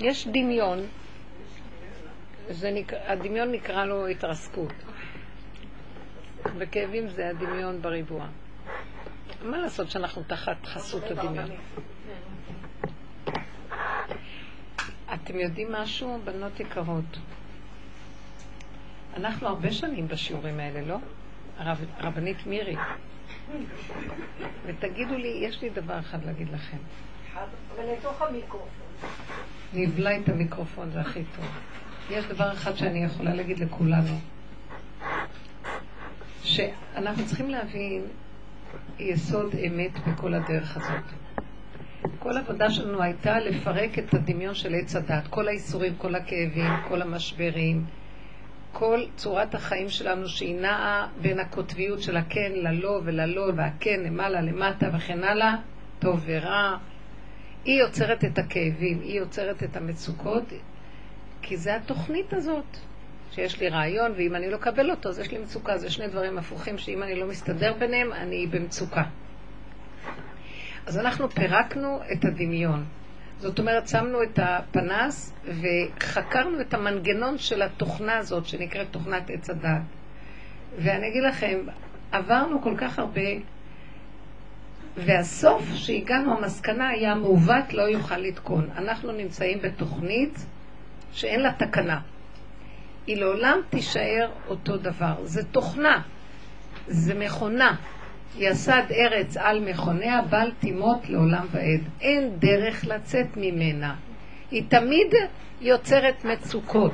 יש דמיון, נקרא, הדמיון נקרא לו התרסקות. וכאבים זה הדמיון בריבוע. מה לעשות שאנחנו תחת חסות הדמיון? אתם יודעים משהו, בנות יקרות? אנחנו הרבה שנים בשיעורים האלה, לא? הרב, הרבנית מירי. ותגידו לי, יש לי דבר אחד להגיד לכם. אבל לתוך המיקרופון. נבלע את המיקרופון, זה הכי טוב. יש דבר אחד שאני יכולה להגיד לכולנו, שאנחנו צריכים להבין יסוד אמת בכל הדרך הזאת. כל העבודה שלנו הייתה לפרק את הדמיון של עץ הדת, כל האיסורים, כל הכאבים, כל המשברים, כל צורת החיים שלנו שהיא נעה בין הקוטביות של הכן ללא וללא והכן למעלה למטה וכן הלאה, טוב ורע. היא יוצרת את הכאבים, היא יוצרת את המצוקות, כי זה התוכנית הזאת. שיש לי רעיון, ואם אני לא אקבל אותו, אז יש לי מצוקה. זה שני דברים הפוכים, שאם אני לא מסתדר ביניהם, אני במצוקה. אז אנחנו פירקנו את הדמיון. זאת אומרת, שמנו את הפנס וחקרנו את המנגנון של התוכנה הזאת, שנקראת תוכנת עץ הדת. ואני אגיד לכם, עברנו כל כך הרבה, והסוף שהגענו, המסקנה היה מעוות לא יוכל לתקון. אנחנו נמצאים בתוכנית שאין לה תקנה. היא לעולם תישאר אותו דבר. זה תוכנה, זה מכונה. יסד ארץ על מכוניה, בל תימות לעולם ועד. אין דרך לצאת ממנה. היא תמיד יוצרת מצוקות,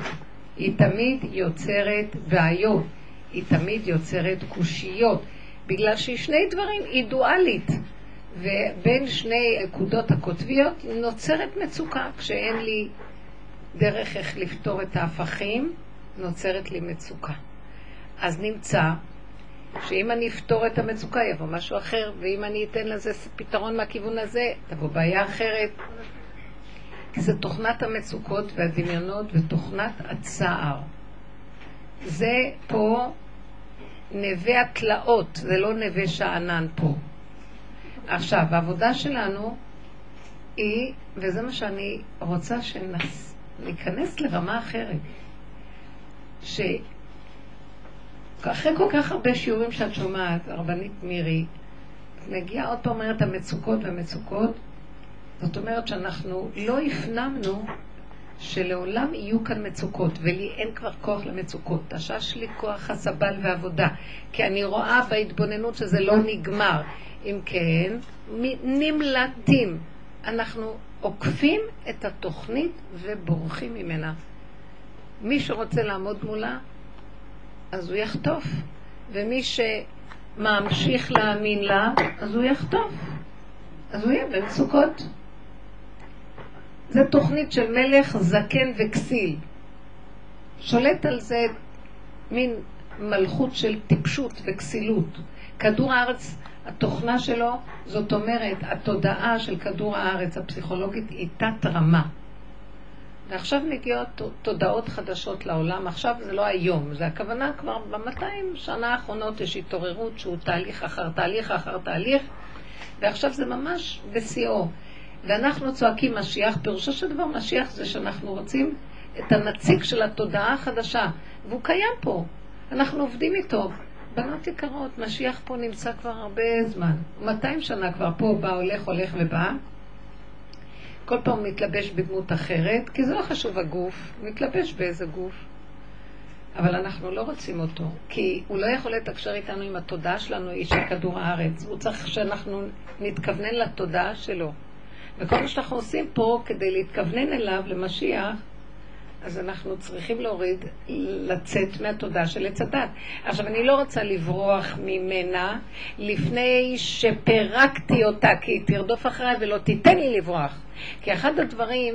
היא תמיד יוצרת בעיות, היא תמיד יוצרת קושיות, בגלל שהיא שני דברים, היא דואלית. ובין שני נקודות הקוטביות נוצרת מצוקה. כשאין לי דרך איך לפתור את ההפכים, נוצרת לי מצוקה. אז נמצא שאם אני אפתור את המצוקה יבוא משהו אחר, ואם אני אתן לזה פתרון מהכיוון הזה, תבוא בעיה אחרת. כי זה תוכנת המצוקות והדמיונות ותוכנת הצער. זה פה נווה התלאות, זה לא נווה שאנן פה. עכשיו, העבודה שלנו היא, וזה מה שאני רוצה שניכנס לרמה אחרת, ש... אחרי כל כך הרבה שיעורים שאת שומעת, הרבנית מירי, מגיעה עוד פעם אומרת המצוקות והמצוקות, זאת אומרת שאנחנו לא הפנמנו שלעולם יהיו כאן מצוקות, ולי אין כבר כוח למצוקות. תשש לי כוח הסבל ועבודה, כי אני רואה בהתבוננות שזה לא נגמר. אם כן, נמלטים. אנחנו עוקפים את התוכנית ובורחים ממנה. מי שרוצה לעמוד מולה, אז הוא יחטוף. ומי שממשיך להאמין לה, אז הוא יחטוף. אז הוא יהיה במצוקות. זו תוכנית של מלך זקן וכסיל. שולט על זה מין מלכות של טיפשות וכסילות. כדור הארץ, התוכנה שלו, זאת אומרת, התודעה של כדור הארץ הפסיכולוגית היא תת רמה. ועכשיו מגיעות תודעות חדשות לעולם, עכשיו זה לא היום, זה הכוונה כבר במאתיים שנה האחרונות יש התעוררות שהוא תהליך אחר תהליך אחר תהליך, ועכשיו זה ממש בשיאו. ואנחנו צועקים משיח, פירושו של דבר משיח זה שאנחנו רוצים את הנציג של התודעה החדשה, והוא קיים פה, אנחנו עובדים איתו. בנות יקרות, משיח פה נמצא כבר הרבה זמן, 200 שנה כבר פה, בא, הולך, הולך ובא. כל פעם מתלבש בדמות אחרת, כי זה לא חשוב הגוף, מתלבש באיזה גוף. אבל אנחנו לא רוצים אותו, כי הוא לא יכול לתקשר איתנו עם התודעה שלנו, היא של כדור הארץ. הוא צריך שאנחנו נתכוונן לתודעה שלו. וכל מה שאנחנו עושים פה כדי להתכוונן אליו, למשיח, אז אנחנו צריכים להוריד, לצאת מהתודעה של עץ הדת. עכשיו, אני לא רוצה לברוח ממנה לפני שפירקתי אותה, כי היא תרדוף אחריי ולא תיתן לי לברוח. כי אחד הדברים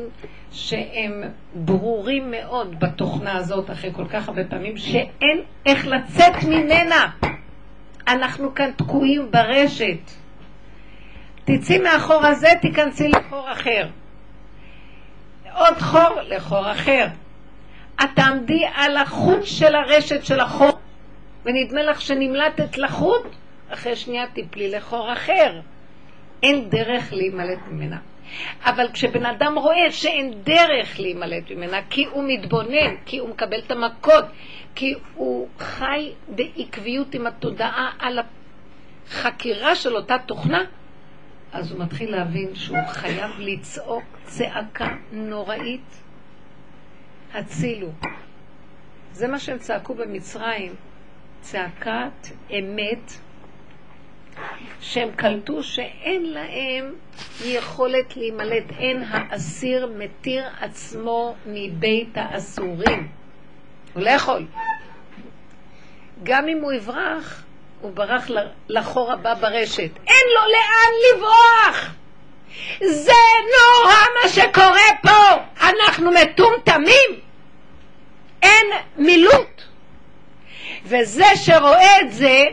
שהם ברורים מאוד בתוכנה הזאת, אחרי כל כך הרבה פעמים, שאין איך לצאת ממנה. אנחנו כאן תקועים ברשת. תצאי מהחור הזה, תיכנסי לחור אחר. עוד חור לחור אחר. את תעמדי על החוט של הרשת של החור, ונדמה לך שנמלטת לחוט, אחרי שנייה תיפלי לחור אחר. אין דרך להימלט ממנה. אבל כשבן אדם רואה שאין דרך להימלט ממנה, כי הוא מתבונן, כי הוא מקבל את המכות, כי הוא חי בעקביות עם התודעה על החקירה של אותה תוכנה, אז הוא מתחיל להבין שהוא חייב לצעוק צעקה נוראית, הצילו. זה מה שהם צעקו במצרים, צעקת אמת, שהם קלטו שאין להם יכולת להימלט, אין האסיר מתיר עצמו מבית האסורים. הוא לא יכול. גם אם הוא יברח, הוא ברח לחור הבא ברשת. אין לו לאן לברוח! זה נורא מה שקורה פה! אנחנו מטומטמים! אין מילוט! וזה שרואה את זה,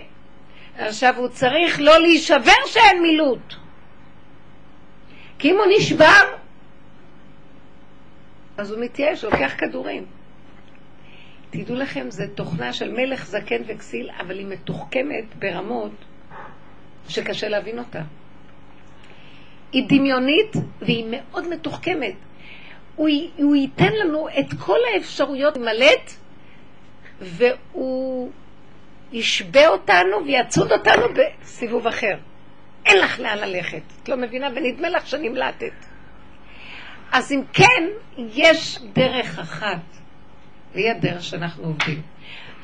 עכשיו הוא צריך לא להישבר שאין מילוט. כי אם הוא נשבר, אז הוא מתייאש, לוקח כדורים. תדעו לכם, זו תוכנה של מלך זקן וכסיל, אבל היא מתוחכמת ברמות שקשה להבין אותה. היא דמיונית והיא מאוד מתוחכמת. הוא, הוא ייתן לנו את כל האפשרויות למלט, והוא ישבה אותנו ויצוד אותנו בסיבוב אחר. אין לך לאן ללכת. את לא מבינה, ונדמה לך שנמלטת. אז אם כן, יש דרך אחת, והיא הדרך שאנחנו עובדים.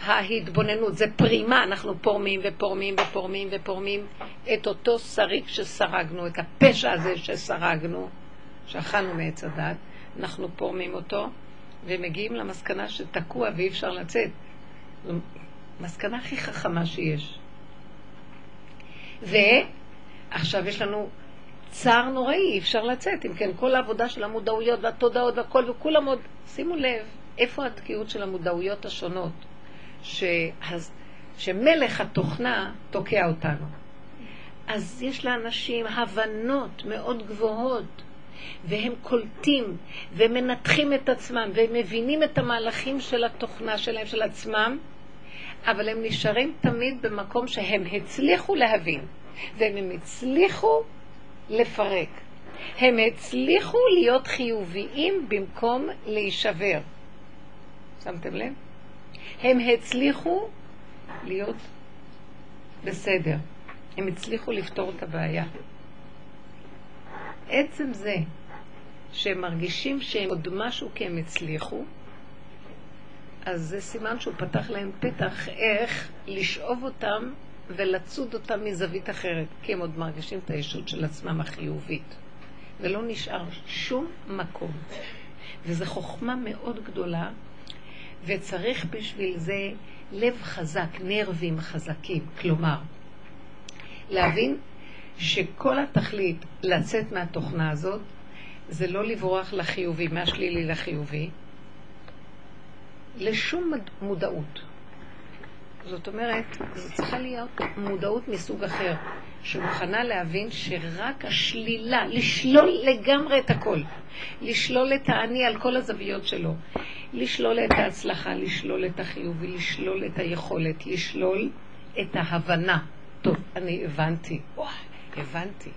ההתבוננות, זה פרימה, אנחנו פורמים ופורמים ופורמים ופורמים את אותו שריג שסרגנו, את הפשע הזה שסרגנו, שאכלנו מעץ הדת, אנחנו פורמים אותו ומגיעים למסקנה שתקוע ואי אפשר לצאת. זו מסקנה הכי חכמה שיש. ועכשיו יש לנו צער נוראי, אי אפשר לצאת. אם כן, כל העבודה של המודעויות והתודעות והכל, וכולם עוד... שימו לב, איפה התקיעות של המודעויות השונות, ש... שמלך התוכנה תוקע אותנו. אז יש לאנשים הבנות מאוד גבוהות, והם קולטים ומנתחים את עצמם, והם מבינים את המהלכים של התוכנה שלהם, של עצמם, אבל הם נשארים תמיד במקום שהם הצליחו להבין, והם הצליחו לפרק. הם הצליחו להיות חיוביים במקום להישבר. שמתם לב? הם הצליחו להיות בסדר. הם הצליחו לפתור את הבעיה. עצם זה שהם מרגישים שהם עוד משהו כי הם הצליחו, אז זה סימן שהוא פתח להם פתח איך לשאוב אותם ולצוד אותם מזווית אחרת, כי הם עוד מרגישים את הישות של עצמם החיובית. ולא נשאר שום מקום. וזו חוכמה מאוד גדולה, וצריך בשביל זה לב חזק, נרבים חזקים. כלומר, להבין שכל התכלית לצאת מהתוכנה הזאת זה לא לברוח לחיובי, מהשלילי לחיובי, לשום מודעות. זאת אומרת, זו צריכה להיות מודעות מסוג אחר, שמוכנה להבין שרק השלילה, לשלול לגמרי את הכל, לשלול את האני על כל הזוויות שלו, לשלול את ההצלחה, לשלול את החיובי, לשלול את היכולת, לשלול את ההבנה. טוב, אני הבנתי. וואי, הבנתי.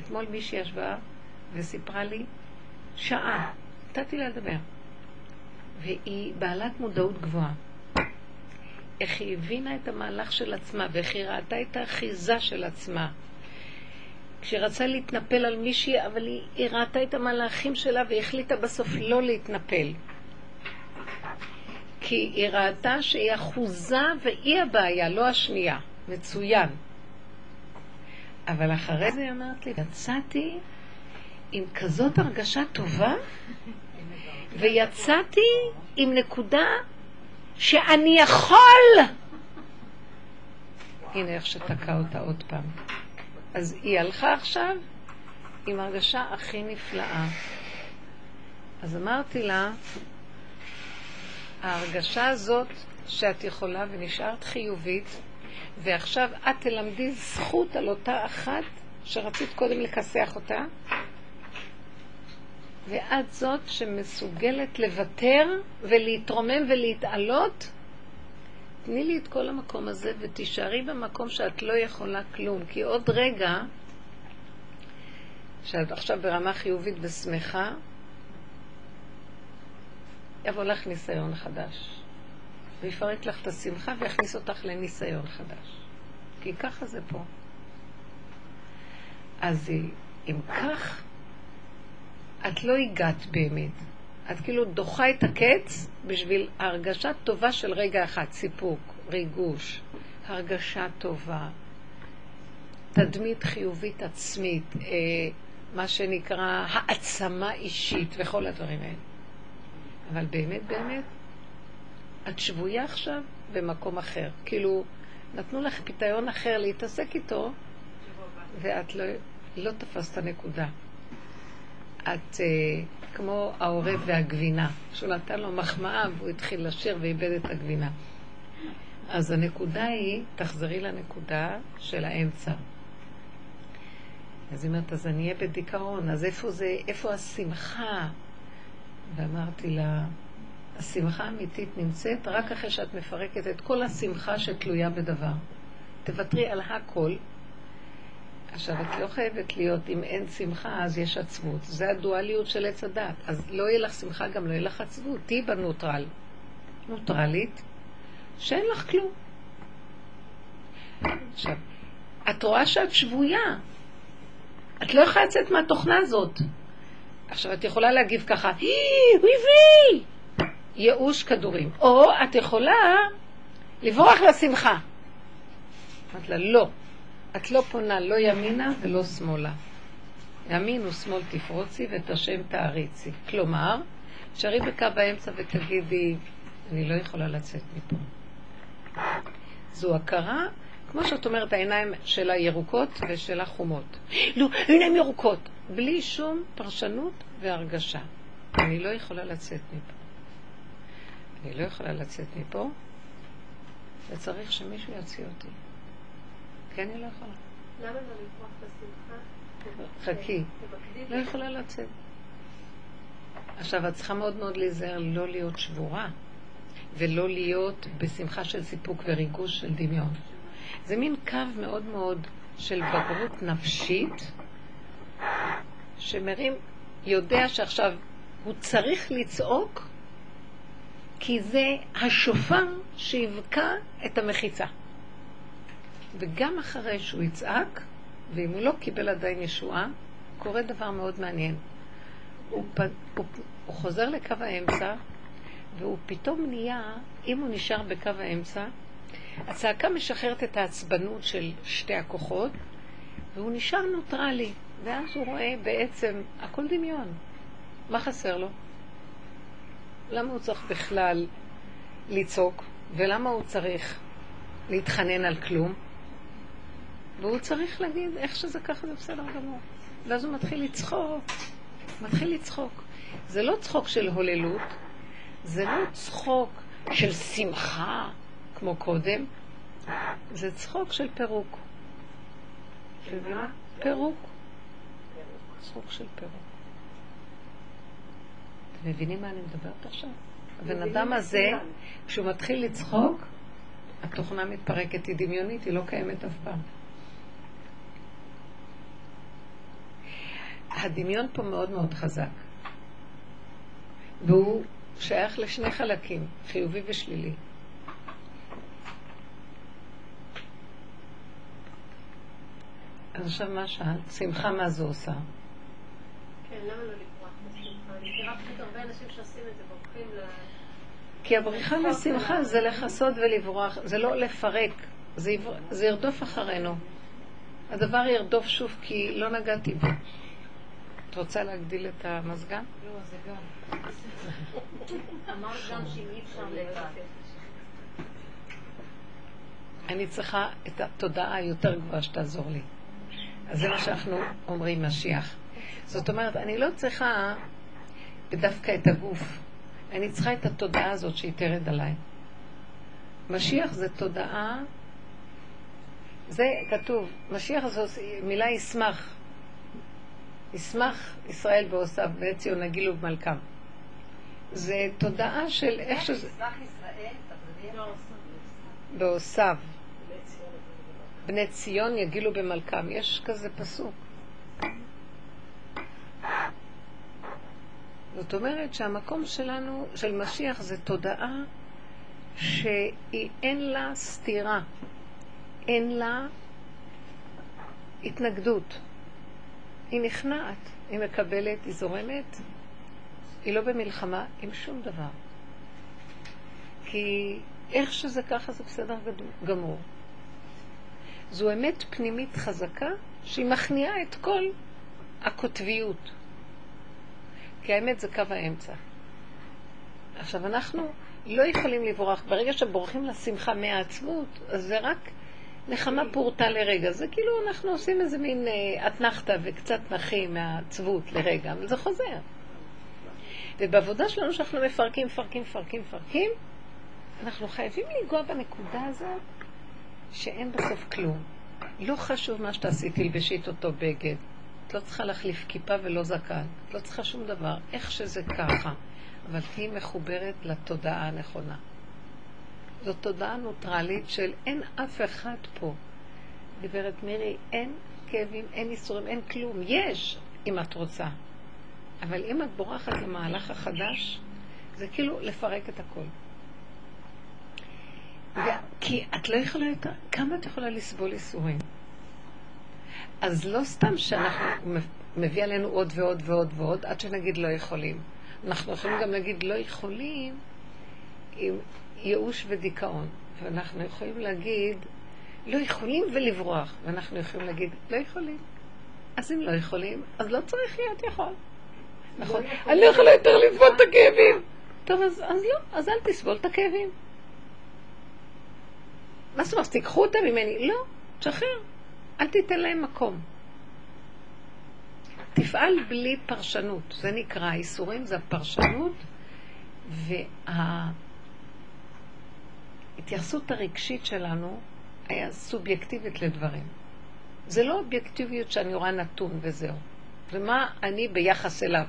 אתמול מישהי ישבה וסיפרה לי שעה, נתתי לה לדבר, והיא בעלת מודעות גבוהה. איך היא הבינה את המהלך של עצמה, ואיך היא ראתה את האחיזה של עצמה. כשהיא רצה להתנפל על מישהי, אבל היא, היא ראתה את המהלכים שלה והחליטה בסוף לא להתנפל. כי היא ראתה שהיא אחוזה והיא הבעיה, לא השנייה. מצוין. אבל אחרי זה היא אמרת לי, יצאתי עם כזאת הרגשה טובה, ויצאתי עם נקודה שאני יכול. הנה איך שתקע אותה עוד פעם. אז היא הלכה עכשיו עם הרגשה הכי נפלאה. אז אמרתי לה, ההרגשה הזאת שאת יכולה ונשארת חיובית, ועכשיו את תלמדי זכות על אותה אחת שרצית קודם לכסח אותה, ואת זאת שמסוגלת לוותר ולהתרומם ולהתעלות, תני לי את כל המקום הזה ותישארי במקום שאת לא יכולה כלום, כי עוד רגע שאת עכשיו ברמה חיובית ושמחה, יבוא לך ניסיון חדש. ויפרק לך את השמחה ויכניס אותך לניסיון חדש. כי ככה זה פה. אז אם כך, את לא הגעת באמת. את כאילו דוחה את הקץ בשביל הרגשה טובה של רגע אחד, סיפוק, ריגוש, הרגשה טובה, תדמית חיובית עצמית, אה, מה שנקרא העצמה אישית וכל הדברים האלה. אבל באמת, באמת, את שבויה עכשיו במקום אחר. כאילו, נתנו לך פיתיון אחר להתעסק איתו, ואת לא, לא תפסת נקודה. את uh, כמו העורב והגבינה, שהוא נתן לו מחמאה והוא התחיל לשיר ואיבד את הגבינה. אז הנקודה היא, תחזרי לנקודה של האמצע. אז היא אומרת, אז אני אהיה בדיכאון, אז איפה זה, איפה השמחה? ואמרתי לה, השמחה האמיתית נמצאת רק אחרי שאת מפרקת את כל השמחה שתלויה בדבר. תוותרי על הכל. עכשיו, את לא חייבת להיות, אם אין שמחה, אז יש עצבות. זה הדואליות של עץ הדת. אז לא יהיה לך שמחה, גם לא יהיה לך עצבות. תהיי בנוטרל. נוטרלית, שאין לך כלום. עכשיו, את רואה שאת שבויה. את לא יכולה לצאת מהתוכנה הזאת. עכשיו, את יכולה להגיב ככה, הוא הביא! ייאוש כדורים. או את יכולה לברוח לשמחה. אמרת לה, לא. את לא פונה לא ימינה ולא שמאלה. ימין ושמאל תפרוצי ואת השם תעריצי. כלומר, שרי בקו האמצע ותגידי, אני לא יכולה לצאת מפה. זו הכרה, כמו שאת אומרת, העיניים שלה ירוקות ושלה חומות. לא, עיניים ירוקות, בלי שום פרשנות והרגשה. אני לא יכולה לצאת מפה. אני לא יכולה לצאת מפה, וצריך שמישהו יוציא אותי. כי אני לא יכולה. למה לא לברוח בשמחה? חכי. לא יכולה לצאת. עכשיו, את צריכה מאוד מאוד להיזהר לא להיות שבורה, ולא להיות בשמחה של סיפוק וריגוש של דמיון. זה מין קו מאוד מאוד של בגרות נפשית, שמרים, יודע שעכשיו הוא צריך לצעוק, כי זה השופר שיבקע את המחיצה. וגם אחרי שהוא יצעק, ואם הוא לא קיבל עדיין ישועה, קורה דבר מאוד מעניין. הוא, פ... הוא, הוא חוזר לקו האמצע, והוא פתאום נהיה, אם הוא נשאר בקו האמצע, הצעקה משחררת את העצבנות של שתי הכוחות, והוא נשאר נוטרלי, ואז הוא רואה בעצם, הכל דמיון. מה חסר לו? למה הוא צריך בכלל לצעוק, ולמה הוא צריך להתחנן על כלום? והוא צריך להגיד, איך שזה ככה זה בסדר גמור. ואז הוא מתחיל לצחוק, מתחיל לצחוק. זה לא צחוק של הוללות, זה לא צחוק של שמחה כמו קודם, זה צחוק של פירוק. פירוק. צחוק של פירוק. אתם מבינים מה אני מדברת עכשיו? הבן אדם הזה, כשהוא מתחיל לצחוק, התוכנה מתפרקת, היא דמיונית, היא לא קיימת אף פעם. הדמיון פה מאוד מאוד חזק. והוא שייך לשני חלקים, חיובי ושלילי. אז עכשיו מה שאלת? שמחה מה זה עושה? כן, למה לא לברוח בשמחה? אני מכירה פשוט הרבה אנשים שעושים את זה, בורחים ל... כי הבריחה משמחה זה לכסות ולברוח, זה לא לפרק. זה ירדוף אחרינו. הדבר ירדוף שוב כי לא נגעתי בו. את רוצה להגדיל את המזגן? לא, זה גם. אמרת גם שאם אי אפשר לבד. אני צריכה את התודעה היותר גבוהה שתעזור לי. אז זה מה שאנחנו אומרים, משיח. זאת אומרת, אני לא צריכה דווקא את הגוף, אני צריכה את התודעה הזאת שהיא תרד עליי. משיח זה תודעה, זה כתוב, משיח זו מילה ישמח. ישמח ישראל בעושיו, בעת ציון נגילו במלכם. זה תודעה של איך שזה... ישמח ישראל, בעושיו. בני ציון יגילו במלכם. יש כזה פסוק. זאת אומרת שהמקום שלנו, של משיח, זה תודעה שאין לה סתירה, אין לה התנגדות. היא נכנעת, היא מקבלת, היא זורמת, היא לא במלחמה עם שום דבר. כי איך שזה ככה זה בסדר גמור. זו אמת פנימית חזקה שהיא מכניעה את כל הקוטביות. כי האמת זה קו האמצע. עכשיו, אנחנו לא יכולים לברוח. ברגע שבורחים לשמחה מהעצמות, אז זה רק נחמה פורטה לרגע. זה כאילו אנחנו עושים איזה מין אה, אתנחתא וקצת נחים מהעצבות לרגע, אבל זה חוזר. ובעבודה שלנו שאנחנו מפרקים, מפרקים, מפרקים, מפרקים, אנחנו חייבים לנגוע בנקודה הזאת שאין בסוף כלום. לא חשוב מה שתעשי, תלבשי את אותו בגד. את לא צריכה להחליף כיפה ולא זקן. את לא צריכה שום דבר. איך שזה ככה. אבל תהיי מחוברת לתודעה הנכונה. זו תודעה נוטרלית של אין אף אחד פה. גברת מירי, אין כאבים, אין ייסורים, אין כלום. יש, אם את רוצה. אבל אם את בורחת למהלך החדש, זה כאילו לפרק את הכל. כי את לא יכולה יותר, כמה את יכולה לסבול ייסורים? אז לא סתם שאנחנו, מביא עלינו עוד ועוד ועוד ועוד, עד שנגיד לא יכולים. אנחנו יכולים גם להגיד לא יכולים עם ייאוש ודיכאון. ואנחנו יכולים להגיד לא יכולים ולברוח. ואנחנו יכולים להגיד לא יכולים. אז אם לא יכולים, אז לא צריך להיות יכול. נכון? אני לא יכולה יותר לסבול את הכאבים. טוב, אז, אז לא, אז אל תסבול את הכאבים. מה זאת אומרת, תיקחו אותם ממני? לא, תשחרר. אל תיתן להם מקום. תפעל בלי פרשנות, זה נקרא, האיסורים זה הפרשנות וההתייחסות הרגשית שלנו היה סובייקטיבית לדברים. זה לא אובייקטיביות שאני רואה נתון וזהו. ומה אני ביחס אליו.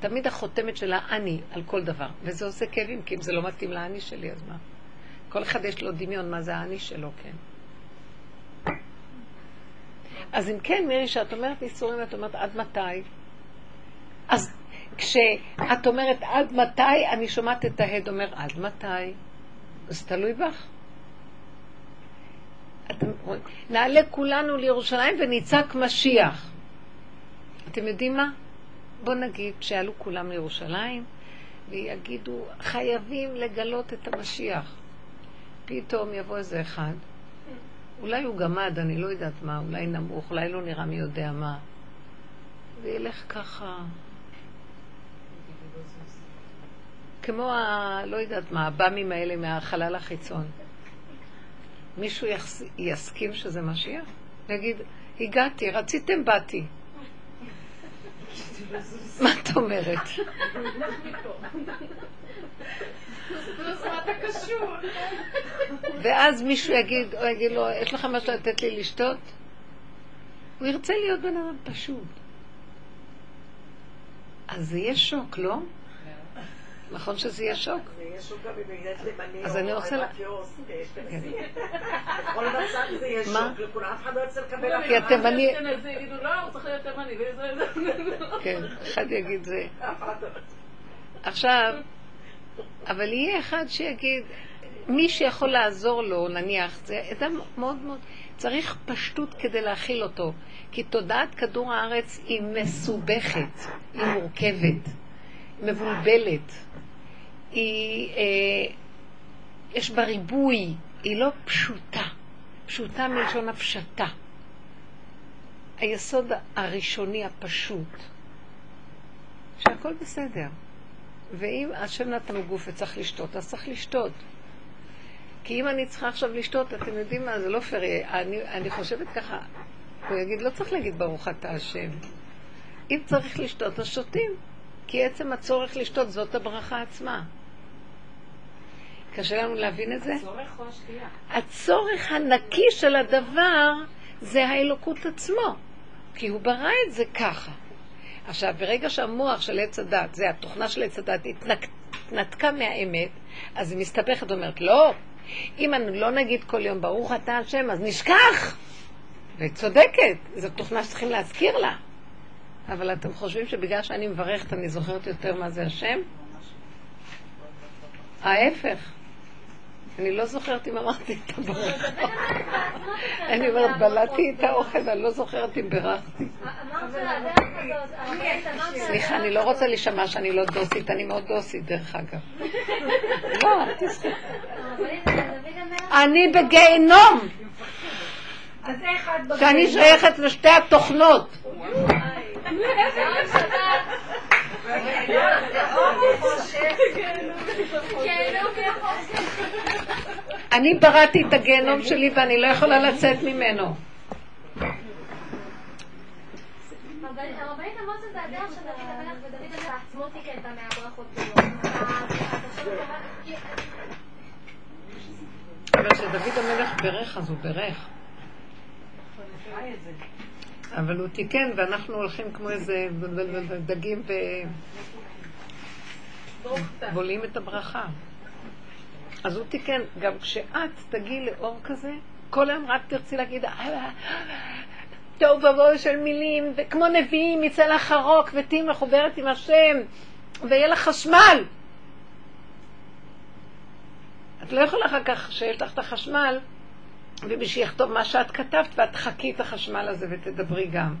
תמיד החותמת של האני על כל דבר, וזה עושה כאבים, כי אם זה לא מתאים לאני שלי, אז מה? כל אחד יש לו דמיון מה זה האני שלו, כן. אז אם כן, מירי, שאת אומרת איסורים, את אומרת עד מתי? אז כשאת אומרת עד מתי, אני שומעת את ההד אומר עד מתי? זה תלוי בך. אתם, נעלה כולנו לירושלים ונצעק משיח. אתם יודעים מה? בואו נגיד שיעלו כולם לירושלים ויגידו, חייבים לגלות את המשיח. פתאום יבוא איזה אחד אולי הוא גמד, אני לא יודעת מה, אולי נמוך, אולי לא נראה מי יודע מה. וילך ככה. כמו ה... לא יודעת מה, הבאמים האלה מהחלל החיצון. מישהו יחס... יסכים שזה משיח? יגיד, הגעתי, רציתם, באתי. מה את אומרת? ואז מישהו יגיד, או יגיד לו, יש לך משהו לתת לי לשתות? הוא ירצה להיות בן אדם פשוט. אז זה יהיה שוק, לא? נכון שזה יהיה שוק? זה יהיה שוק גם אם ילד תימני אז אני רוצה... כן. בכל מצב זה יהיה שוק, לכולם אף אחד לא ירצה לקבל כי התימני... יגידו, לא, הוא צריך להיות תימני. כן, אחד יגיד זה. עכשיו, אבל יהיה אחד שיגיד, מי שיכול לעזור לו, נניח, זה אדם מאוד מאוד, צריך פשטות כדי להכיל אותו. כי תודעת כדור הארץ היא מסובכת, היא מורכבת, מבולבלת. היא, אה, יש בה ריבוי, היא לא פשוטה. פשוטה מלשון הפשטה. היסוד הראשוני הפשוט, שהכל בסדר. ואם השם נתן גוף וצריך לשתות, אז צריך לשתות. כי אם אני צריכה עכשיו לשתות, אתם יודעים מה, זה לא פייר. אני, אני חושבת ככה, הוא יגיד, לא צריך להגיד ברוך אתה השם. אם צריך לשתות, אז שותים. כי עצם הצורך לשתות זאת הברכה עצמה. קשה לנו להבין את זה? הצורך או השתייה? הצורך הנקי של הדבר זה האלוקות עצמו. כי הוא ברא את זה ככה. עכשיו, ברגע שהמוח של עץ הדת, זה התוכנה של עץ הדת, התנתקה מהאמת, אז היא מסתבכת ואומרת, לא, אם אני לא נגיד כל יום ברוך אתה השם, אז נשכח. וצודקת, זו תוכנה שצריכים להזכיר לה. אבל אתם חושבים שבגלל שאני מברכת אני זוכרת יותר מה זה השם? ההפך. אני לא זוכרת אם אמרתי את הברכה. אני אומרת, בלעתי את האוכל, אני לא זוכרת אם בירכתי. סליחה, אני לא רוצה להישמע שאני לא דוסית, אני מאוד דוסית, דרך אגב. לא, אל תסתכל. אני בגיהנום. שאני שייכת לשתי התוכנות. אני בראתי את הגיהנום שלי ואני לא יכולה לצאת ממנו. אבל כשדוד המלך בירך אז הוא בירך. אבל הוא תיקן ואנחנו הולכים כמו איזה דגים ו... בולעים את הברכה. אז הוא תיקן, גם כשאת תגיעי לאור כזה, כל היום רק תרצי להגיד, אה, טוב ובואו של מילים, וכמו נביאים יצא לך רוק ותהיי מחוברת עם השם, ויהיה לך חשמל. את לא יכולה אחר כך שיש לך את החשמל, ומי שיכתוב מה שאת כתבת, ואת תחכי את החשמל הזה ותדברי גם.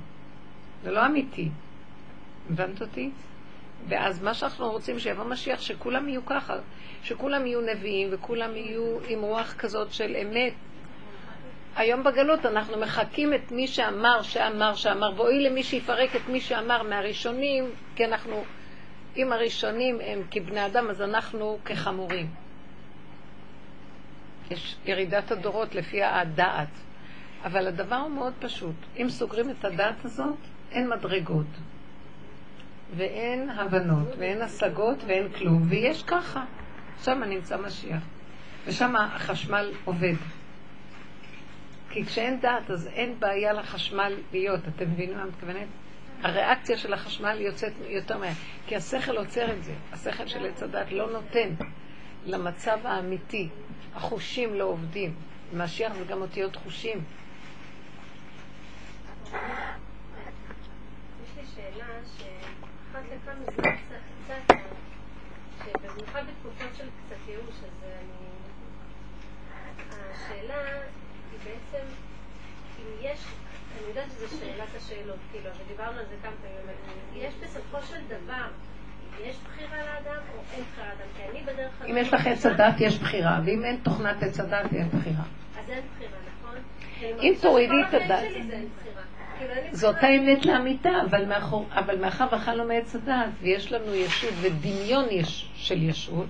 זה לא אמיתי. הבנת אותי? ואז מה שאנחנו רוצים שיבוא משיח, שכולם יהיו ככה, שכולם יהיו נביאים וכולם יהיו עם רוח כזאת של אמת. היום בגלות אנחנו מחקים את מי שאמר, שאמר, שאמר, ואוי למי שיפרק את מי שאמר מהראשונים, כי אנחנו, אם הראשונים הם כבני אדם, אז אנחנו כחמורים. יש ירידת הדורות לפי הדעת. אבל הדבר הוא מאוד פשוט. אם סוגרים את הדעת הזאת, אין מדרגות. ואין הבנות, ואין השגות, ואין כלום, ויש ככה. שם נמצא משיח. ושם החשמל עובד. כי כשאין דעת, אז אין בעיה לחשמל להיות. אתם מבינים מה מתכוונת? הריאקציה של החשמל יוצאת יותר מהר. כי השכל עוצר את זה. השכל של עץ הדת לא נותן למצב האמיתי. החושים לא עובדים. משיח זה גם אותיות חושים. שבמיוחד בתקופות של קצת ייאוש, אז אני... השאלה היא בעצם, אם יש, אני יודעת שזו שאלת השאלות, כאילו, ודיברנו על זה כמה פעמים, אבל יש בסופו של דבר, יש בחירה לאדם או אין בחירה לאדם? כי אני בדרך כלל... אם יש לך עץ הדת, יש בחירה, ואם אין תוכנת עץ הדת, אין בחירה. אז אין בחירה, נכון? אם תורידי את הדת... זאת האמת לאמיתה, אבל, מאחור, אבל מאחר ואכלנו מעץ הדעת ויש לנו ישות ודמיון יש, של ישות,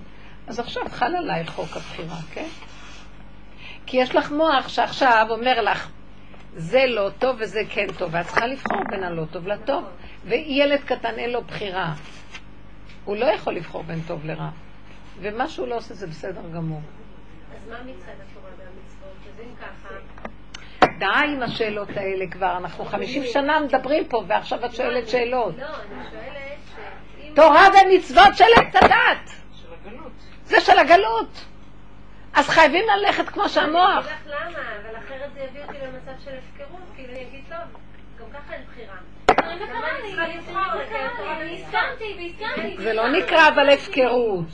אז עכשיו חל עלייך חוק הבחירה, כן? כי יש לך מוח שעכשיו אומר לך, זה לא טוב וזה כן טוב, ואת צריכה לבחור בין הלא טוב לטוב. וילד קטן אין לו בחירה. הוא לא יכול לבחור בין טוב לרע. ומה שהוא לא עושה זה בסדר גמור. אז מה מצד התורה והמצוות? אז אם ככה... די עם השאלות האלה כבר, אנחנו חמישים שנה מדברים פה, ועכשיו את שואלת שאלות. לא, אני שואלת תורה ומצוות של עץ הדת. זה של הגלות. אז חייבים ללכת כמו שהמוח. אני אגיד לך למה, אבל אחרת זה יביא אותי למצב של הפקרות, כאילו אני אגיד, טוב, גם ככה אין בחירה. זה לא נקרא אבל הפקרות.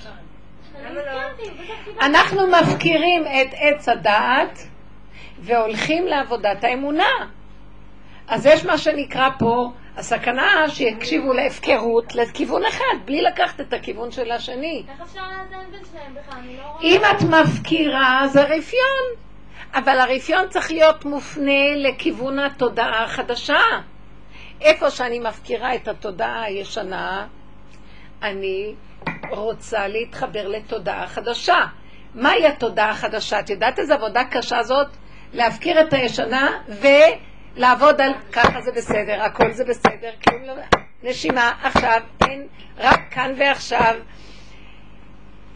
אנחנו מפקירים את עץ הדעת והולכים לעבודת האמונה. אז יש מה שנקרא פה, הסכנה שיקשיבו להפקרות לכיוון אחד, בלי לקחת את הכיוון של השני. איך אפשר לאזן בין שניהם בכלל? אני לא רואה... אם את מפקירה, זה רפיון. אבל הרפיון צריך להיות מופנה לכיוון התודעה החדשה. איפה שאני מפקירה את התודעה הישנה, אני רוצה להתחבר לתודעה חדשה. מהי התודעה החדשה? את יודעת איזה עבודה קשה זאת? להפקיר את הישנה ולעבוד על ככה זה בסדר, הכל זה בסדר, כלום לא... נשימה, עכשיו, אין, רק כאן ועכשיו.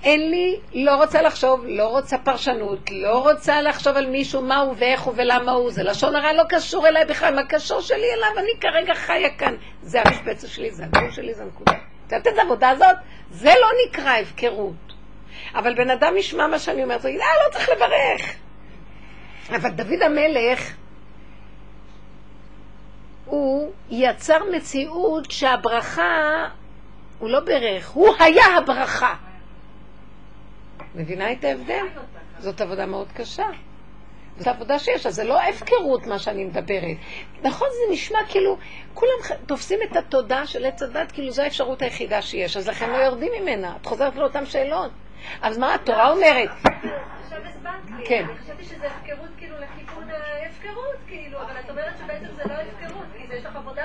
אין לי, לא רוצה לחשוב, לא רוצה פרשנות, לא רוצה לחשוב על מישהו מה הוא ואיך הוא ולמה הוא, זה לשון הרע לא קשור אליי בכלל, מה קשור שלי אליו, אני כרגע חיה כאן, זה המשבצת שלי, זה הגבול שלי, זה הנקודה. את יודעת את העבודה הזאת? זה לא נקרא הפקרות. אבל בן אדם ישמע מה שאני אומרת, הוא יגיד, אה, לא צריך לברך. אבל דוד המלך, הוא יצר מציאות שהברכה, הוא לא ברך, הוא היה הברכה. מבינה את ההבדל? זאת עבודה מאוד קשה. זאת עבודה שיש, אז זה לא הפקרות מה שאני מדברת. נכון, זה נשמע כאילו, כולם תופסים את התודעה של עץ הדת, כאילו זו האפשרות היחידה שיש, אז לכן לא יורדים ממנה. את חוזרת לאותן שאלות. אז מה התורה אומרת? לי, כן. אני חשבתי שזה הפקרות כאילו לכיוון ההפקרות, כאילו, אבל את אומרת שבעצם זה לא הפקרות, כי זה יש לך עבודה עכשיו אחרת.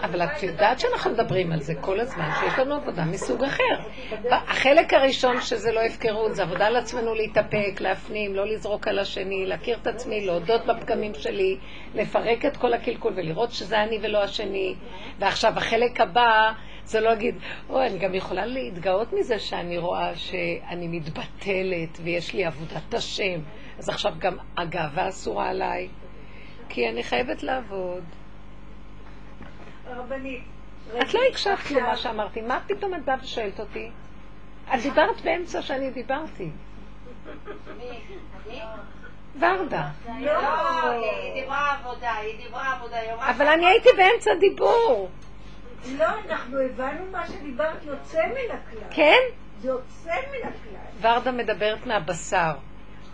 אבל את יודעת שאנחנו מדברים על זה כל הזמן, שיש לנו עבודה מסוג אחר. החלק הראשון שזה לא הפקרות, זה עבודה על עצמנו להתאפק, להפנים, לא לזרוק על השני, להכיר את עצמי, להודות בפגמים שלי, לפרק את כל הקלקול ולראות שזה אני ולא השני. ועכשיו החלק הבא זה לא להגיד, אוי, אני גם יכולה להתגאות מזה שאני רואה שאני מתבטלת ויש לי עבודת השם. אז עכשיו גם הגאווה אסורה עליי, כי אני חייבת לעבוד. רבנית. את לא הקשבת למה שאמרתי, מה פתאום את באה ושואלת אותי? את דיברת באמצע שאני דיברתי. ורדה. לא, היא דיברה עבודה, היא דיברה עבודה. אבל אני הייתי באמצע דיבור. לא, אנחנו הבנו מה שדיברת יוצא מן הכלל. כן? זה יוצא מן הכלל. ורדה מדברת מהבשר.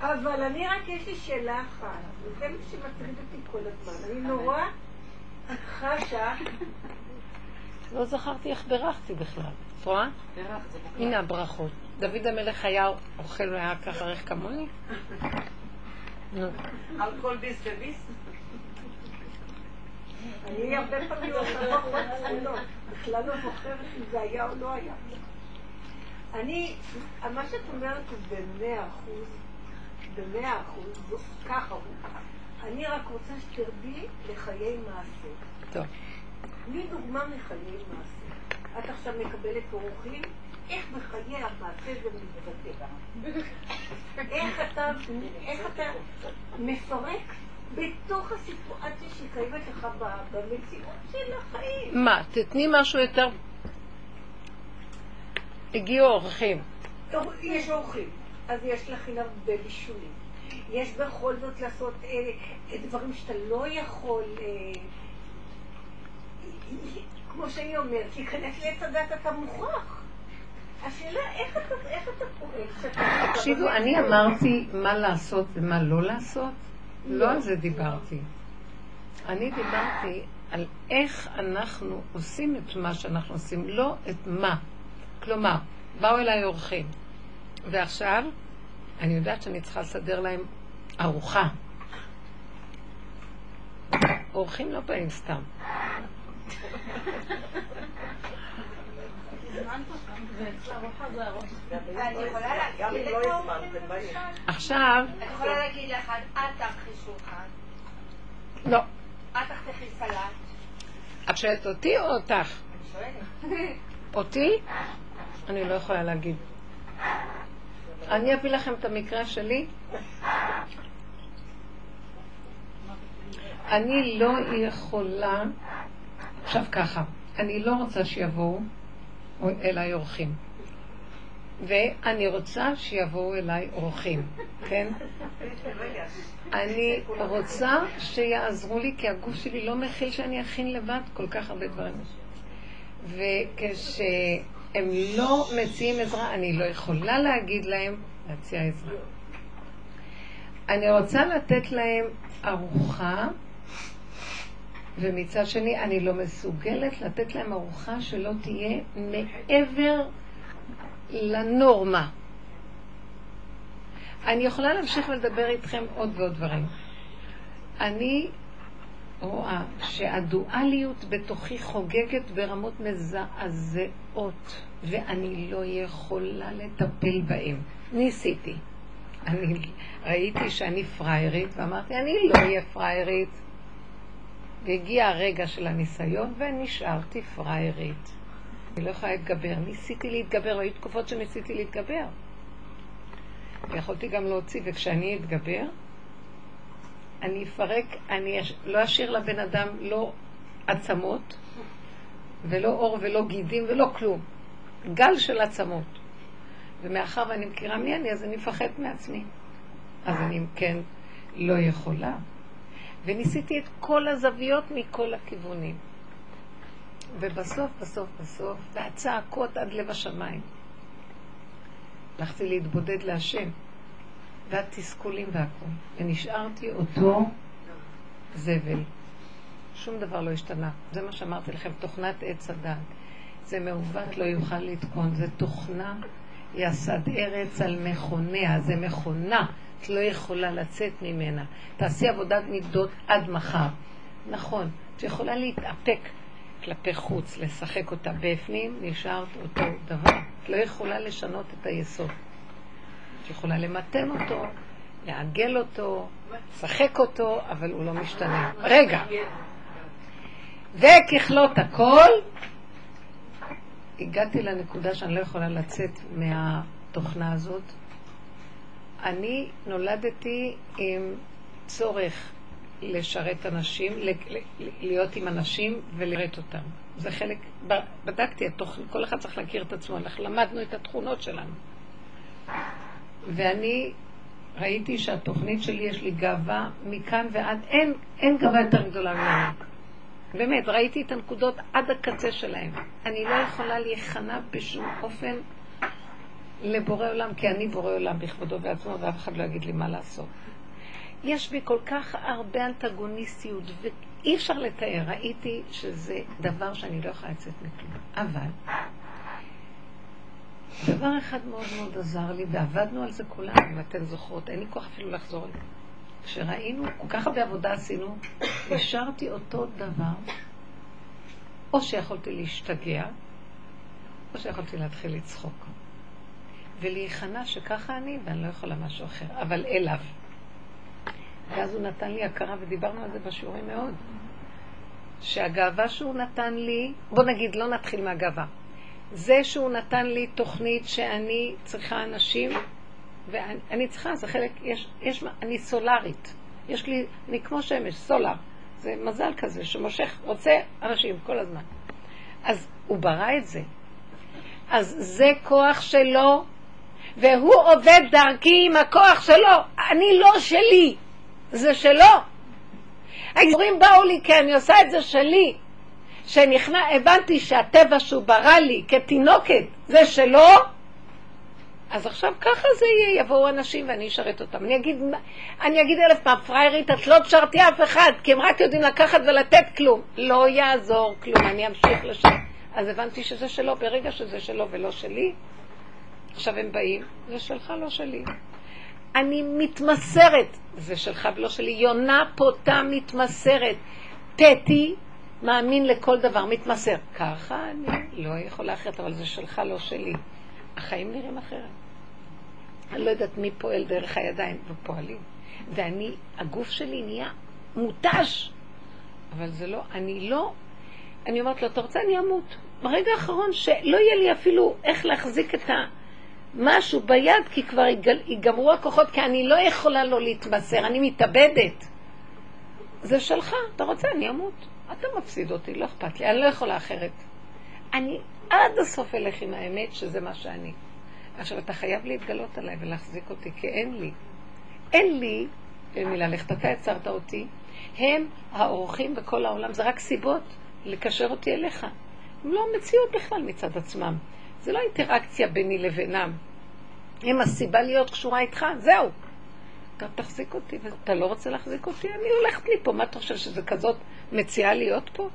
אבל אני רק, יש לי שאלה אחת, וזה מה שמטריד אותי כל הזמן. אני נורא חשה, לא זכרתי איך בירכתי בכלל. את רואה? הנה הברכות. דוד המלך היה אוכל והיה ככה ריח כמוני? נו. על כל ביס וביס? אני הרבה פעמים עושה ברכות בכלל לא זוכרת אם זה היה או לא היה. אני, מה שאת אומרת הוא במאה אחוז, במאה אחוז, ככה הוא. אני רק רוצה שתרדי לחיי מעשה. טוב. תני דוגמה מחיי מעשה. את עכשיו מקבלת אורחים, איך בחיי המעשה זה מתבטא? איך אתה, איך אתה מפרק בתוך הסיטואציה שהיא קיימת לך במציאות של החיים? מה, תתני משהו יותר... הגיעו אורחים. טוב, יש אורחים, אז יש לכם הרבה בישולים. יש בכל זאת לעשות אה, אה, דברים שאתה לא יכול, אה, כמו שאני אומרת, להיכנס לעץ הדת אתה מוכרח. השאלה איך אתה, איך אתה פועל. תקשיבו, אני אמרתי מה לעשות ומה לא לעשות, לא על זה דיברתי. אני דיברתי על איך אנחנו עושים את מה שאנחנו עושים, לא את מה. כלומר, באו אליי אורחים, ועכשיו אני יודעת שאני צריכה לסדר להם ארוחה. אורחים לא באים סתם. עכשיו, אני יכולה להגיד לך, את תחי שולחן, לא. את תחתכי סלט, את שואלת אותי או אותך? אני שואלת. אותי? אני לא יכולה להגיד. אני אביא לכם את המקרה שלי. אני לא יכולה, עכשיו ככה, אני לא רוצה שיבואו אליי אורחים. ואני רוצה שיבואו אליי אורחים, כן? אני רוצה שיעזרו לי, כי הגוף שלי לא מכיל שאני אכין לבד כל כך הרבה דברים. וכשהם לא מציעים עזרה, אני לא יכולה להגיד להם להציע עזרה. אני רוצה לתת להם ארוחה, ומצד שני אני לא מסוגלת לתת להם ארוחה שלא תהיה מעבר לנורמה. אני יכולה להמשיך ולדבר איתכם עוד ועוד דברים. אני רואה שהדואליות בתוכי חוגגת ברמות מזעזעות, ואני לא יכולה לטפל בהם. ניסיתי. אני ראיתי שאני פריירית, ואמרתי, אני לא אהיה פריירית. והגיע הרגע של הניסיון, ונשארתי פריירית. אני לא יכולה להתגבר. ניסיתי להתגבר, והיו תקופות שניסיתי להתגבר. ויכולתי גם להוציא, וכשאני אתגבר, אני אפרק, אני אש... לא אשאיר לבן אדם לא עצמות, ולא אור ולא גידים ולא כלום. גל של עצמות. ומאחר ואני מכירה מי אני, אז אני מפחד מעצמי. אז אני, כן, לא יכולה. וניסיתי את כל הזוויות מכל הכיוונים. ובסוף, בסוף, בסוף, והצעקות עד לב השמיים. הלכתי להתבודד להשם, והתסכולים והכל, ונשארתי אותו זבל. שום דבר לא השתנה. זה מה שאמרתי לכם, תוכנת עץ הדת. זה מעוות לא יוכל לתקון, זה תוכנה יסד ארץ על מכוניה, זה מכונה, את לא יכולה לצאת ממנה. תעשי עבודת מידות עד מחר. נכון, את יכולה להתאפק כלפי חוץ, לשחק אותה בפנים, נשארת אותו דבר. את לא יכולה לשנות את היסוד. את יכולה למתן אותו, לעגל אותו, לשחק אותו, אבל הוא לא משתנה. רגע. וככלות הכל, הגעתי לנקודה שאני לא יכולה לצאת מהתוכנה הזאת. אני נולדתי עם צורך לשרת אנשים, להיות עם אנשים ולראות אותם. זה חלק, בדקתי, כל אחד צריך להכיר את עצמו, אנחנו למדנו את התכונות שלנו. ואני ראיתי שהתוכנית שלי, יש לי גאווה מכאן ועד, אין, אין גאווה יותר גדולה ממני. באמת, ראיתי את הנקודות עד הקצה שלהם. אני לא יכולה להיכנע בשום אופן לבורא עולם, כי אני בורא עולם בכבודו ועצמו, ואף אחד לא יגיד לי מה לעשות. יש בי כל כך הרבה אנטגוניסטיות, ואי אפשר לתאר. ראיתי שזה דבר שאני לא יכולה לצאת מכלום. אבל, דבר אחד מאוד מאוד עזר לי, ועבדנו על זה כולנו, אם אתן זוכרות, אין לי כוח אפילו לחזור על. כשראינו, כל כך הרבה עבודה עשינו, השארתי אותו דבר, או שיכולתי להשתגע, או שיכולתי להתחיל לצחוק. ולהיכנע שככה אני, ואני לא יכולה משהו אחר, אבל אליו. ואז הוא נתן לי הכרה, ודיברנו על זה בשיעורים מאוד, שהגאווה שהוא נתן לי, בוא נגיד, לא נתחיל מהגאווה. זה שהוא נתן לי תוכנית שאני צריכה אנשים ואני צריכה, זה חלק, יש, יש, אני סולארית. יש לי, אני כמו שמש, סולאר. זה מזל כזה שמושך, רוצה אנשים כל הזמן. אז הוא ברא את זה. אז זה כוח שלו, והוא עובד דרכי עם הכוח שלו. אני לא שלי, זה שלו. הגיבורים באו לי כי אני עושה את זה שלי. שנכנע, הבנתי שהטבע שהוא ברא לי כתינוקת זה שלו, אז עכשיו ככה זה יהיה, יבואו אנשים ואני אשרת אותם. אני אגיד, אני אגיד אלף פעם, פריירית, את לא תשרתי אף אחד, כי הם רק יודעים לקחת ולתת כלום. לא יעזור כלום, אני אמשיך לשם. אז הבנתי שזה שלו, ברגע שזה שלו ולא שלי, עכשיו הם באים, זה שלך, לא שלי. אני מתמסרת, זה שלך ולא שלי. יונה פותה מתמסרת. פטי מאמין לכל דבר, מתמסר. ככה אני לא יכולה אחרת, אבל זה שלך, לא שלי. החיים נראים אחרת. אני לא יודעת מי פועל דרך הידיים, ופועלים. ואני, הגוף שלי נהיה מותש. אבל זה לא, אני לא, אני אומרת לו, אתה רוצה, אני אמות. ברגע האחרון שלא יהיה לי אפילו איך להחזיק את המשהו ביד, כי כבר ייגמרו הכוחות, כי אני לא יכולה לא להתמסר, אני מתאבדת. זה שלך, אתה רוצה, אני אמות. אתה מפסיד אותי, לא אכפת לי, אני לא יכולה אחרת. אני עד הסוף אלך עם האמת שזה מה שאני. עכשיו, אתה חייב להתגלות עליי ולהחזיק אותי, כי אין לי. אין לי, לי ללכת, אתה יצרת אותי, הם האורחים בכל העולם, זה רק סיבות לקשר אותי אליך. הם לא מציאות בכלל מצד עצמם. זה לא אינטראקציה ביני לבינם. הם הסיבה להיות קשורה איתך, זהו. אתה תחזיק אותי, ואתה לא רוצה להחזיק אותי, אני הולכת מפה. מה אתה חושב שזה כזאת מציעה להיות פה?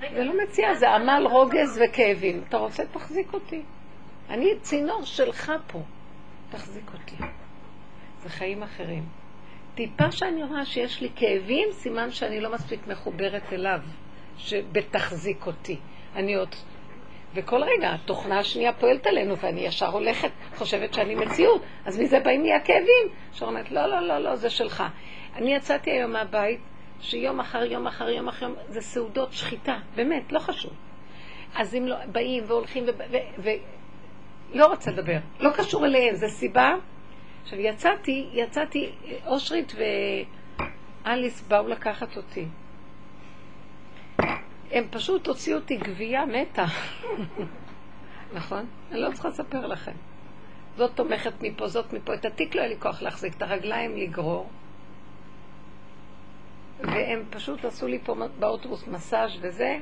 זה לא מציאה, זה עמל, רוגז וכאבים. אתה רוצה, תחזיק אותי. אני צינור שלך פה. תחזיק אותי. זה חיים אחרים. טיפה שאני רואה שיש לי כאבים, סימן שאני לא מספיק מחוברת אליו, שבתחזיק אותי. אני עוד... וכל רגע התוכנה השנייה פועלת עלינו, ואני ישר הולכת, חושבת שאני מציאות. אז מזה באים לי הכאבים. שאומרת, לא, לא, לא, לא, זה שלך. אני יצאתי היום מהבית, שיום אחר יום אחר יום אחר יום, זה סעודות שחיטה, באמת, לא חשוב. אז אם לא, באים והולכים ולא לא רוצה לדבר, לא קשור אליהם, זו סיבה. עכשיו יצאתי, יצאתי, אושרית ואליס באו לקחת אותי. הם פשוט הוציאו אותי גבייה מתה. נכון? אני לא צריכה לספר לכם. זאת תומכת מפה, זאת מפה. את התיק לא היה לי כוח להחזיק, את הרגליים לגרור. והם פשוט עשו לי פה באוטובוס מסאז' וזה,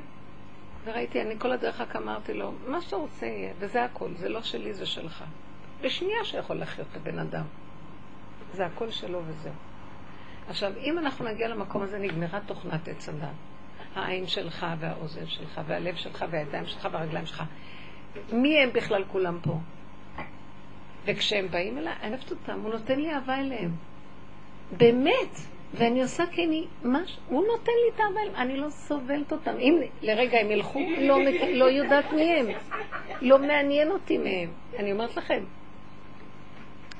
וראיתי, אני כל הדרך רק אמרתי לו, מה שאתה רוצה יהיה, וזה הכל, זה לא שלי, זה שלך. בשנייה שיכול לחיות הבן אדם. זה הכל שלו וזהו. עכשיו, אם אנחנו נגיע למקום הזה, נגמרה תוכנת עץ הדת. העין שלך והאוזן שלך והלב שלך והידיים שלך והרגליים שלך. מי הם בכלל כולם פה? וכשהם באים אליי, אני אוהבת אותם, הוא נותן לי אהבה אליהם. באמת. ואני עושה כי אני, מש, הוא נותן לי את האהבה אליהם, אני לא סובלת אותם. אם לרגע הם ילכו, לא, לא יודעת מי הם. לא מעניין אותי מהם. אני אומרת לכם,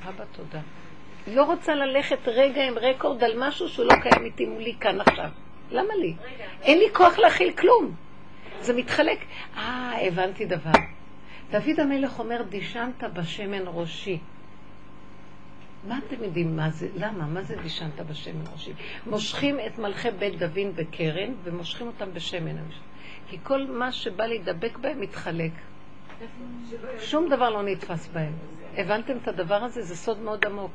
אבא תודה. לא רוצה ללכת רגע עם רקורד על משהו שהוא לא קיים איתי מולי כאן עכשיו. למה לי? אין לי כוח להכיל כלום. זה מתחלק. אה, הבנתי דבר. דוד המלך אומר, דישנת בשמן ראשי. מה אתם יודעים מה זה? למה? מה זה דישנת בשמן ראשי? מושכים את מלכי בית דוד בקרן ומושכים אותם בשמן. כי כל מה שבא להידבק בהם מתחלק. שום דבר לא נתפס בהם. הבנתם את הדבר הזה? זה סוד מאוד עמוק.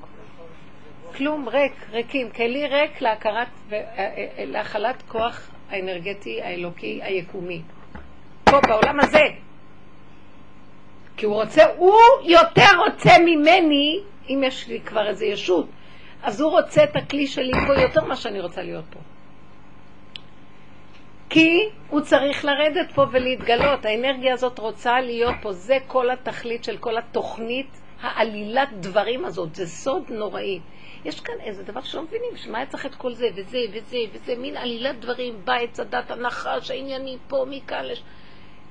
כלום, ריק, ריקים. כלי ריק להכרת, אה, אה, אה, להכלת כוח האנרגטי, האלוקי, היקומי. פה, בעולם הזה. כי הוא רוצה, הוא יותר רוצה ממני, אם יש לי כבר איזו ישות, אז הוא רוצה את הכלי שלי פה יותר ממה שאני רוצה להיות פה. כי הוא צריך לרדת פה ולהתגלות. האנרגיה הזאת רוצה להיות פה. זה כל התכלית של כל התוכנית, העלילת דברים הזאת. זה סוד נוראי. יש כאן איזה דבר שלא מבינים, שמה היה צריך את כל זה, וזה, וזה, וזה, מין עלילת דברים, בא עץ הנחש, העניינים פה, מכאן לש...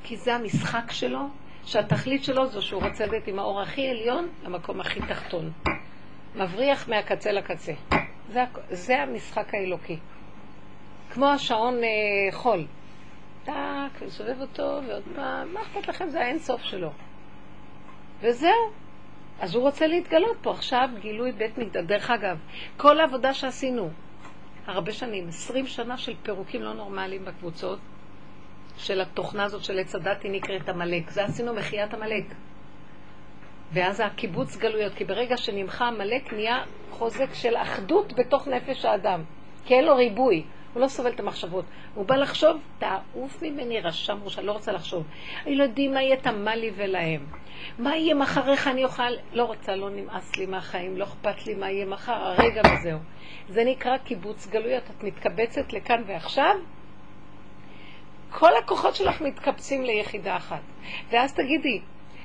כי זה המשחק שלו, שהתכלית שלו זו שהוא רוצה לתת עם האור הכי עליון למקום הכי תחתון. מבריח מהקצה לקצה. זה, זה המשחק האלוקי. כמו השעון אה, חול. טאק, וסובב אותו, ועוד פעם, מה אכפת לכם? זה האינסוף שלו. וזהו. אז הוא רוצה להתגלות פה עכשיו, גילוי בית מקדש. דרך אגב, כל העבודה שעשינו, הרבה שנים, עשרים שנה של פירוקים לא נורמליים בקבוצות, של התוכנה הזאת של עץ הדת, היא נקראת עמלק. זה עשינו מחיית עמלק. ואז הקיבוץ גלויות, כי ברגע שנמחה עמלק נהיה חוזק של אחדות בתוך נפש האדם, כי אין לו ריבוי. הוא לא סובל את המחשבות. הוא בא לחשוב, תעוף ממני רשם ראשה, לא רוצה לחשוב. הילדים, מה יהיה תמה לי ולהם? מה יהיה מחריך אני אוכל? לא רוצה, לא נמאס לי מהחיים, לא אכפת לי מה יהיה מחר, הרגע וזהו. זה נקרא קיבוץ גלויות. את מתקבצת לכאן ועכשיו, כל הכוחות שלך מתקבצים ליחידה אחת. ואז תגידי,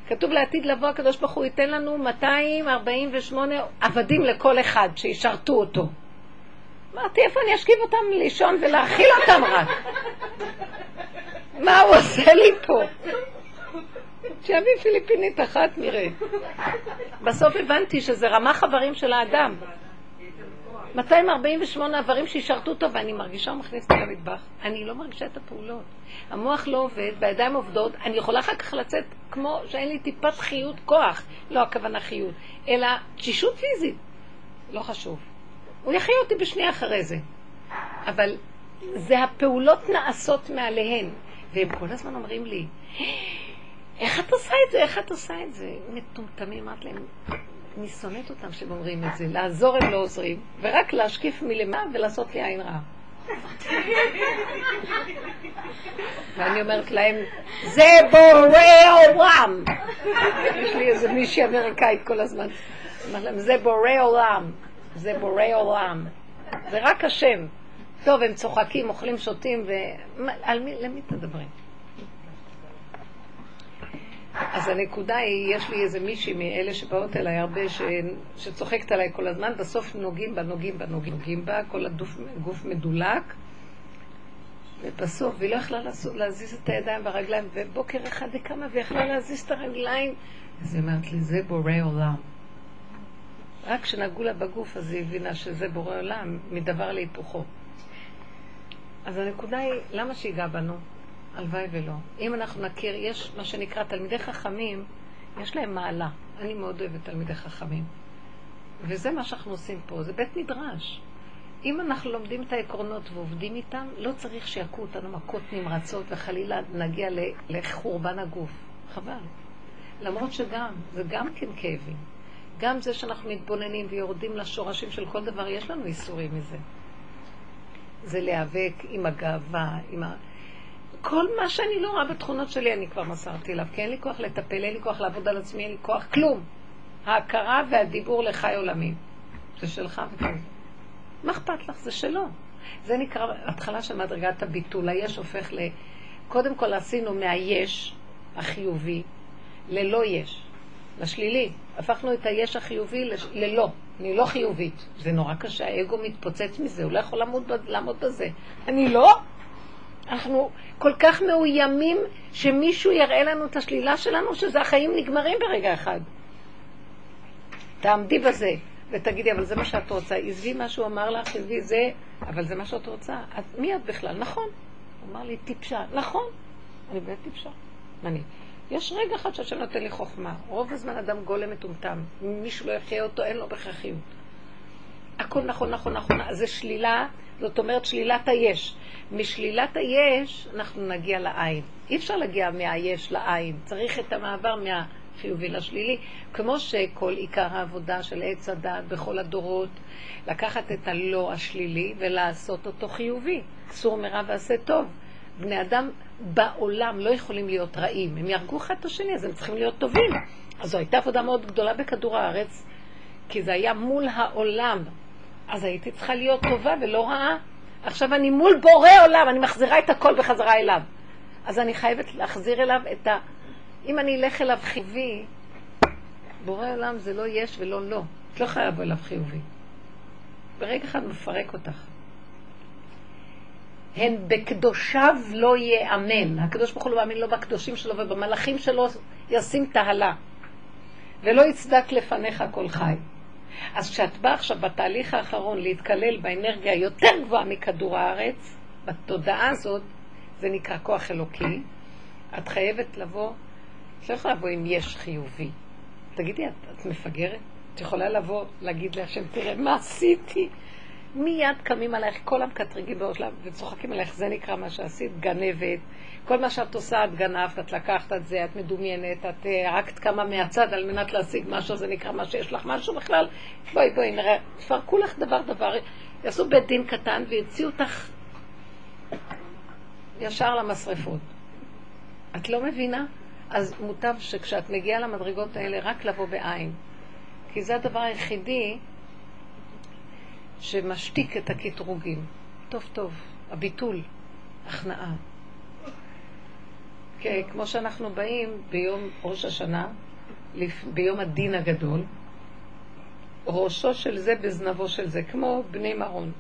כתוב לעתיד לבוא, הקדוש ברוך הוא ייתן לנו 248 עבדים לכל אחד, שישרתו אותו. אמרתי, איפה אני אשכיב אותם לישון ולהאכיל אותם רק? מה הוא עושה לי פה? שיביא פיליפינית אחת, נראה. בסוף הבנתי שזה רמה חברים של האדם. 248 איברים שישרתו אותו, ואני מרגישה הוא מכניס אותי למטבח. אני לא מרגישה את הפעולות. המוח לא עובד, בידיים עובדות, אני יכולה אחר כך לצאת כמו שאין לי טיפת חיות כוח, לא הכוונה חיות, אלא תשישות פיזית. לא חשוב. הוא יחיה אותי בשנייה אחרי זה. אבל זה הפעולות נעשות מעליהן. והם כל הזמן אומרים לי, איך את עושה את זה? איך את עושה את זה? מטומטמים, אמרת להם, אני שונאת אותם שהם את זה. לעזור הם לא עוזרים, ורק להשקיף מלמעלה ולעשות לי עין רעה. ואני אומרת להם, זה בורא עולם. יש לי איזה מישהי אמריקאית כל הזמן. אמרת להם, זה בורא עולם. זה בורא עולם. זה רק השם. טוב, הם צוחקים, אוכלים, שותים, ולמי תדברים? אז הנקודה היא, יש לי איזה מישהי מאלה שבאות אליי הרבה, ש... שצוחקת עליי כל הזמן, בסוף נוגעים בה, נוגעים בה, נוגעים בה, כל הגוף מדולק, ובסוף, והיא לא יכלה להזיז את הידיים והרגליים, ובוקר אחד היא קמה ויכלה להזיז את הרגליים. אז היא אומרת לי, זה בורא עולם. רק כשנגעו לה בגוף, אז היא הבינה שזה בורא עולם, מדבר להיפוכו. אז הנקודה היא, למה שיגע בנו? הלוואי ולא. אם אנחנו נכיר, יש מה שנקרא תלמידי חכמים, יש להם מעלה. אני מאוד אוהבת תלמידי חכמים. וזה מה שאנחנו עושים פה, זה בית מדרש. אם אנחנו לומדים את העקרונות ועובדים איתם, לא צריך שיכו אותנו מכות נמרצות וחלילה נגיע לחורבן הגוף. חבל. למרות שגם, זה גם כן כאבים. גם זה שאנחנו מתבוננים ויורדים לשורשים של כל דבר, יש לנו איסורים מזה. זה להיאבק עם הגאווה, עם ה... כל מה שאני לא רואה בתכונות שלי, אני כבר מסרתי אליו, כי אין לי כוח לטפל, אין לי כוח לעבוד על עצמי, אין לי כוח, כלום. ההכרה והדיבור לחי עולמים. זה שלך וכזה. מה אכפת לך? זה שלו. זה נקרא התחלה של מדרגת הביטול. היש הופך ל... קודם כל עשינו מהיש החיובי ללא יש, לשלילי. הפכנו את היש החיובי לש... ללא. אני לא חיובית. זה נורא קשה, האגו מתפוצץ מזה, הוא לא יכול לעמוד בזה. אני לא? אנחנו כל כך מאוימים שמישהו יראה לנו את השלילה שלנו, שזה החיים נגמרים ברגע אחד. תעמדי בזה ותגידי, אבל זה מה שאת רוצה. עזבי מה שהוא אמר לך, עזבי זה, אבל זה מה שאת רוצה. את, מי את בכלל? נכון. הוא אמר לי, טיפשה. נכון, אני באמת טיפשה. אני. יש רגע אחד שהשם נותן לי חוכמה. רוב הזמן אדם גולם מטומטם. מישהו לא יחיה אותו, אין לו בכרחיות. הכל נכון, נכון, נכון. אז זה שלילה, זאת אומרת שלילת היש. משלילת היש אנחנו נגיע לעין. אי אפשר להגיע מהיש לעין. צריך את המעבר מהחיובי לשלילי. כמו שכל עיקר העבודה של עץ הדת בכל הדורות, לקחת את הלא השלילי ולעשות אותו חיובי. סור מרע ועשה טוב. בני אדם בעולם לא יכולים להיות רעים. הם יהרגו אחד את השני, אז הם צריכים להיות טובים. אז זו הייתה עבודה מאוד גדולה בכדור הארץ, כי זה היה מול העולם. אז הייתי צריכה להיות טובה ולא רעה. עכשיו אני מול בורא עולם, אני מחזירה את הכל בחזרה אליו. אז אני חייבת להחזיר אליו את ה... אם אני אלך אליו חיובי, בורא עולם זה לא יש ולא לא. את לא לבוא אליו חיובי. ברגע אחד מפרק אותך. הן בקדושיו לא ייאמן. הקדוש ברוך הוא לא מאמין לא בקדושים שלו ובמלאכים שלו ישים תהלה. ולא יצדק לפניך כל חי. אז כשאת באה עכשיו בתהליך האחרון להתקלל באנרגיה יותר גבוהה מכדור הארץ, בתודעה הזאת, זה נקרא כוח אלוקי, את חייבת לבוא, את לא יכולה לבוא אם יש חיובי. תגידי, את, את מפגרת? את יכולה לבוא, להגיד להשם, תראה, מה עשיתי? מיד קמים עלייך כל המקטרגים באוזלם וצוחקים עלייך, זה נקרא מה שעשית, גנבת. כל מה שאת עושה, את גנבת, את לקחת את זה, את מדומיינת, את הרגת כמה מהצד על מנת להשיג משהו, זה נקרא מה שיש לך משהו בכלל. בואי, בואי, נראה, תפרקו לך דבר דבר, יעשו בית דין קטן ויוציאו אותך ישר למשרפות. את לא מבינה? אז מוטב שכשאת מגיעה למדרגות האלה, רק לבוא בעין. כי זה הדבר היחידי שמשתיק את הקטרוגים. טוב טוב, הביטול, הכנעה. כן, כמו שאנחנו באים ביום ראש השנה, ביום הדין הגדול, ראשו של זה בזנבו של זה, כמו בני מרון,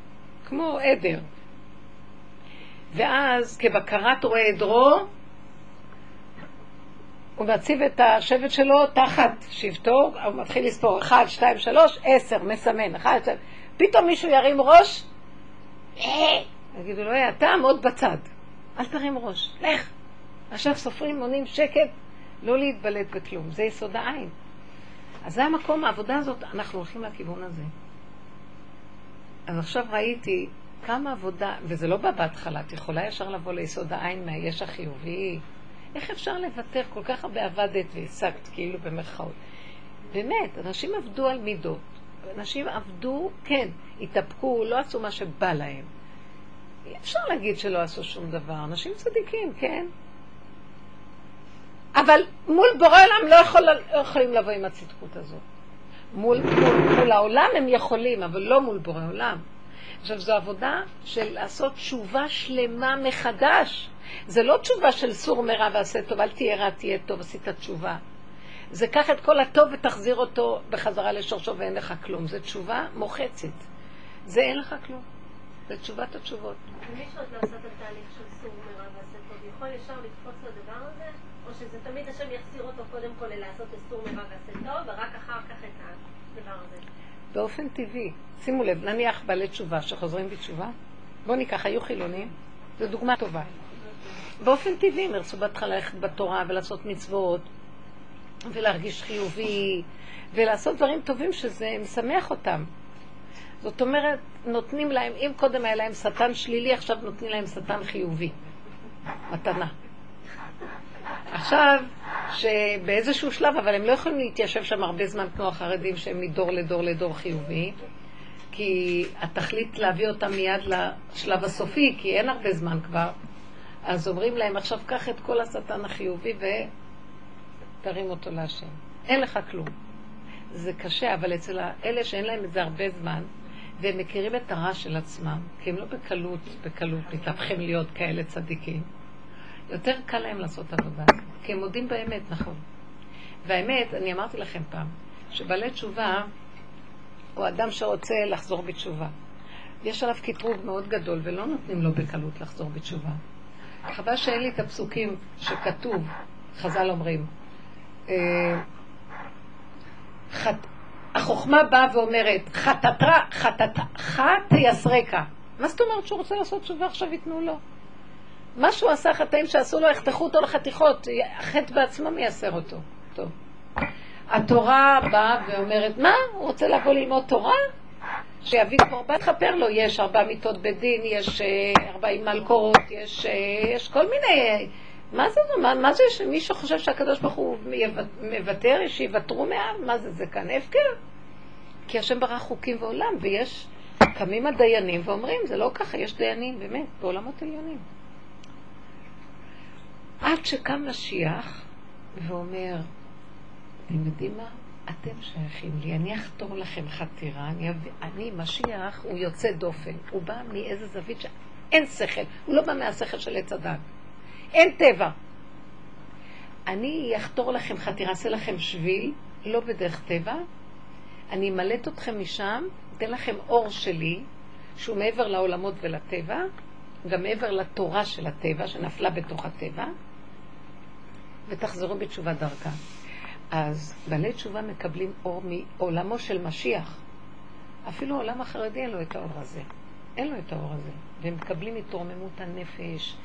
כמו עדר. ואז כבקרת רואה עדרו, הוא מציב את השבט שלו תחת שבטו, הוא מתחיל לספור, אחד, שתיים, שלוש, עשר, מסמן, אחד, שתיים. פתאום מישהו ירים ראש, אה, יגידו לו, אה, אתה עמוד בצד, אל תרים ראש, לך. עכשיו סופרים, מונים שקט, לא להתבלט בכלום, זה יסוד העין. אז זה המקום, העבודה הזאת, אנחנו הולכים לכיוון הזה. אז עכשיו ראיתי כמה עבודה, וזה לא בא בהתחלה, את יכולה ישר לבוא ליסוד העין מהיש החיובי. איך אפשר לוותר? כל כך הרבה עבדת והשגת, כאילו במרכאות. באמת, אנשים עבדו על מידות. אנשים עבדו, כן, התאפקו, לא עשו מה שבא להם. אי אפשר להגיד שלא עשו שום דבר. אנשים צדיקים, כן. אבל מול בורא עולם לא, יכול, לא יכולים לבוא עם הצדקות הזאת. מול, מול, מול העולם הם יכולים, אבל לא מול בורא עולם. עכשיו, זו עבודה של לעשות תשובה שלמה מחדש. זה לא תשובה של סור מרע ועשה טוב, אל תהיה רע, תהיה טוב, עשית תשובה. זה קח את כל הטוב ותחזיר אותו בחזרה לשורשו ואין לך כלום. זו תשובה מוחצת. זה אין לך כלום. זה תשובת התשובות. ומי שעוד לא עושה את התהליך של סור מרע ועשה טוב, יכול ישר לקפוץ לדבר הזה? או שזה תמיד השם יחזיר אותו קודם כל ללעשות את סור מרע ועשה טוב, ורק אחר כך את הדבר הזה? באופן טבעי. שימו לב, נניח בעלי תשובה שחוזרים בתשובה, בואו ניקח, היו חילונים, זו דוגמה טובה. באופן טבעי הם ירצו בהתחלה ללכת בתורה ולעשות מצוות, ולהרגיש חיובי, ולעשות דברים טובים שזה משמח אותם. זאת אומרת, נותנים להם, אם קודם היה להם שטן שלילי, עכשיו נותנים להם שטן חיובי. מתנה. עכשיו, שבאיזשהו שלב, אבל הם לא יכולים להתיישב שם הרבה זמן כמו החרדים שהם מדור לדור לדור חיובי, כי התכלית להביא אותם מיד לשלב הסופי, כי אין הרבה זמן כבר. אז אומרים להם, עכשיו קח את כל השטן החיובי ותרים אותו להשם. אין לך כלום. זה קשה, אבל אצל אלה שאין להם את זה הרבה זמן, והם מכירים את הרע של עצמם, כי הם לא בקלות, בקלות מתהפכים להיות כאלה צדיקים, יותר קל להם לעשות עבודה, כי הם מודים באמת, נכון. והאמת, אני אמרתי לכם פעם, שבעלי תשובה הוא אדם שרוצה לחזור בתשובה. יש עליו קטרוג מאוד גדול, ולא נותנים לו בקלות לחזור בתשובה. חבל שאין לי את הפסוקים שכתוב, חז"ל אומרים. החוכמה באה ואומרת, חטאתך, חטאתך תייסרקה. מה זאת אומרת שהוא רוצה לעשות תשובה עכשיו ייתנו לו? מה שהוא עשה חטאים שעשו לו, יחתכו אותו לחתיכות, החטא בעצמו מייסר אותו. טוב. התורה באה ואומרת, מה? הוא רוצה לבוא ללמוד תורה? שיביא קורבן, תכפר לו, יש ארבע מיטות בדין, יש אה, ארבעים מלקורות, יש, אה, יש כל מיני... מה זה, מה, מה זה שמישהו חושב שהקדוש ברוך הוא מוותר, שיוותרו מעם? מה זה, זה כאן הפקר? כי השם ברא חוקים ועולם, ויש, קמים הדיינים ואומרים, זה לא ככה, יש דיינים, באמת, בעולמות עליונים. עד שקם משיח ואומר, אתם יודעים מה? אתם שייכים לי, אני אחתור לכם חתירה, אני, אני משיח, הוא יוצא דופן, הוא בא מאיזה זווית שאין שכל, הוא לא בא מהשכל של עץ הדת, אין טבע. אני אחתור לכם חתירה, אעשה לכם שביל, לא בדרך טבע, אני אמלט אתכם משם, אתן לכם אור שלי, שהוא מעבר לעולמות ולטבע, גם מעבר לתורה של הטבע, שנפלה בתוך הטבע, ותחזרו בתשובה דרכה. אז בעלי תשובה מקבלים אור מעולמו של משיח. אפילו העולם החרדי אין לו את האור הזה. אין לו את האור הזה. והם מקבלים התרוממות הנפש,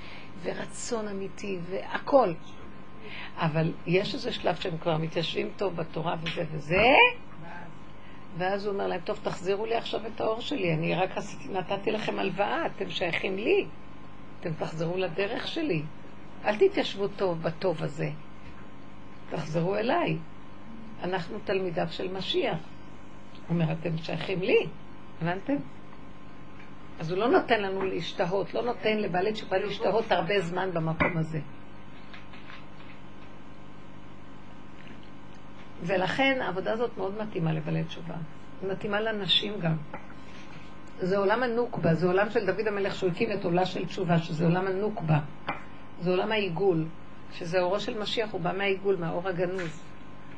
ורצון אמיתי, והכול. אבל יש איזה שלב שהם כבר מתיישבים טוב בתורה וזה וזה, ואז הוא אומר להם, טוב, תחזירו לי עכשיו את האור שלי, אני רק עשיתי, נתתי לכם הלוואה, אתם שייכים לי, אתם תחזרו לדרך שלי. אל תתיישבו טוב בטוב הזה. תחזרו אליי. אנחנו תלמידיו של משיח. הוא אומר, אתם שייכים לי, הבנתם? אז הוא לא נותן לנו להשתהות, לא נותן לבעלי תשובה להשתהות הרבה זמן במקום הזה. ולכן העבודה הזאת מאוד מתאימה לבעלי תשובה. היא מתאימה לנשים גם. זה עולם הנוקבה, זה עולם של דוד המלך שהוא הקים את עולה של תשובה, שזה עולם הנוקבה. זה עולם העיגול. שזה אורו של משיח, הוא בא מהעיגול, מהאור הגנוז,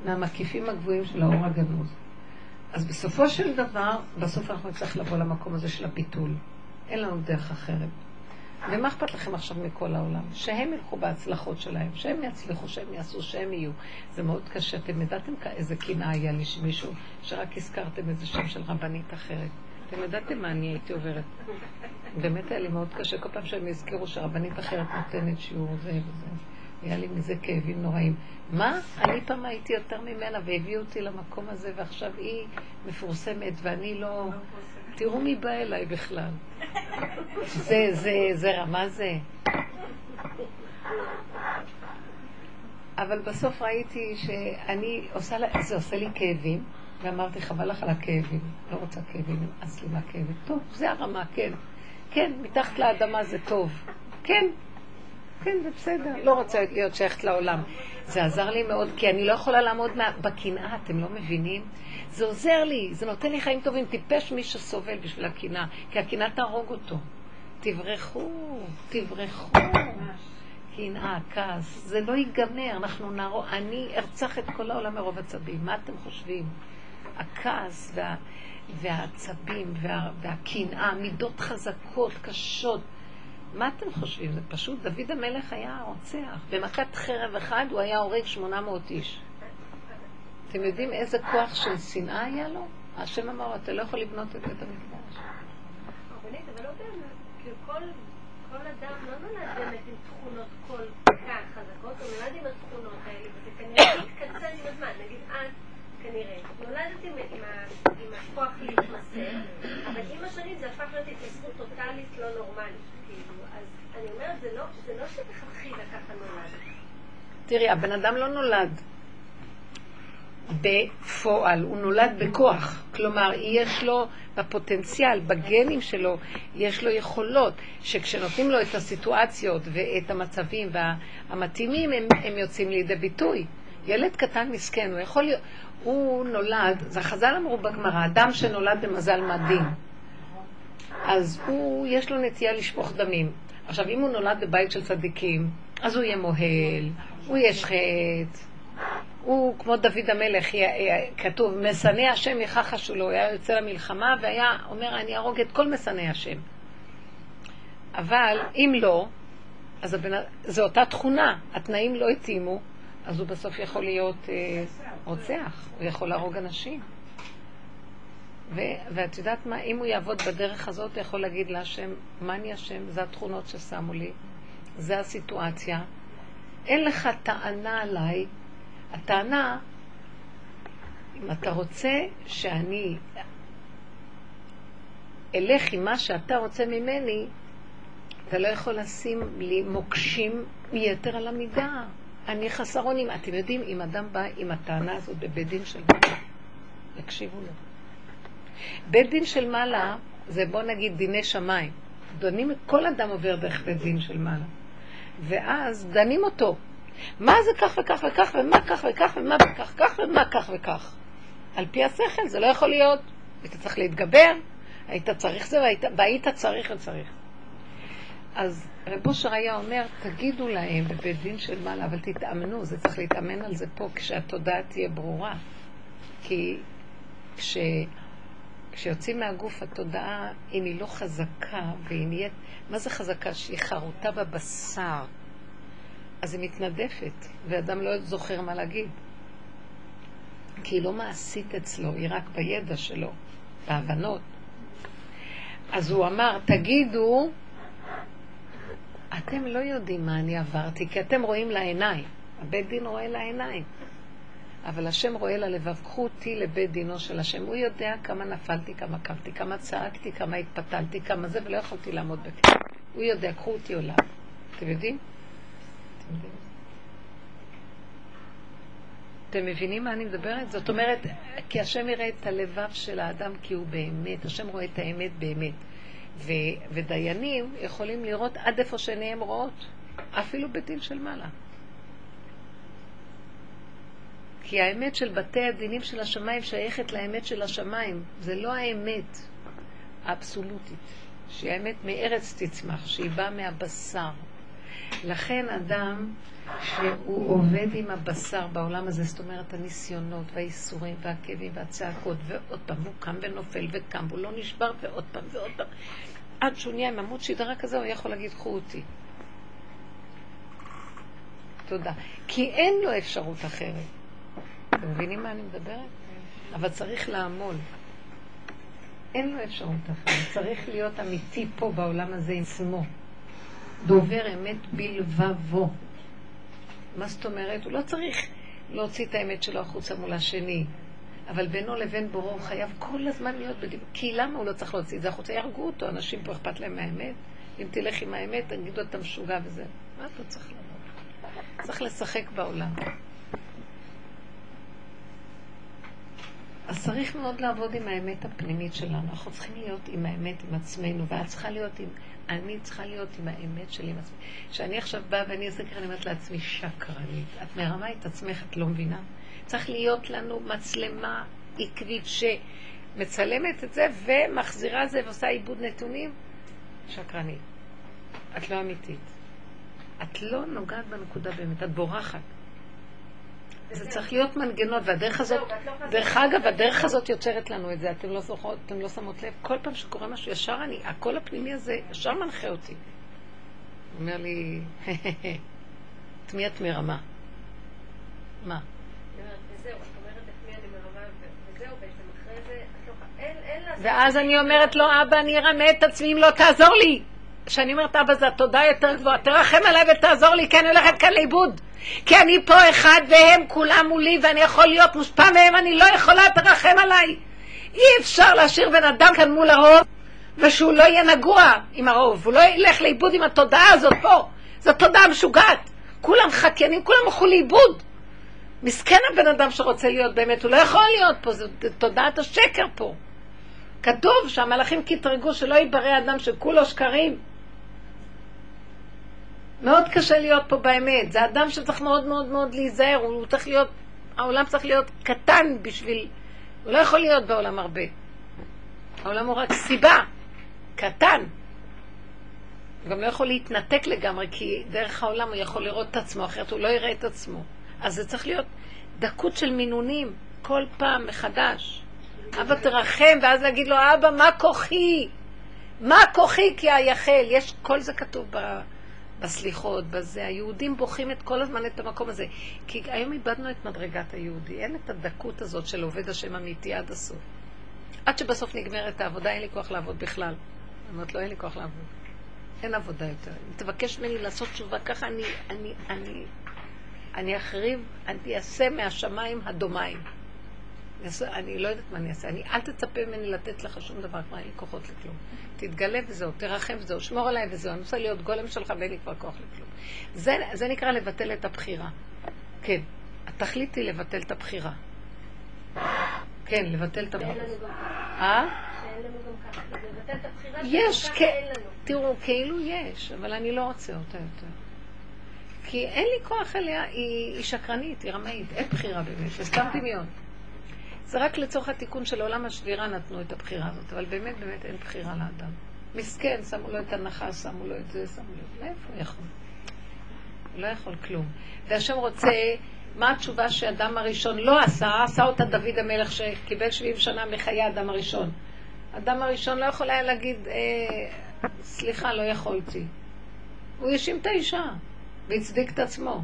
מהמקיפים הגבוהים של האור הגנוז. אז בסופו של דבר, בסוף אנחנו נצטרך לבוא למקום הזה של הביטול. אין לנו דרך אחרת. ומה אכפת לכם עכשיו מכל העולם? שהם ילכו בהצלחות שלהם, שהם יצליחו, שהם יעשו, שהם יהיו. זה מאוד קשה. אתם ידעתם איזה קנאה היה לי שמישהו, שרק הזכרתם איזה שם של רבנית אחרת. אתם ידעתם מה אני הייתי עוברת. באמת היה לי מאוד קשה כל פעם שהם הזכירו שרבנית אחרת נותנת שיעור זה וזה. היה לי מזה כאבים נוראים. מה? אני פעם הייתי יותר ממנה והביאו אותי למקום הזה ועכשיו היא מפורסמת ואני לא... תראו מי בא אליי בכלל. זה, זה, זה רמה זה. אבל בסוף ראיתי שאני עושה, זה עושה לי כאבים, ואמרתי, חבל לך על הכאבים, לא רוצה כאבים, נמאס לי מהכאבים. טוב, זה הרמה, כן. כן, מתחת לאדמה זה טוב. כן, כן, זה בסדר, לא רוצה להיות שייכת לעולם. זה עזר לי מאוד, כי אני לא יכולה לעמוד בקנאה, אתם לא מבינים? זה עוזר לי, זה נותן לי חיים טובים. טיפש מי שסובל בשביל הקנאה, כי הקנאה תהרוג אותו. תברחו, תברחו. קנאה, כעס, זה לא ייגמר, אנחנו נערוך, אני ארצח את כל העולם מרוב עצבים. מה אתם חושבים? הכעס וה, והעצבים וה, והקנאה, מידות חזקות, קשות. מה אתם חושבים? זה פשוט, דוד המלך היה רוצח. במכת חרב אחד הוא היה הורג 800 איש. אתם יודעים איזה כוח של שנאה היה לו? השם אמר, אתה לא יכול לבנות את בית המקדש. אבל לא כאילו כל אדם לא נולד באמת עם תכונות כל כך חזקות, הוא נולד עם התכונות האלה, וזה כנראה מתקצר עם הזמן. נגיד את, כנראה, נולדת עם הכוח להתמסר, אבל עם השנים זה הפך להיות התייסרות טוטאלית לא נורמלית. אני אומרת, זה לא, לא שמלכתחילה ככה נולד. תראי, הבן אדם לא נולד. בפועל, הוא נולד בכוח. כלומר, יש לו בפוטנציאל, בגנים שלו, יש לו יכולות, שכשנותנים לו את הסיטואציות ואת המצבים המתאימים, הם, הם יוצאים לידי ביטוי. ילד קטן מסכן, הוא יכול להיות, הוא נולד, זה חז"ל אמרו בגמרא, אדם שנולד במזל מדהים, אז הוא, יש לו נטייה לשפוך דמים. עכשיו, אם הוא נולד בבית של צדיקים, אז הוא יהיה מוהל, הוא ישחט, הוא כמו דוד המלך, כתוב, משנא השם יכחשו לו, הוא היה יוצא למלחמה והיה אומר, אני אהרוג את כל משנא השם. אבל אם לא, אז הבנ... זו אותה תכונה, התנאים לא התאימו, אז הוא בסוף יכול להיות אה, רוצח, הוא יכול להרוג אנשים. ו- ואת יודעת מה, אם הוא יעבוד בדרך הזאת, הוא יכול להגיד להשם, מה אני השם? זה התכונות ששמו לי, זה הסיטואציה. אין לך טענה עליי. הטענה, אם אתה רוצה שאני אלך עם מה שאתה רוצה ממני, אתה לא יכול לשים לי מוקשים מיתר על המידה. אני חסר אונים. אתם יודעים, אם אדם בא עם הטענה הזאת בבית דין של מעלה, יקשיבו לו. בית דין של מעלה זה בוא נגיד דיני שמיים. דנים, כל אדם עובר דרך בית דין של מעלה. ואז דנים אותו. מה זה כך וכך וכך, ומה כך וכך, ומה כך כך, ומה כך וכך. על פי השכל, זה לא יכול להיות. היית צריך להתגבר, היית צריך זה, והיית, והיית צריך וצריך. אז רב אושר היה אומר, תגידו להם בבית דין של מעלה, אבל תתאמנו, זה צריך להתאמן על זה פה, כשהתודעה תהיה ברורה. כי כש... כשיוצאים מהגוף התודעה, אם היא לא חזקה והיא נהיית, מה זה חזקה? שהיא חרוטה בבשר, אז היא מתנדפת, ואדם לא זוכר מה להגיד. כי היא לא מעשית אצלו, היא רק בידע שלו, בהבנות. אז הוא אמר, תגידו, אתם לא יודעים מה אני עברתי, כי אתם רואים לעיניים. הבית דין רואה לעיניים. אבל השם רואה ללבב. קחו אותי לבית דינו של השם. הוא יודע כמה נפלתי, כמה קמתי, כמה צעקתי, כמה התפתלתי, כמה זה, ולא יכולתי לעמוד בכלל. הוא יודע, קחו אותי עולם. אתם יודעים? אתם יודעים? אתם מבינים מה אני מדברת? זאת אומרת, כי השם יראה את הלבב של האדם כי הוא באמת, השם רואה את האמת באמת. ו, ודיינים יכולים לראות עד איפה שעיניהם רואות, אפילו בדין של מעלה. כי האמת של בתי הדינים של השמיים שייכת לאמת של השמיים. זה לא האמת האבסולוטית, שהיא האמת מארץ תצמח, שהיא באה מהבשר. לכן אדם שהוא עובד עם הבשר בעולם הזה, זאת אומרת הניסיונות והאיסורים והכאבים והצעקות, ועוד פעם הוא קם ונופל וקם, והוא לא נשבר ועוד פעם ועוד פעם, עד שהוא נהיה עם עמוד שדרה כזה, הוא יכול להגיד, קחו אותי. תודה. כי אין לו אפשרות אחרת. אתם מבינים מה אני מדברת? אבל צריך לעמול. אין לו אפשרות אחרת. צריך להיות אמיתי פה בעולם הזה עם עצמו. דובר אמת בלבבו. מה זאת אומרת? הוא לא צריך להוציא את האמת שלו החוצה מול השני. אבל בינו לבין בורו הוא חייב כל הזמן להיות בדיוק. כי למה הוא לא צריך להוציא את זה החוצה? יהרגו אותו, אנשים פה אכפת להם מהאמת. אם תלך עם האמת, תגידו אתה משוגע וזה. מה אתה צריך לעבוד? צריך לשחק בעולם. אז צריך מאוד לעבוד עם האמת הפנימית שלנו. אנחנו צריכים להיות עם האמת, עם עצמנו, ואת צריכה להיות עם... אני צריכה להיות עם האמת שלי עם עצמי. כשאני עכשיו באה ואני אעשה ככה, אני אומרת לעצמי, שקרנית. את מרמה את עצמך, את לא מבינה? צריך להיות לנו מצלמה עקבית שמצלמת את זה ומחזירה זה ועושה עיבוד נתונים. שקרנית. את לא אמיתית. את לא נוגעת בנקודה באמת, את בורחת. זה צריך להיות מנגנון, והדרך הזאת, דרך אגב, הדרך הזאת יוצרת לנו את זה, אתם לא זוכרות, אתם לא שמות לב, כל פעם שקורה משהו, ישר אני, הקול הפנימי הזה, ישר מנחה אותי. הוא אומר לי, את מי את מרמה? מה? ואז אני אומרת לו, אבא, אני ארמה את עצמי אם לא תעזור לי. כשאני אומרת, אבא, זה התודה יותר גבוהה, תרחם עליי ותעזור לי, כי אני הולכת כאן לאיבוד. כי אני פה אחד והם כולם מולי ואני יכול להיות מושפע מהם, אני לא יכולה, תרחם עליי. אי אפשר להשאיר בן אדם כאן מול הרוב ושהוא לא יהיה נגוע עם הרוב, הוא לא ילך לאיבוד עם התודעה הזאת פה. זו תודעה משוגעת. כולם חקיינים, כולם הלכו לאיבוד. מסכן הבן אדם שרוצה להיות באמת, הוא לא יכול להיות פה, זו תודעת השקר פה. כתוב שהמלאכים קטרגו שלא ייברא אדם שכולו שקרים. מאוד קשה להיות פה באמת, זה אדם שצריך מאוד מאוד מאוד להיזהר, הוא צריך להיות, העולם צריך להיות קטן בשביל, הוא לא יכול להיות בעולם הרבה. העולם הוא רק סיבה, קטן. הוא גם לא יכול להתנתק לגמרי, כי דרך העולם הוא יכול לראות את עצמו, אחרת הוא לא יראה את עצמו. אז זה צריך להיות דקות של מינונים, כל פעם מחדש. אבא תרחם, ואז להגיד לו, אבא, מה כוחי? מה כוחי כי אייחל? יש, כל זה כתוב ב, בסליחות, בזה. היהודים בוכים את כל הזמן את המקום הזה. כי היום איבדנו את מדרגת היהודי. אין את הדקות הזאת של עובד השם אמיתי עד הסוף. עד שבסוף נגמרת העבודה, אין לי כוח לעבוד בכלל. אני אומרת לו, אין לי כוח לעבוד. אין עבודה יותר. אם תבקש ממני לעשות תשובה ככה, אני, אני, אני, אני אחריב, אני אעשה מהשמיים הדומיים. אני לא יודעת מה אני אעשה. אני, אל תצפה ממני לתת לך שום דבר, כבר אין לי כוחות לכלום. תתגלה וזהו, תרחם וזהו, שמור עליי וזהו. אני רוצה להיות גולם שלך ואין לי כבר כוח לכלום. זה, זה נקרא לבטל את הבחירה. כן, התכלית היא לבטל את הבחירה. כן, לבטל את הבחירה. אה? יש, כן. תראו, כאילו יש, אבל אני לא רוצה אותה יותר. כי אין לי כוח אליה, היא, היא שקרנית, היא רמאית, אין בחירה באמת, זה סתם דמיון. זה רק לצורך התיקון של עולם השבירה נתנו את הבחירה הזאת, אבל באמת באמת אין בחירה לאדם. מסכן, שמו לו את הנחה, שמו לו את זה, שמו לו מאיפה הוא יכול? הוא לא יכול כלום. והשם רוצה, מה התשובה שאדם הראשון לא עשה? עשה אותה דוד המלך שקיבל 70 שנה מחיי האדם הראשון. אדם הראשון לא יכול היה להגיד, אה, סליחה, לא יכולתי. הוא האשים את האישה והצדיק את עצמו.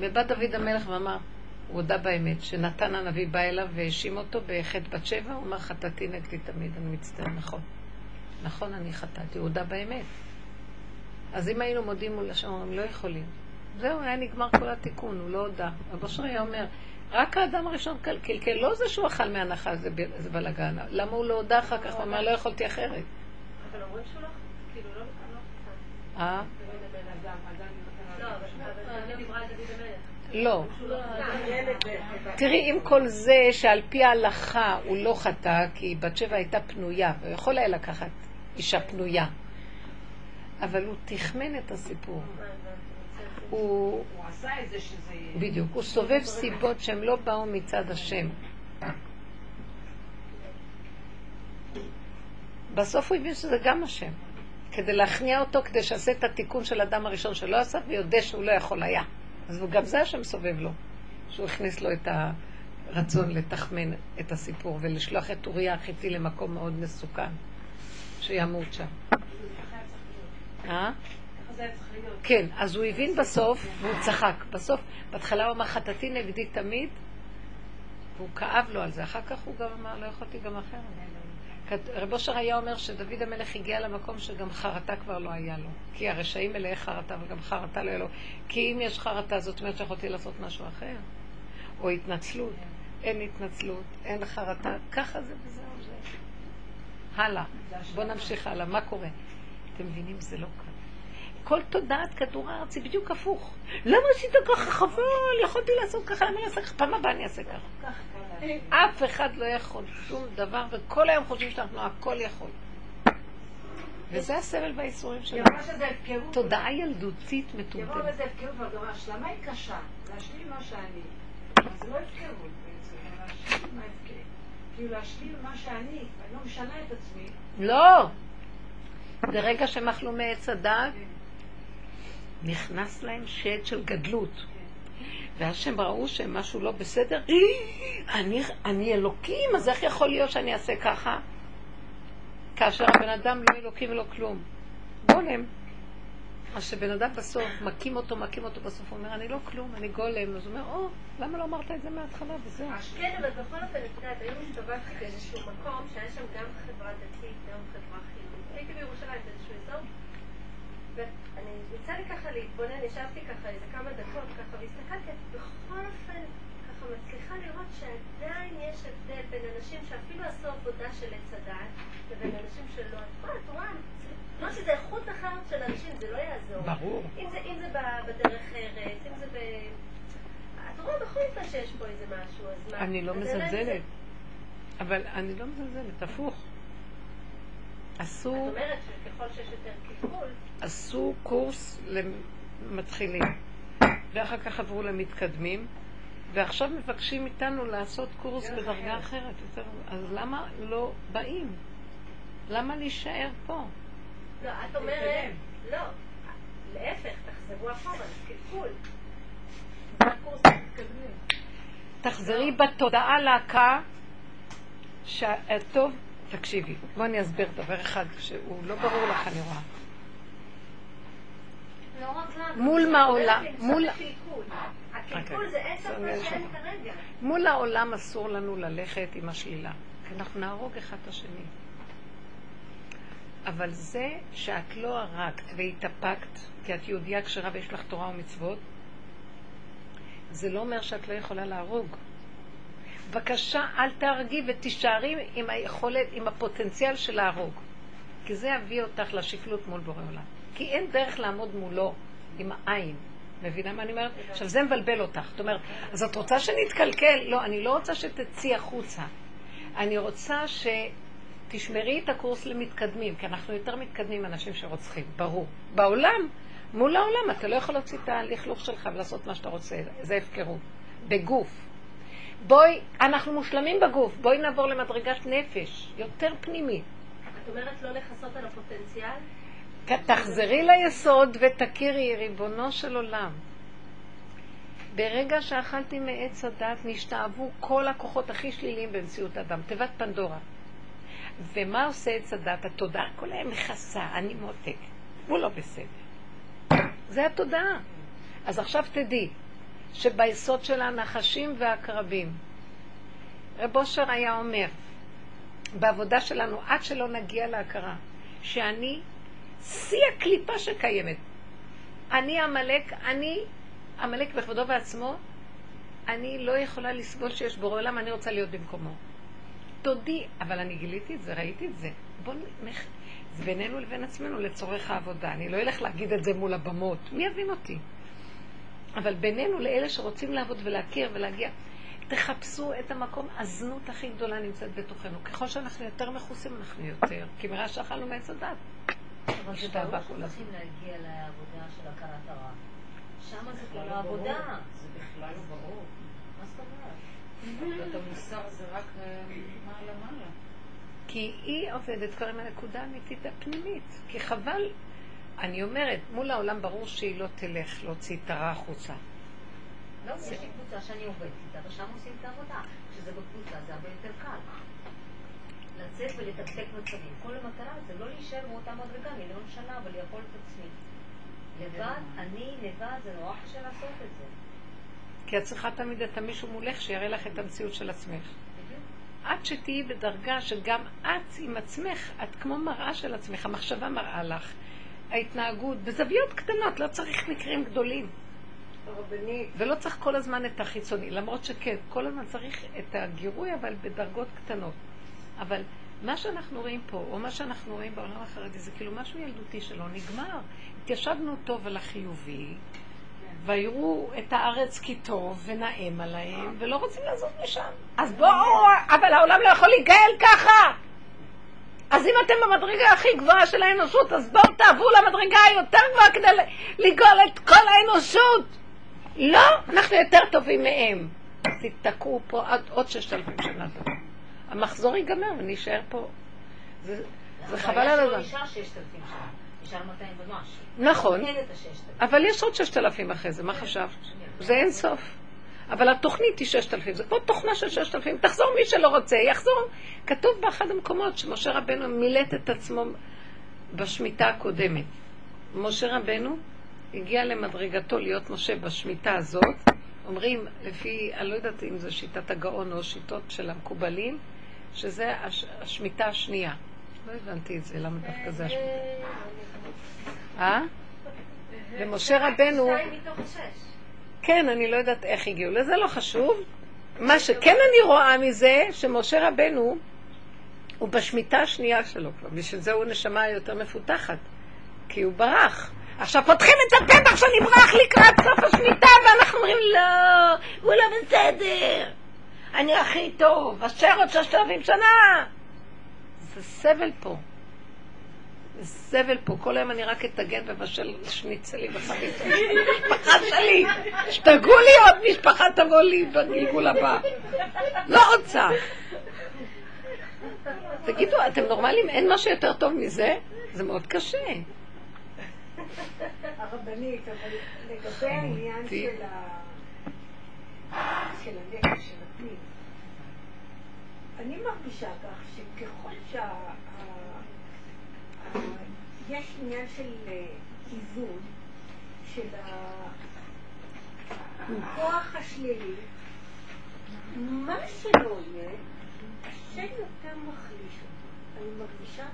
ובא דוד המלך ואמר, הוא הודה באמת, שנתן הנביא בא אליו והאשים אותו בחטא בת שבע, הוא אמר חטאתי נגדי תמיד, אני מצטער, נכון. נכון, אני חטאתי, הוא הודה באמת. אז אם היינו מודים מול השם, הם לא יכולים. זהו, היה נגמר כל התיקון, הוא לא הודה. אבא שרי היה אומר, רק האדם הראשון קלקל, לא זה שהוא אכל מהנחה, זה, זה בלאגן. למה הוא לא הודה אחר כך? הוא אמר, לא יכולתי אחרת. אבל אומרים שהוא לא, כאילו, לא, לא אה? לא, אבל דוד דיברה על דוד המלך. לא. תראי, עם כל זה שעל פי ההלכה הוא לא חטא, כי בת שבע הייתה פנויה, והוא יכול היה לקחת אישה פנויה. אבל הוא תחמן את הסיפור. הוא... הוא עשה את זה שזה... בדיוק. הוא סובב סיבות שהן לא באו מצד השם. בסוף הוא הבין שזה גם השם. כדי להכניע אותו, כדי שיעשה את התיקון של האדם הראשון שלא עשה, ויודע שהוא לא יכול היה. אז גם זה השם סובב לו, שהוא הכניס לו את הרצון לתחמן את הסיפור ולשלוח את אוריה החיתי למקום מאוד מסוכן, שימות שם. אה? כן, אז הוא הבין בסוף, והוא צחק. בסוף, בהתחלה הוא אמר, חטאתי נגדי תמיד, והוא כאב לו על זה. אחר כך הוא גם אמר, לא יכולתי גם אחרת. רב אושר היה אומר שדוד המלך הגיע למקום שגם חרטה כבר לא היה לו. כי הרשעים מלאי חרטה וגם חרטה לא היה לו. כי אם יש חרטה, זאת אומרת שיכולתי לעשות משהו אחר. או התנצלות. אין התנצלות, אין חרטה. ככה זה וזהו זה. הלאה. בואו נמשיך הלאה. מה קורה? אתם מבינים? זה לא קל. כל תודעת כדור הארץ היא בדיוק הפוך. למה עשית ככה? חבל, יכולתי לעשות ככה, למה אני אעשה ככה? פעם הבאה אני אעשה ככה. אף אחד לא יכול שום דבר, וכל היום חושבים שאנחנו הכל יכול. וזה הסבל והייסורים שלנו. תודעה ילדותית מטומטמת. לזה הפקרות, אבל גם ההשלמה היא קשה. להשלים מה שאני. זה לא הפקרות בעצם, להשלים מה. כאילו להשלים מה שאני, אני לא משנה את עצמי. לא! ברגע שהם אכלו מעץ הדעת, נכנס להם שד של גדלות. ואז שהם ראו שמשהו לא בסדר, אני, אני אלוקים, אז איך יכול להיות שאני אעשה ככה? כאשר הבן אדם לא אלוקים ולא כלום. גולם. אז שבן אדם בסוף, מכים אותו, מכים אותו, בסוף הוא אומר, אני לא כלום, אני גולם. אז הוא אומר, או, למה לא אמרת את זה מההתחלה וזהו. כן, אבל בכל אופן, את יודעת, היום הסתובבתי באיזשהו מקום שהיה שם גם חברה דתית, גם חברה חילונית. הייתי בירושלים באיזשהו אזור, ואני יצא לי ככה להתבונן, ישבתי ככה איזה כמה דקות ככה, והסתכלתי, בכל אופן, ככה מצליחה לראות שעדיין יש הבדל בין אנשים שאפילו עשו עבודה של עץ הדעת, לבין אנשים שלא. את רואה, את רואה, לא שזה איכות אחרת של אנשים, זה לא יעזור. ברור. אם זה, אם זה בדרך ארץ, אם זה ב... מחליטה שיש פה איזה משהו, אז מה? אני לא מזלזלת. אבל אני לא מזלזלת, הפוך. את עשו, אומרת שככל שיש יותר קלקול, עשו קורס למתחילים, ואחר כך עברו למתקדמים, ועכשיו מבקשים מאיתנו לעשות קורס בדרגה אחרת. יותר, אז למה לא באים? למה להישאר פה? לא, את אומרת, לא, להפך, תחזרו אחורה, קלקול. תחזרי בתודעה להקה שהטוב, תקשיבי, בואי אני אסביר דבר אחד שהוא לא ברור לך, אני רואה. לא רק לך. מול מה עולה- אני מול- מדברת על קלקול. הקלקול רק זה אין סוף רגע. מה שאין כרגע. מול העולם אסור לנו ללכת עם השלילה, כי אנחנו נהרוג אחד את השני. אבל זה שאת לא הרגת והתאפקת, כי את יהודייה כשרה ויש לך תורה ומצוות, זה לא אומר שאת לא יכולה להרוג. בבקשה, אל תהרגי ותישארי עם היכולת, עם הפוטנציאל של להרוג. כי זה יביא אותך לשפלות מול בורא עולם. כי אין דרך לעמוד מולו עם העין. מבינה מה אני אומרת? עכשיו, זה מבלבל אותך. זאת אומרת, אז את רוצה שנתקלקל? לא, אני לא רוצה שתצאי החוצה. אני רוצה שתשמרי את הקורס למתקדמים, כי אנחנו יותר מתקדמים מאנשים שרוצחים, ברור. בעולם, מול העולם, אתה לא יכול להוציא את הלכלוך שלך ולעשות מה שאתה רוצה, זה הפקרות. בגוף. בואי, אנחנו מושלמים בגוף, בואי נעבור למדרגת נפש, יותר פנימית. את אומרת לא לכסות על הפוטנציאל? תחזרי ליסוד ותכירי, ריבונו של עולם. ברגע שאכלתי מעץ הדת, נשתאבו כל הכוחות הכי שליליים במציאות האדם, תיבת פנדורה. ומה עושה עץ הדת? התודעה כל היום מכסה, אני מותק. הוא לא בסדר. זה התודעה. אז עכשיו תדעי שביסוד של הנחשים והעקרבים, רב אושר היה אומר, בעבודה שלנו, עד שלא נגיע להכרה, שאני שיא הקליפה שקיימת. אני עמלק, אני עמלק בכבודו ועצמו, אני לא יכולה לסבול שיש בורא עולם, אני רוצה להיות במקומו. תודי, אבל אני גיליתי את זה, ראיתי את זה. בוא נח... זה בינינו לבין עצמנו לצורך העבודה. אני לא אלך להגיד את זה מול הבמות. מי יבין אותי? אבל בינינו לאלה שרוצים לעבוד ולהכיר ולהגיע, תחפשו את המקום, הזנות הכי גדולה נמצאת בתוכנו. ככל שאנחנו יותר מכוסים, אנחנו יותר. כי מראה שאכלנו מעץ הדת. אבל זה ברור כל הזמן. להגיע לעבודה של הכרת הרע. שם זה בכלל כל לא העבודה. ברור. זה בכלל לא ברור. מה זאת אומרת? עבודת המוסר זה רק אה, מעלה מעלה. כי היא עובדת כבר עם הנקודה האמיתית הפנימית. כי חבל, אני אומרת, מול העולם ברור שהיא לא תלך להוציא את הרע החוצה. לא, יש לי קבוצה שאני עובדת איתה, ושם עושים את העבודה. כשזה בקבוצה זה הרבה יותר קל. לצאת ולתקתק מצבים. כל המטרה זה לא להישאר באותה מדרגה מיליון שנה ולאכול את עצמי. לבד, אני לבד, זה נורא קשה לעשות את זה. כי את צריכה תמיד את המישהו מולך שיראה לך את המציאות של עצמך. עד שתהיי בדרגה שגם את עם עצמך, את כמו מראה של עצמך, המחשבה מראה לך, ההתנהגות, בזוויות קטנות, לא צריך מקרים גדולים. הרבנית, ולא צריך כל הזמן את החיצוני, למרות שכן, כל הזמן צריך את הגירוי, אבל בדרגות קטנות. אבל מה שאנחנו רואים פה, או מה שאנחנו רואים בעולם החרדי, זה כאילו משהו ילדותי שלא נגמר. התיישבנו טוב על החיובי, ויראו את הארץ כי טוב, ונאה עליהם, ולא רוצים לעזוב משם. אז בואו, אבל העולם לא יכול להיגאל ככה! אז אם אתם במדרגה הכי גבוהה של האנושות, אז בואו תעברו למדרגה היותר גבוהה כדי לגאול את כל האנושות. לא, אנחנו יותר טובים מהם. תתקעו פה עד עוד ששת אלפים שנה טובה. המחזור ייגמר ונישאר פה. זה, זה חבל על הזמן. שלא נשאר 6,000 שנה, נשאר 200 ומשהו. נכון, אין את ה-6,000. אבל יש עוד ששת אלפים אחרי זה, מה חשבת? זה אין סוף. אבל התוכנית היא ששת אלפים, זה כמו תוכנה של ששת אלפים, תחזור מי שלא רוצה, יחזור. כתוב באחד המקומות שמשה רבנו מילט את עצמו בשמיטה הקודמת. משה רבנו הגיע למדרגתו להיות משה בשמיטה הזאת, אומרים, לפי, אני לא יודעת אם זה שיטת הגאון או שיטות של המקובלים, שזה הש, השמיטה השנייה. לא הבנתי את זה, למה דווקא זה השמיטה. אה? ומשה רבנו... שתיים מתוך שש. כן, אני לא יודעת איך הגיעו לזה, לא חשוב. מה שכן אני רואה מזה, שמשה רבנו הוא בשמיטה השנייה שלו כבר, בשביל זה הוא נשמה יותר מפותחת, כי הוא ברח. עכשיו פותחים את הפתח שנברח לקראת סוף השמיטה, ואנחנו אומרים, לא, הוא לא בסדר. אני הכי טוב, אשר עוד ששת אלפים שנה. זה סבל פה. זה סבל פה. כל היום אני רק אתגן ובשל שניצלי וחביתה. משפחה שלי. שתגעו לי עוד משפחה תבוא לי בגלגול הבא. לא רוצה. תגידו, אתם נורמלים? אין משהו יותר טוב מזה? זה מאוד קשה. הרבנית, אבל לגבי העניין של הנפש, אני מרגישה כך שככל שה... ה- ה- יש עניין של אה, איזון, של הכוח השלילי, מה שלא יהיה, השם יותר מחליש אותו. אני מרגישה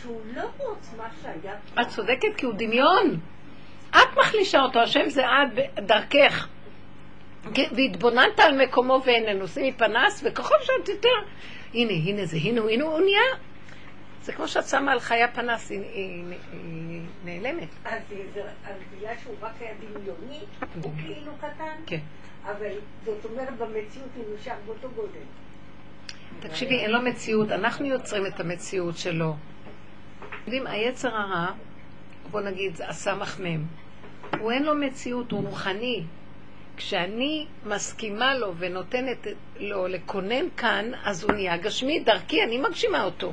שהוא לא בעוצמה שהיה. את צודקת כי הוא דמיון. את מחלישה אותו, השם זה את דרכך. והתבוננת על מקומו ואיננו, שימי פנס, וככל שאת יותר, הנה, הנה זה, הנה הוא, הנה הוא נהיה. זה כמו שאת שמה על חיה פנס, היא, היא, היא נעלמת. אז זה- אז בגלל שהוא רק היה דמיוני, הוא כאילו קטן, כן. אבל זאת אומרת במציאות הוא נשאר באותו גודל. תקשיבי, אין לו מציאות, אנחנו יוצרים את המציאות שלו. יודעים, היצר הרע, בוא נגיד, הסמ"ך מ', הוא אין לו מציאות, הוא רוחני. כשאני מסכימה לו ונותנת לו לקונן כאן, אז הוא נהיה גשמי, דרכי, אני מגשימה אותו.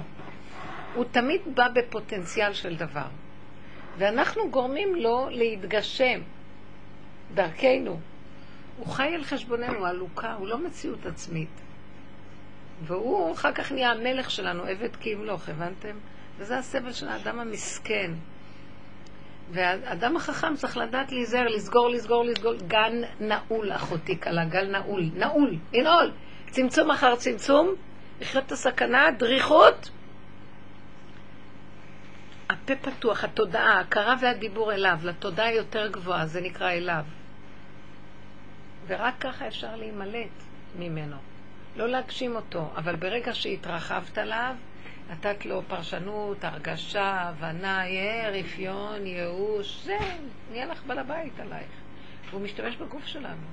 הוא תמיד בא בפוטנציאל של דבר. ואנחנו גורמים לו להתגשם דרכנו. הוא חי על חשבוננו, עלוקה, הוא לא מציאות עצמית. והוא אחר כך נהיה המלך שלנו, עבד כי ימלוך, הבנתם? וזה הסבל של האדם המסכן. והאדם החכם צריך לדעת להיזהר, לסגור, לסגור, לסגור. גן נעול, אחותי כלה, גל נעול, נעול, לנעול. צמצום אחר צמצום, לחיות את הסכנה, דריכות. הפה פתוח, התודעה, ההכרה והדיבור אליו, לתודעה יותר גבוהה, זה נקרא אליו. ורק ככה אפשר להימלט ממנו. לא להגשים אותו, אבל ברגע שהתרחבת עליו, נתת לו פרשנות, הרגשה, הבנה, יהיה רפיון, ייאוש, זה, נהיה לך בעל הבית עלייך. והוא משתמש בגוף שלנו.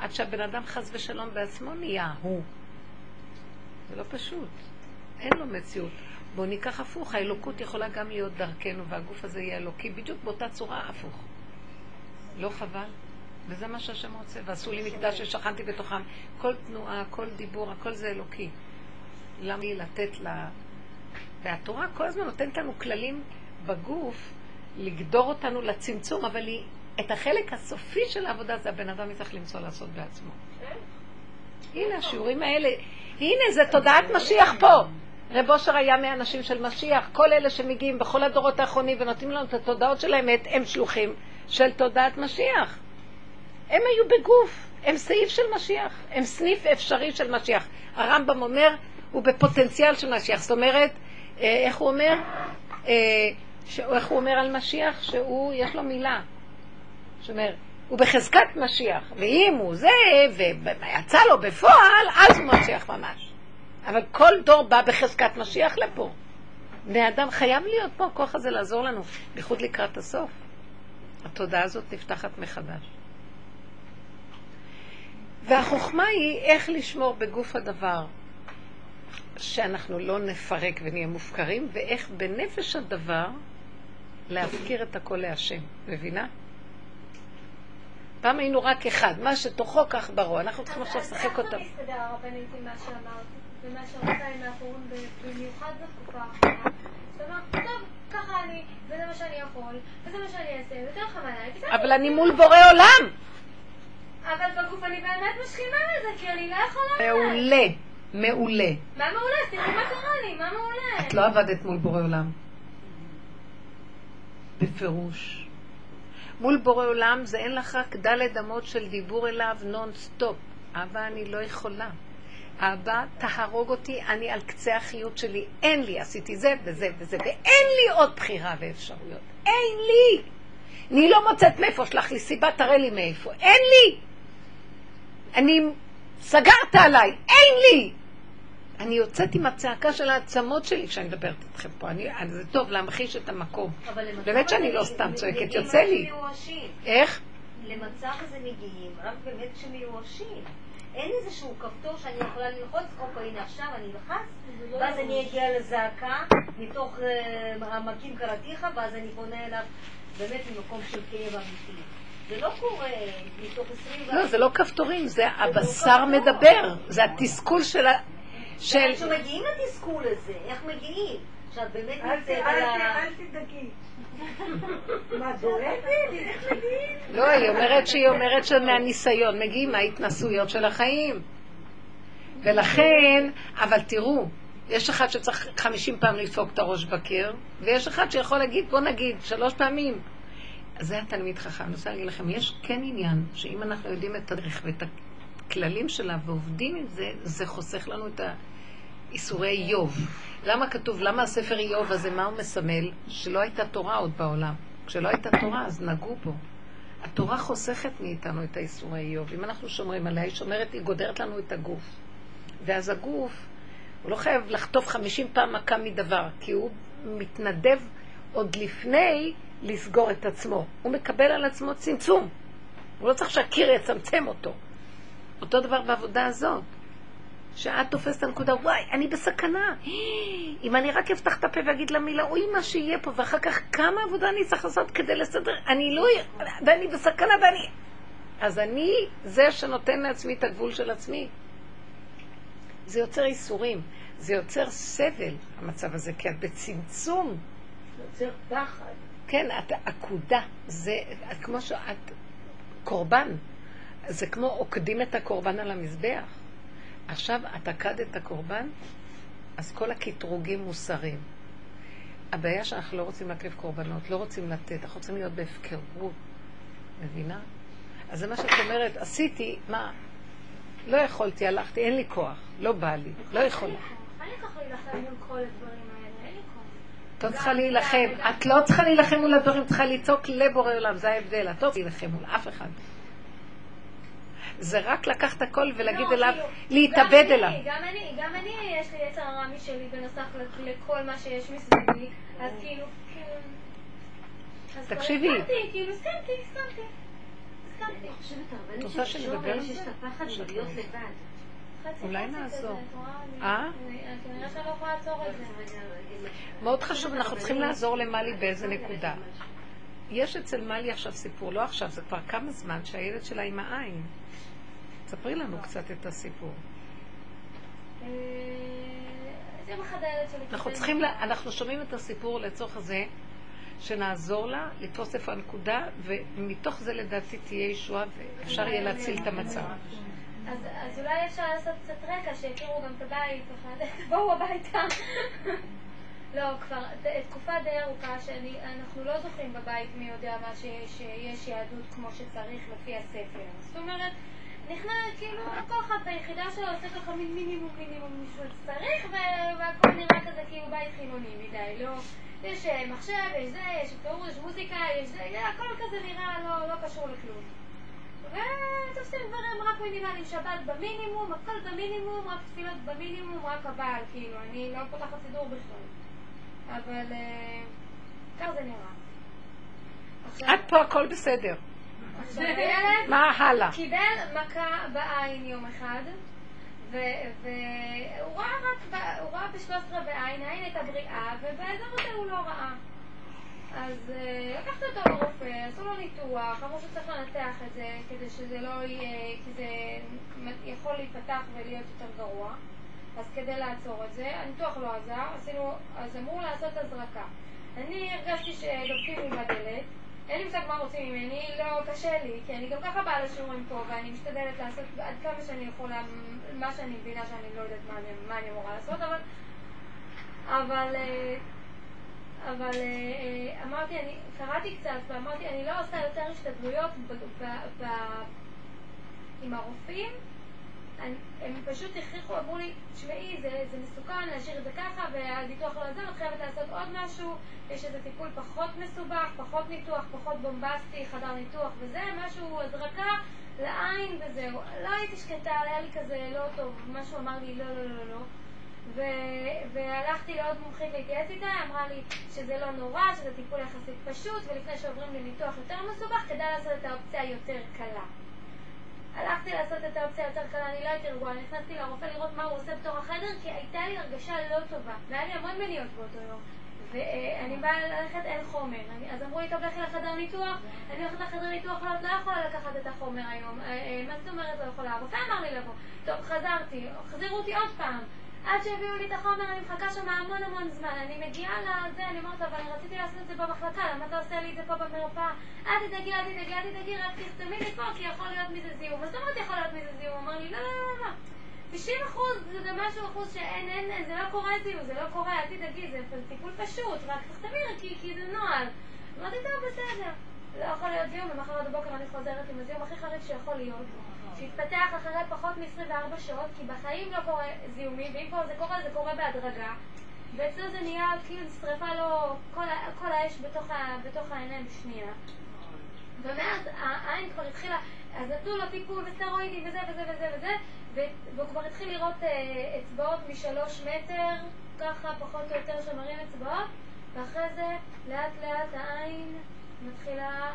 עד שהבן אדם חס ושלום בעצמו נהיה הוא. זה לא פשוט. אין לו מציאות. בואו ניקח הפוך, האלוקות יכולה גם להיות דרכנו, והגוף הזה יהיה אלוקי בדיוק באותה צורה הפוך. לא חבל? וזה מה שהשם רוצה, ועשו לי מקדש ששכנתי בתוכם. כל תנועה, כל דיבור, הכל זה אלוקי. למה לי לתת לה... והתורה כל הזמן נותנת לנו כללים בגוף לגדור אותנו לצמצום, אבל היא, את החלק הסופי של העבודה זה הבן אדם יצטרך למצוא לעשות בעצמו. הנה השיעורים האלה, הנה זה תודעת משיח פה. רב אושר היה מהאנשים של משיח, כל אלה שמגיעים בכל הדורות האחרונים ונותנים לנו את התודעות של האמת, הם שלוחים של תודעת משיח. הם היו בגוף, הם סעיף של משיח, הם סניף אפשרי של משיח. הרמב"ם אומר, הוא בפוטנציאל של משיח. זאת אומרת, אה, איך הוא אומר? אה, איך הוא אומר על משיח? שהוא, יש לו מילה. זאת אומרת, הוא בחזקת משיח, ואם הוא זה, ויצא לו בפועל, אז הוא משיח ממש. אבל כל דור בא בחזקת משיח לפה. בני אדם חייב להיות פה, הכוח הזה לעזור לנו, בייחוד לקראת הסוף. התודעה הזאת נפתחת מחדש. והחוכמה היא איך לשמור בגוף הדבר, שאנחנו לא נפרק ונהיה מופקרים, ואיך בנפש הדבר להפקיר את הכל להשם. מבינה? פעם היינו רק אחד, מה שתוכו כך ברו, אנחנו צריכים עכשיו לשחק אותם. איך זה מסתדר הרבנית עם מה שאמרת, ומה שרוצה עם האחרון, במיוחד בתקופה האחרונה? זאת אומרת, טוב, ככה אני, וזה מה שאני יכול, וזה מה שאני אעשה, יותר חבל עליי, בסדר. אבל אני מול בורא עולם. אבל בגוף אני באמת משכימה לזה, כי אני לא יכולה. מעולה, מעולה. מה מעולה? תראי מה קרה לי, מה מעולה? את לא עבדת מול בורא עולם. בפירוש. מול בורא עולם זה אין לך רק דלת אמות של דיבור אליו נון סטופ. אבא, אני לא יכולה. אבא, תהרוג אותי, אני על קצה החיות שלי. אין לי, עשיתי זה וזה וזה, ואין לי עוד בחירה ואפשרויות. אין לי. אני לא מוצאת מאיפה, שלח לי סיבה, תראה לי מאיפה. אין לי. אני, סגרת עליי, אין לי. אני יוצאת עם הצעקה של העצמות שלי כשאני מדברת איתכם פה. אני, אני- זה טוב להמחיש את המקום. באמת שאני לא סתם צועקת, יוצא לי. איך? למצב הזה מגיעים רק באמת כשמיואשים. אין איזשהו כפתור שאני יכולה ללחוץ, אוקיי, הנה עכשיו אני אלחץ, ואז אני אגיע לזעקה מתוך אה, עמקים קראתיך, ואז אני פונה אליו באמת ממקום של כאב אמיתי. זה לא קורה מתוך עשרים... לא, זה לא כפתורים, זה הבשר כפתור. מדבר. זה התסכול של ה... של... כשמגיעים לתסכול הזה, איך מגיעים? שאת באמת נמצאת אל על ה... אל תדאגי. מה, דואגת? איך מגיעים? לא, היא אומרת שהיא אומרת שמהניסיון מגיעים מההתנסויות של החיים. ולכן, אבל תראו, יש אחד שצריך חמישים פעם לדפוק את הראש בקיר, ויש אחד שיכול להגיד, בוא נגיד, שלוש פעמים. אז זה התלמיד חכם. אני רוצה להגיד לכם, יש כן עניין, שאם אנחנו יודעים את הדרך ואת הכללים שלה ועובדים עם זה, זה חוסך לנו את האיסורי איוב. למה כתוב, למה הספר איוב הזה, מה הוא מסמל? שלא הייתה תורה עוד בעולם. כשלא הייתה תורה, אז נגעו בו. התורה חוסכת מאיתנו את האיסורי איוב. אם אנחנו שומרים עליה, היא שומרת, היא גודרת לנו את הגוף. ואז הגוף, הוא לא חייב לחטוף חמישים פעם מכה מדבר, כי הוא מתנדב עוד לפני לסגור את עצמו. הוא מקבל על עצמו צמצום. הוא לא צריך שהקיר יצמצם אותו. אותו דבר בעבודה הזאת. שאת תופסת את הנקודה, וואי, אני בסכנה. אם אני רק אפתח את הפה ואגיד לה מילה, אוי, מה שיהיה פה, ואחר כך כמה עבודה אני צריך לעשות כדי לסדר, אני לא... ואני בסכנה ואני... אז אני זה שנותן לעצמי את הגבול של עצמי. זה יוצר איסורים, זה יוצר סבל, המצב הזה, כי את בצמצום. יוצר פחד. כן, את עקודה, זה את כמו שאת קורבן, זה כמו עוקדים את הקורבן על המזבח. עכשיו את עקדת את הקורבן, אז כל הקטרוגים מוסרים. הבעיה שאנחנו לא רוצים להקריב קורבנות, לא רוצים לתת, אנחנו רוצים להיות בהפקרות, מבינה? אז זה מה שאת אומרת, עשיתי, מה? לא יכולתי, הלכתי, אין לי כוח, לא בא לי, לא יכולה. אין לי כוח להילחם מול כל הדברים האלה, אין לי כוח. את לא צריכה להילחם, את לא צריכה להילחם מול הדברים, צריכה לצעוק לבורא עולם, זה ההבדל, את לא צריכה להילחם מול אף אחד. זה רק לקחת הכל ולהגיד לא, אליו, כאילו, להתאבד גם אליו. אני, גם אני, גם אני, יש לי יצר הרע משלי בנוסף לכל מה שיש מסביבי, אז כאילו, כאילו... אז כבר תקשיבי. הסכמתי, כאילו, הסכמתי, הסכמתי. הסכמתי. אני חושבת הרבה את רוצה שנדבר? שיש את הפחד לבד. חצי אולי נעזור. אה? אני- כנראה שאני לא יכולה לעצור את זה. מאוד חשוב, אנחנו צריכים לעזור למלי באיזה נקודה. יש אצל מלי עכשיו סיפור, לא עכשיו, זה כבר כמה זמן שהילד שלה עם העין. ספרי לנו קצת את הסיפור. אה. אנחנו צריכים. לה- אנחנו שומעים את הסיפור לצורך הזה, שנעזור לה לתפוס איפה הנקודה, ומתוך זה לדעתי תהיה ישועה ואפשר יהיה להציל את המצב. אז, אז אולי אפשר לעשות קצת רקע, שיכירו גם את הבית, ככה, תבואו הביתה. לא, כבר תקופה די ארוכה שאנחנו לא זוכרים בבית מי יודע מה שיש, שיש יהדות כמו שצריך לפי הספר. זאת אומרת, נכנס, כאילו, כל אחד ביחידה שלו עושה ככה מין מינימום מינימום משהו שצריך, ו- והכל נראה כזה כאילו בית חילוני מדי, לא... יש אה, מחשב, יש זה, יש פירוש, יש מוזיקה, יש זה, הכל כזה נראה לא, לא קשור לכלום. ותופסים דברים רק מינימליים, שבת במינימום, הכל במינימום, רק תפילות במינימום, רק הבעל, כאילו, אני לא פותחת סידור בכלל. אבל אה, ככה זה נראה. עד פה הכל בסדר. מה הלאה? קיבל מכה בעין יום אחד, והוא ראה רק, ב- הוא ראה ב-13 בעין, העין הייתה בריאה, ובאזור הזה הוא לא ראה. אז אה, לקחתי אותו לרופא, עשו לו ניתוח, אמרו שצריך לנתח את זה כדי שזה לא יהיה, כי זה יכול להיפתח ולהיות יותר גרוע. אז כדי לעצור את זה, הניתוח לא עזר, עשינו, אז אמרו לעשות הזרקה. אני הרגשתי שדופקים לי בדלת, אין לי מושג מה רוצים ממני, לא קשה לי, כי אני גם ככה באה לשיעורים פה, ואני משתדלת לעשות עד כמה שאני יכולה, מה שאני מבינה שאני לא יודעת מה אני, מה אני אמורה לעשות, אבל... אבל... אה, אבל אה, אה, אמרתי, אני קראתי קצת ואמרתי, אני לא עושה יותר השתדלויות ב, ב, ב, עם הרופאים. הם פשוט הכריחו, אמרו לי, תשמעי, זה, זה מסוכן להשאיר את זה ככה, והניתוח לא עזר, את חייבת לעשות עוד משהו, יש איזה טיפול פחות מסובך, פחות ניתוח, פחות בומבסטי, חדר ניתוח וזה, משהו, הזרקה לעין וזהו. לא הייתי שקטה, היה לי כזה לא טוב, משהו אמר לי לא, לא, לא, לא. ו- והלכתי לעוד מומחית להתייעץ איתה, היא אמרה לי שזה לא נורא, שזה טיפול יחסית פשוט, ולפני שעוברים לניתוח יותר מסובך, כדאי לעשות את האופציה היותר קלה. הלכתי לעשות את האופציה היותר קלה, אני לא הייתי רגועה, נכנסתי לרופא לראות מה הוא עושה בתוך החדר, כי הייתה לי הרגשה לא טובה, והיה לי המון מניעות באותו יום. ואני באה ללכת, אין חומר. אז אמרו לי, טוב, לכי לחדר ניתוח. אני הולכת לחדר ניתוח, לא, לא יכולה לקחת את החומר היום. אה, אה, מה זאת אומרת לא יכולה? הרופא אמר לי לבוא. טוב, חזרתי, החזירו אותי עוד פעם. עד שהביאו לי את החומר, אני מחכה שם המון המון זמן. אני מגיעה לזה, אני אומרת, אבל אני רציתי לעשות את זה במחלקה, למה אתה עושה לי את זה פה במרפאה? אל תדאגי, אל תדאגי, אל תדאגי, רק תחתמי לי פה, כי יכול להיות מזה זיהום. זאת אומרת יכול להיות מזה זיהום? אמר לי, לא, לא, לא, לא. 90 אחוז זה משהו אחוז שאין, אין, אין, זה לא קורה זיהום, זה לא קורה, אל תדאגי, זה טיפול פשוט, רק תחתמי כי, כי זה נוהל. אמרתי, טוב, בסדר. לא יכול להיות זיהום, ומחרת בבוקר אני חוזרת עם הזיהום הכי חריף שיכול להיות. שהתפתח אחרי פחות מ-24 שעות, כי בחיים לא קורה זיהומים, ואם פה זה קורה, זה קורה בהדרגה. ואצלו זה נהיה כאילו שרפה לו כל, ה- כל האש בתוך, ה, בתוך העיניים בשנייה. ומאז העין כבר התחילה, אז נתנו לו טיפול וסטרואידים וזה וזה וזה וזה, והוא כבר התחיל לראות אה, אצבעות משלוש מטר, ככה פחות או יותר שמראים אצבעות, ואחרי זה לאט לאט העין מתחילה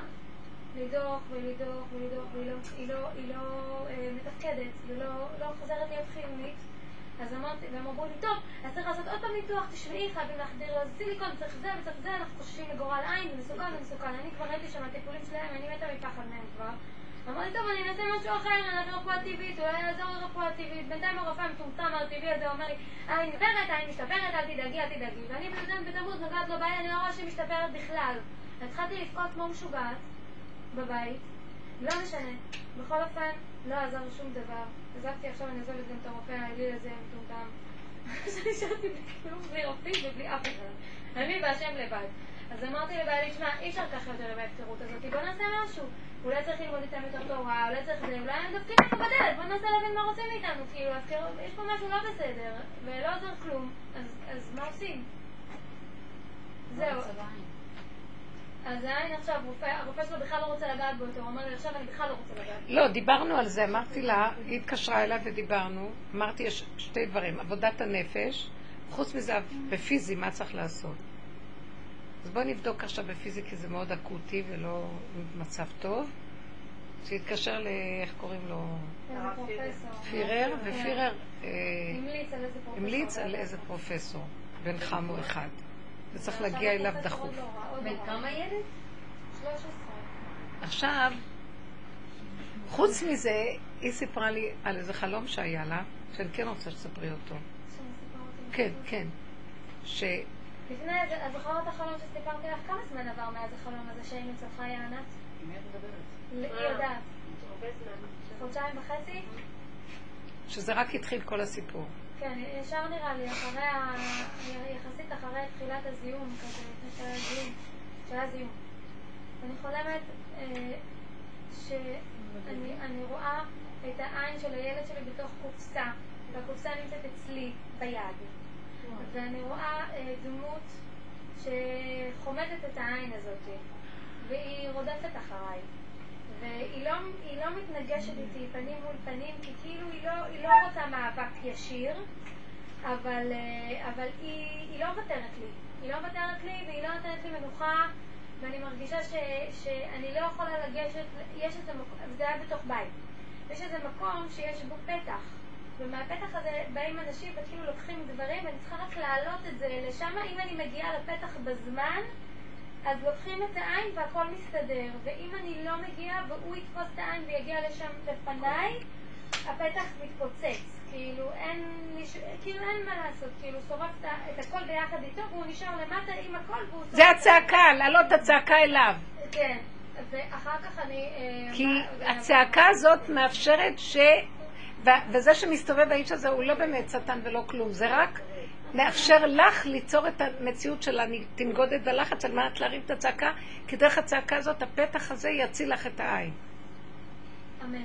לדוח ולדוח ולדוח, והיא לא, היא לא, היא לא אה, מתפקדת, ולא לא חוזרת להיות חיונית. אז אמרתי, והם אמרו לי, טוב, אז צריך לעשות עוד פעם ניתוח, תשמעי, חייבים להחדיר לו סיליקון, צריך זה וצריך זה, אנחנו חוששים לגורל עין, זה מסוכן, זה מסוכן. אני כבר ראיתי שם הטיפולים שלהם, אני מתה מפחד מהם כבר. אמרתי, טוב, אני אנסה משהו אחר, אני רפואה טבעית, אולי יעזור לרפואה טבעית. בינתיים הרופא המטומטם הטבעי הזה אומר לי, העין עוברת, העין משתפרת, אל תדאגי, אל תדאגי. ואני בי"ז בתמוז נוגעת לו בעין, אני לא רואה שהיא משתפרת בכלל. התחלתי לבכות כמו משוגעת בבית, לא משנה. בכל אופן, לא עזר שום דבר. עזבתי עכשיו, אני עוזבת גם את הרופא האליל הזה מטומטם. נשארתי בכלום, בלי רופאים ובלי אף אחד. אני והשם לבד. אז אמרתי לבעלי, שמע, אי אפשר ככה יותר עם ההפקרות הזאת, בוא נעשה משהו. אולי צריך ללמוד איתם יותר תורה, אולי צריך זה, אולי הם דופקים לנו בדלת, בוא ננסה להבין מה רוצים מאיתנו, כאילו, ההפקרות- יש פה משהו לא בסדר, ולא עוזר כלום, אז- אז מה עושים? זהו. אז העין עכשיו, רופא- הרופא שלו בכלל לא רוצה לגעת בו יותר, הוא אומר לי, עכשיו אני בכלל לא רוצה לגעת. לא, דיברנו על זה, אמרתי לה, היא התקשרה אליי ודיברנו, אמרתי, יש שתי דברים, עבודת הנפש, חוץ מזה, בפיזי, מה צריך לעשות? אז בואי נבדוק עכשיו בפיזי, כי זה מאוד אקוטי ולא מצב טוב. שיתקשר ל... איך קוראים לו? פירר, ופירר אה. המליץ על איזה פרופסור, בן חמו אחד. וצריך להגיע אליו דחוף. בן כמה ילד? 13. עכשיו, חוץ מזה, היא סיפרה לי על איזה חלום שהיה לה, שאני כן רוצה שתספרי אותו. כן, כן. ש... לפני זה, את זוכרת את החלום שסיפרתי לך? כמה זמן עבר מאז החלום הזה שהיינו אצל חיה ענת? היא יודעת. הרבה זמן. חודשיים וחצי? שזה רק התחיל כל הסיפור. כן, ישר נראה לי, אחרי ה... יחסית אחרי תחילת הזיהום כזה, לפני שהיה זיהום, שהיה זיהום. אני חולמת אה, שאני אני רואה את העין של הילד שלי בתוך קופסה, והקופסה נמצאת אצלי ביד. ואני רואה אה, דמות שחומדת את העין הזאת, והיא רודפת אחריי. והיא לא, לא מתנגשת איתי פנים מול פנים, כי כאילו היא לא, היא לא רוצה מאבק ישיר, אבל, אה, אבל היא, היא לא מוותרת לי. היא לא מוותרת לי והיא לא נותנת לי מנוחה, ואני מרגישה ש, שאני לא יכולה לגשת, יש איזה מקום, זה היה בתוך בית. יש איזה מקום שיש בו פתח, ומהפתח הזה באים אנשים וכאילו לוקחים דברים, ואני צריכה רק להעלות את זה לשם, אם אני מגיעה לפתח בזמן, אז לוקחים את העין והכל מסתדר, ואם אני לא מגיעה והוא יתפוס את העין ויגיע לשם לפניי, הפתח מתפוצץ. כאילו אין, ש- כאילו אין מה לעשות, כאילו שורפת את הכל ביחד איתו והוא נשאר למטה עם הכל והוא שורף... זה הצעקה, להעלות את הצעקה אליו. כן, ואחר כך אני... אה, כי מה- הצעקה הזאת מאפשרת ש... וזה שמסתובב האיש הזה הוא לא באמת שטן ולא כלום, זה רק מאפשר לך ליצור את המציאות של התנגודת והלחץ על מנת להרים את הצעקה, כי דרך הצעקה הזאת הפתח הזה יציל לך את העין. אמן.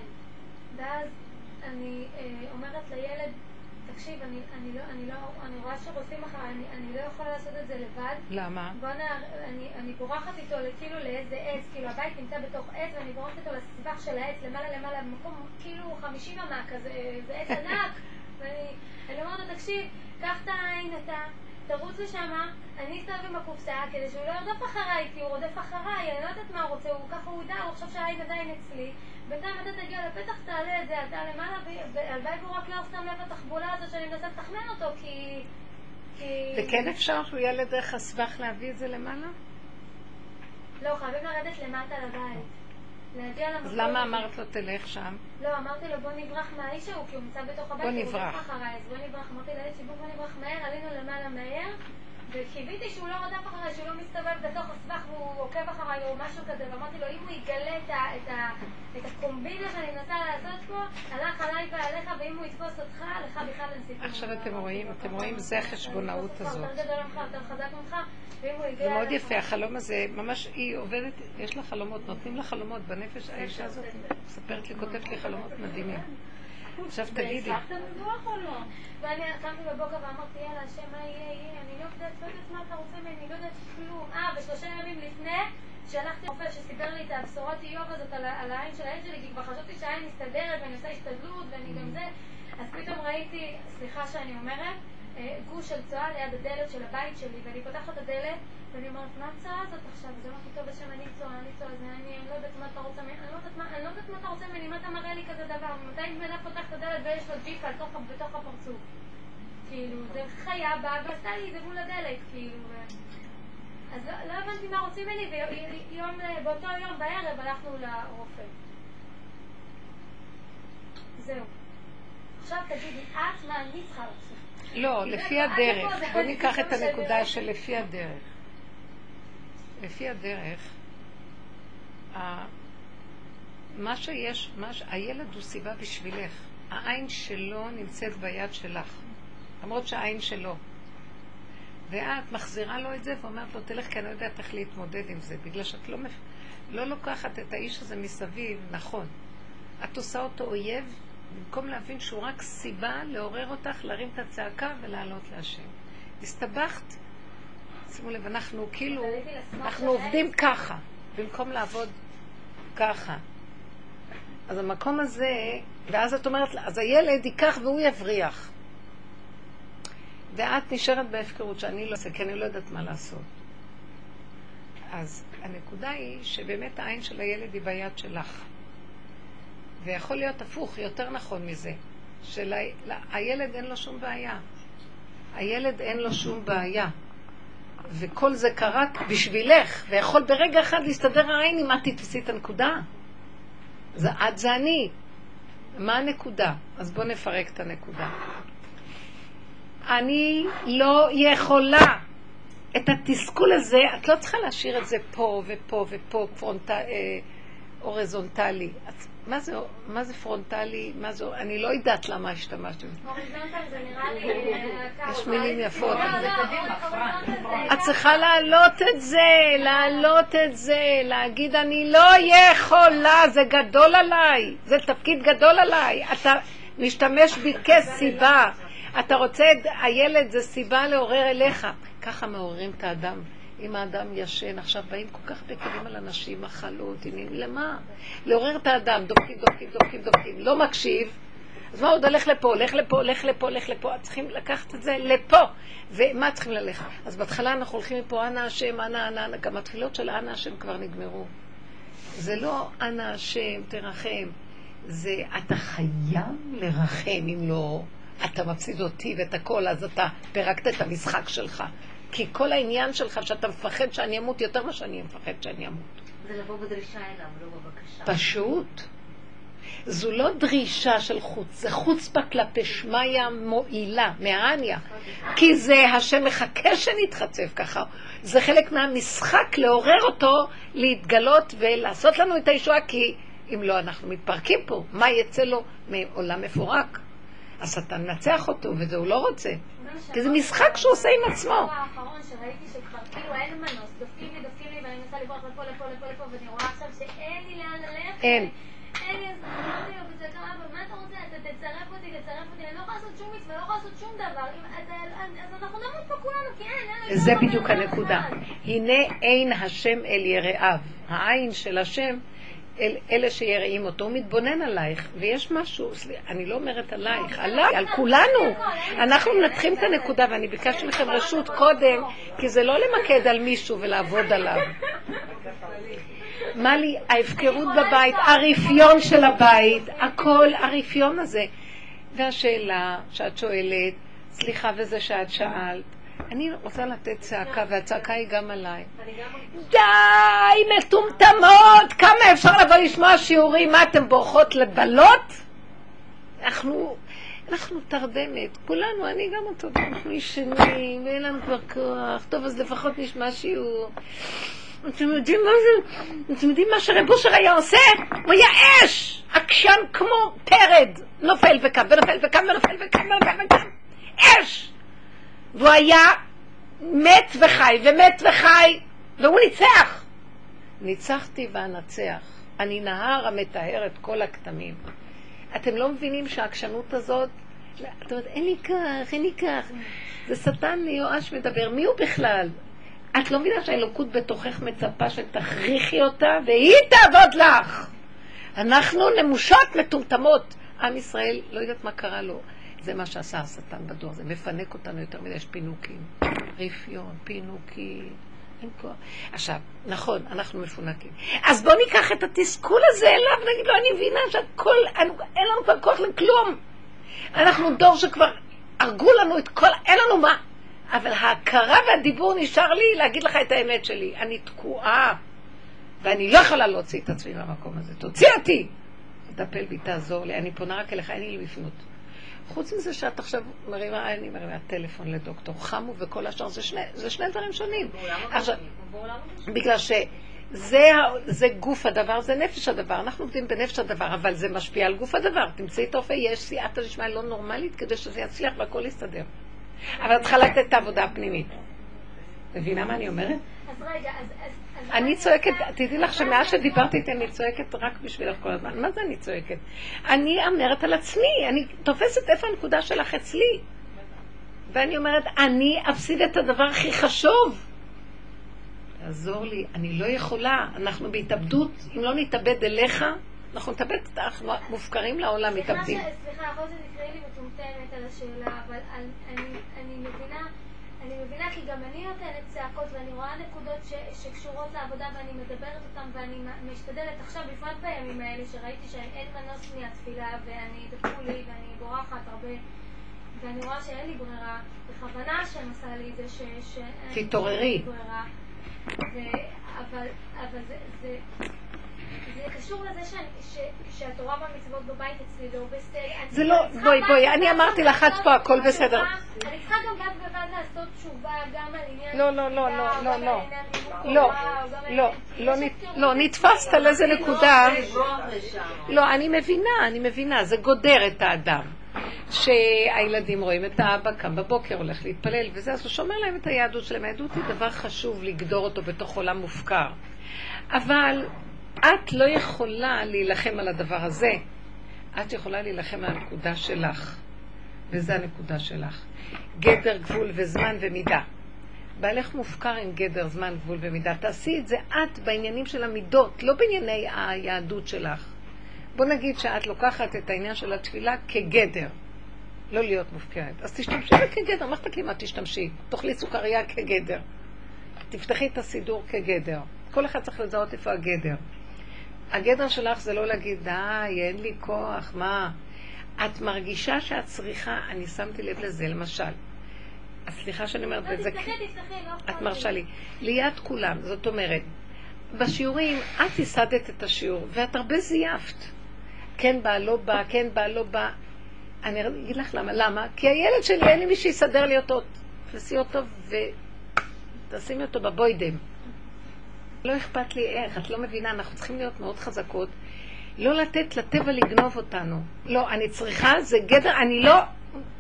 ואז אני אה, אומרת לילד, תקשיב, אני, אני, לא, אני, לא, אני רואה שרודפים אחריי, אני, אני לא יכולה לעשות את זה לבד. למה? בוא נע... אני, אני בורחת איתו כאילו לאיזה עץ, כאילו הבית נמצא בתוך עץ ואני בורחת איתו לסבך של העץ, למעלה למעלה, במקום כאילו 50 אמה כזה, זה עץ ענק, ואני אני אומרת לו, תקשיב, קח את העין אתה, תרוץ לשם, אני אסתובב עם הקופסה כדי שהוא לא ירדוף אחריי, כי הוא רודף אחריי, אני לא יודעת מה הוא רוצה, הוא ככה הוא ידע, הוא חושב שהעין עדיין אצלי. בינתיים אתה תגיע לפתח, תעלה את זה, אתה למעלה, והלוואי והוא רק לא שם לב לתחבולה הזו שאני מנסה לתכנן אותו, כי... כי... וכן אפשר שהוא יעלה דרך הסבך להביא את זה למעלה? לא, חייבים לרדת למטה לבית. להגיע למקום. אז למה אמרת לו תלך שם? לא, אמרתי לו בוא נברח מהאיש ההוא, כי הוא נמצא בתוך הבית. בוא הוא נברח. אחריי, אז בוא נברח. אמרתי לאיש ציבור בוא נברח מהר, עלינו למעלה מהר, וקיוויתי שהוא לא רדף אחריי, שהוא לא מסתובב בתוך הסבך והוא עוקב אחריי או משהו כזה, ואמרתי לו אם הוא יגלה את, ה, את, ה, את הקומבינה שאני מנסה לעשות פה, הלך עליי ועליך, ואם הוא יתפוס אותך, לך בכלל אין סיכוי. עכשיו אתם רואים, אתם רואים, זה החשבונאות הזאת. זה מאוד יפה, החלום הזה, ממש היא עובדת, יש לה חלומות, נותנים לה חלומות בנפש, האישה הזאת מספרת לי, כותבת לי חלומות מדהימים. עכשיו תגידי, ואני קמתי בבוקר ואמרתי, יאללה, השם, מה יהיה, יהיה, אני לא יודעת, לא יודעת מה אתה רוצה ממני, אני לא יודעת כלום. אה, ושלושה ימים לפני, שלחתי רופא שסיפר לי את הבשורת איוב הזאת על העין של העין שלי, כי כבר חשבתי שהעין מסתדרת ואני עושה השתדלות ואני גם זה, אז פתאום ראיתי, סליחה שאני אומרת, גוש של צואה ליד הדלת של הבית שלי, ואני פותחת את הדלת, ואני אומרת, מה הצואה הזאת עכשיו? אז אמרתי, טוב, השם, אני צואה, אני צואה, זה אני, אני לא יודעת מה אתה רוצה ממני, אני לא מה- אני לא יודעת מה אתה רוצה ממני, מה אתה מראה לי כזה דבר, ומתי בן אדם פותח את הדלת ויש לו ג'יפה בתוך הפרצוף. כאילו, זה חיה באה ועשתה לי את זה מול הדלת, כאילו. אז לא, לא הבנתי מה רוצים ממני, ויום, באותו יום בערב הלכנו לרופא. זהו. עכשיו תגידי, את מה אני צריכה לעשות? לא, לפי הדרך, בוא ניקח את הנקודה של לפי הדרך. לפי הדרך, מה שיש, מה ש- הילד הוא סיבה בשבילך. העין שלו נמצאת ביד שלך, למרות שהעין שלו. ואת מחזירה לו את זה ואומרת לו, תלך, כי אני לא יודעת איך להתמודד עם זה, בגלל שאת לא. לא לוקחת את האיש הזה מסביב, נכון. את עושה אותו אויב, במקום להבין שהוא רק סיבה לעורר אותך, להרים את הצעקה ולעלות להשם. הסתבכת, שימו לב, אנחנו כאילו, אנחנו עובדים ככה, במקום לעבוד ככה. אז המקום הזה, ואז את אומרת, אז הילד ייקח והוא יבריח. ואת נשארת בהפקרות שאני לא עושה, כי אני לא יודעת מה לעשות. אז הנקודה היא שבאמת העין של הילד היא ביד שלך. ויכול להיות הפוך, יותר נכון מזה, שהילד אין לו שום בעיה. הילד אין לו שום בעיה. וכל זה קרה בשבילך, ויכול ברגע אחד להסתדר העין אם את תתפסי את הנקודה. זה, את זה אני. מה הנקודה? אז בואו נפרק את הנקודה. אני לא יכולה. את התסכול הזה, את לא צריכה להשאיר את זה פה ופה ופה, פרונט... אה, הורזונטלי. מה, זה, מה זה פרונטלי? מה זה, אני לא יודעת למה השתמשתי בזה. הוריזונטל זה נראה לי... אה. יש מילים יפות. לא, לא. את צריכה להעלות את זה, להעלות את זה, להגיד אני לא יכולה, זה גדול עליי, זה תפקיד גדול עליי. אתה משתמש בי כסיבה. אתה רוצה, הילד זה סיבה לעורר אליך. ככה מעוררים את האדם. אם האדם ישן, עכשיו באים כל כך הרבה כלים על אנשים, מחלות, עניינים, למה? לעורר את האדם, דופקים, דופקים, דופקים, דופקים, לא מקשיב. אז מה עוד הולך לפה, הולך לפה, הולך לפה, הולך לפה, צריכים לקחת את זה לפה. ומה צריכים ללכת? אז בהתחלה אנחנו הולכים מפה, אנא השם, אנא, אנא, אנא, גם התפילות של אנא השם כבר נגמרו. זה לא אנא השם, תרחם. זה אתה חייב לרחם, אם לא, אתה מפסיד אותי ואת הכל, אז אתה פירקת את המשחק שלך. כי כל העניין שלך, שאתה מפחד שאני אמות יותר ממה שאני מפחד שאני אמות. זה לבוא בדרישה אליו, לא בבקשה. פשוט. זו לא דרישה של חוץ, זה חוצפה כלפי שמיא מועילה, מהעניה. כי זה השם מחכה שנתחצף ככה. זה חלק מהמשחק לעורר אותו להתגלות ולעשות לנו את הישועה, כי אם לא, אנחנו מתפרקים פה. מה יצא לו מעולם מפורק? השטן מנצח אותו, וזה הוא לא רוצה. כי זה משחק שהוא עושה עם עצמו. אין. אין. אין אין, אין זה בדיוק הנקודה. הנה עין השם אל יראיו. העין של השם אל, אלה שיראים אותו, הוא מתבונן עלייך, ויש משהו, סליחה, אני לא אומרת עלייך, עליי, על כולנו. אנחנו מנתחים את הנקודה, ואני ביקשתי מכם רשות קודם, כי זה לא למקד על מישהו ולעבוד עליו. מה לי, ההפקרות בבית, הרפיון של הבית, הכל הרפיון הזה. והשאלה שאת שואלת, סליחה וזה שאת שאלת, אני רוצה לתת צעקה, והצעקה היא גם עליי. די, מטומטמות! כמה אפשר לבוא לשמוע שיעורים? מה, אתן בורחות לבלות? אנחנו, אנחנו תרדמת, כולנו, אני גם אותו, אנחנו ישנים, ואין לנו כבר כוח. טוב, אז לפחות נשמע שיעור. אתם יודעים מה זה? אתם יודעים מה שרב אושר היה עושה? הוא היה אש! עקשן כמו פרד! נופל וקם, ונופל וקם, ונופל וקם, ונופל וקם. אש! והוא היה מת וחי, ומת וחי, והוא ניצח. ניצחתי ואנצח. אני נהר המטהר את כל הכתמים. אתם לא מבינים שהעקשנות הזאת, את אומרת, אין לי כך, אין לי כך. זה שטן מיואש מדבר. מי הוא בכלל? את לא מבינה שהאלוקות בתוכך מצפה שתכריחי אותה, והיא תעבוד לך. אנחנו נמושות מטומטמות. עם ישראל, לא יודעת מה קרה לו. זה מה שעשה השטן בדור הזה, מפנק אותנו יותר מדי, יש פינוקים. רפיון, פינוקים, אין כוח. עכשיו, נכון, אנחנו מפונקים. אז בואו ניקח את התסכול הזה אליו, ונגיד לו, אני מבינה שהכל, אין לנו כבר כוח לכלום. אנחנו דור שכבר הרגו לנו את כל, אין לנו מה. אבל ההכרה והדיבור נשאר לי להגיד לך את האמת שלי. אני תקועה, ואני לא יכולה להוציא את עצמי מהמקום הזה. תוציא אותי! תטפל בי, תעזור לי, אני פונה רק אליך, אין לי לפנות. חוץ מזה שאת עכשיו מרימה, אני מרימה טלפון לדוקטור חמו וכל השאר, זה שני, זה שני דברים שונים. עכשיו, בגלל שזה זה גוף הדבר, זה נפש הדבר, אנחנו עובדים בנפש הדבר, אבל זה משפיע על גוף הדבר. תמצאי את האופי, יש סייעתא דשמיא לא נורמלית כדי שזה יצליח והכל יסתדר. אבל את צריכה לתת את העבודה הפנימית. מבינה מה אני אומרת? אז רגע, אז... אני צועקת, תדעי לך שמאז שדיברתי איתי אני צועקת רק בשבילך כל הזמן. מה זה אני צועקת? אני אומרת על עצמי, אני תופסת איפה הנקודה שלך אצלי. ואני אומרת, אני אפסיד את הדבר הכי חשוב. תעזור לי, אני לא יכולה, אנחנו בהתאבדות, אם לא נתאבד אליך, אנחנו נתאבד, אנחנו מופקרים לעולם, סליחה מתאבדים. ש- סליחה, יכול להיות שתקראי לי מטומטמת על השאלה, אבל אני מבינה, אני מבינה כי גם אני נותנת צעקות ואני רואה נקודות ש- שקשורות לעבודה ואני מדברת אותן ואני משתדלת עכשיו, בפרט בימים האלה, שראיתי שאין מנוס מהתפילה ואני דפקו לי ואני בורחת הרבה ואני רואה שאין לי ברירה, בכוונה השם עשה לי את זה ש... תתעוררי. אבל אבל זה... זה זה קשור לזה שאני- ש- שהתורה והמצוות בבית אצלי לא בסדר. זה לא- בואי, בואי, אני אמרתי לך, את לעשות פה, הכל. בסדר. אני צריכה גם בד בבד לעשות תשובה גם על עניין... לא, לא, לא, לא, לא, גם לא. על עניין לימוד לא, לא, לא, לא. נתפסת על איזה נקודה. לברוח לשם. לא, אני מבינה, אני מבינה, זה גודר את האדם. שהילדים רואים את האבא קם בבוקר, הולך להתפלל וזה, אז הוא שומר להם את היהדות שלהם. היהדות היא דבר חשוב לגדור אותו בתוך עולם מופקר. אבל את לא יכולה להילחם על הדבר הזה. את יכולה להילחם על הנקודה שלך. וזה הנקודה שלך. גדר, גבול וזמן ומידה. בעלך מופקר עם גדר, זמן, גבול ומידה. תעשי את זה את בעניינים של המידות, לא בענייני היהדות שלך. בוא נגיד שאת לוקחת את העניין של התפילה כגדר, לא להיות מופקרת. אז תשתמשי בה כגדר, מה אכפת לי מה תשתמשי? תאכלי סוכריה כגדר. תפתחי את הסידור כגדר. כל אחד צריך לזהות איפה הגדר. הגדר שלך זה לא להגיד, די, אין לי כוח, מה? את מרגישה שאת צריכה, אני שמתי לב לזה, למשל. סליחה שאני אומרת לא, את זה, תסלחי, תסלחי, לא את מרשה. לי. ליד כולם, זאת אומרת, בשיעורים את ייסדת את השיעור, ואת הרבה זייפת. כן בא, לא בא, כן בא, לא בא. אני אגיד לך למה. למה? כי הילד שלי, אין לי מי שיסדר לי אותו. תעשי אותו ותשימי אותו בבוידם. לא אכפת לי איך, את לא מבינה, אנחנו צריכים להיות מאוד חזקות. לא לתת לטבע לגנוב אותנו. לא, אני צריכה, זה גדר, אני לא,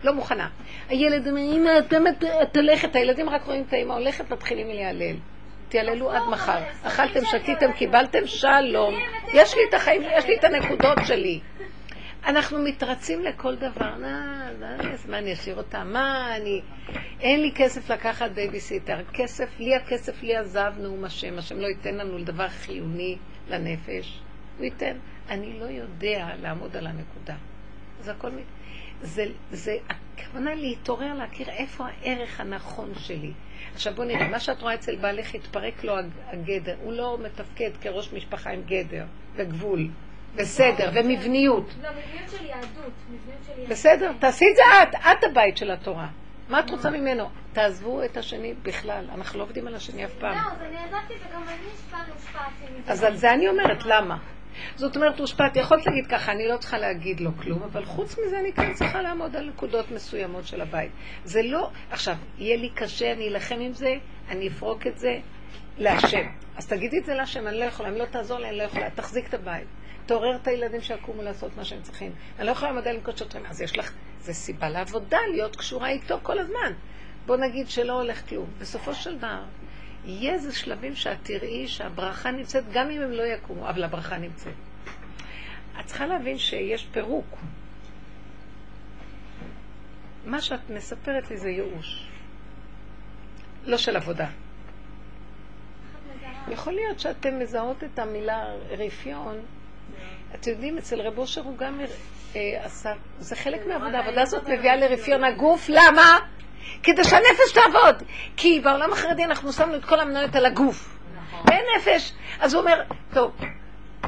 לא מוכנה. הילד אומר, אמא, את הולכת, הילדים רק רואים את האמא הולכת, מתחילים להלל. תיעללו עד מחר. אכלתם, שתיתם, קיבלתם, שלום. יש לי את החיים, יש לי את הנקודות שלי. אנחנו מתרצים לכל דבר. נא, אז מה, אני אשאיר אותה? מה, אני... אין לי כסף לקחת בייביסיטר. כסף, לי הכסף, לי הזהב, נאום השם. השם לא ייתן לנו לדבר חיוני לנפש. הוא ייתן. אני לא יודע לעמוד על הנקודה. זה הכל... מ- זה, זה, הכוונה להתעורר, להכיר איפה הערך הנכון שלי. עכשיו בוא נראה, מה שאת רואה אצל בעלך התפרק לו הג- הגדר, הוא לא מתפקד כראש משפחה עם גדר וגבול וסדר ומבניות. לא, מבניות של יהדות. בסדר, תעשי את זה את, את הבית של התורה. מה את רוצה ממנו? תעזבו את השני בכלל, אנחנו לא עובדים על השני אף פעם. זהו, אז אני עזבתי וגם אני השפעתי הושפעתי מזה. אז על זה אני אומרת, למה? זאת אומרת, הושפעתי, יכולת להגיד ככה, אני לא צריכה להגיד לו כלום, אבל חוץ מזה אני כן צריכה לעמוד על נקודות מסוימות של הבית. זה לא, עכשיו, יהיה לי קשה, אני אלחם עם זה, אני אפרוק את זה להשם. אז תגידי את זה להשם, אני לא יכולה, אם לא תעזור לי, אני לא יכולה, תחזיק את הבית. תעורר את הילדים שיקומו לעשות מה שהם צריכים. אני לא יכולה על לנקוט שוטרים. אז יש לך, זה סיבה לעבודה, להיות קשורה איתו כל הזמן. בוא נגיד שלא הולך כלום. בסופו של דבר, יהיה איזה שלבים שאת תראי שהברכה נמצאת, גם אם הם לא יקומו, אבל הברכה נמצאת. את צריכה להבין שיש פירוק. מה שאת מספרת לי זה ייאוש. לא של עבודה. יכול להיות שאתם מזהות את המילה רפיון. אתם יודעים, אצל רב אושר הוא גם אה, עשה, זה חלק מהעבודה. העבודה הזאת מביאה לרפיון הגוף. למה? כדי שהנפש תעבוד. כי בעולם החרדי אנחנו שמנו את כל המניות על הגוף. אין נפש. אז הוא אומר, טוב,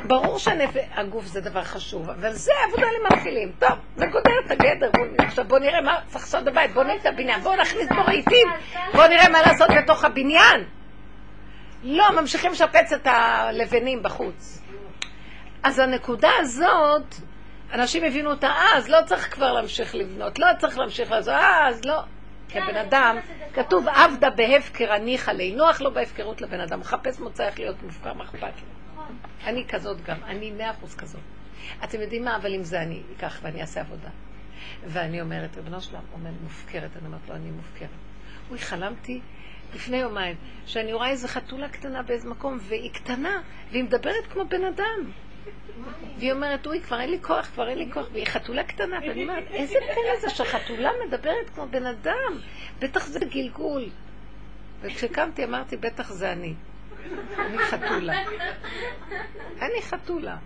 ברור שהגוף זה דבר חשוב, אבל זה עבודה למתחילים. טוב, זה גודר את הגדר. עכשיו בוא נראה מה צריך לעשות בבית, בוא נראה את הבניין, בוא נכניס בו רהיטים, בוא נראה מה לעשות בתוך הבניין. לא, ממשיכים לשפץ את הלבנים בחוץ. אז הנקודה הזאת, אנשים הבינו אותה אז, לא צריך כבר להמשיך לבנות, לא צריך להמשיך לעזור, אז לא. כי הבן אדם, כתוב עבדה בהפקר הניחא לי, נוח לו בהפקרות לבן אדם, מחפש מוצא איך להיות מופקר, מה אכפת לו? אני כזאת גם, אני מאה אחוז כזאת. אתם יודעים מה, אבל אם זה אני אקח ואני אעשה עבודה. ואני אומרת, ריבונו שלם, אומר, מופקרת, אני אומרת לו, אני מופקרת. אוי, חלמתי לפני יומיים, שאני רואה איזו חתולה קטנה באיזה מקום, והיא קטנה, והיא מדברת כמו בן אדם. והיא אומרת, אוי, כבר אין לי כוח, כבר אין לי כוח, והיא חתולה קטנה, ואני אומרת, איזה פלא זה שחתולה מדברת כמו בן אדם, בטח זה גלגול. וכשקמתי אמרתי, בטח זה אני. אני חתולה. אני חתולה.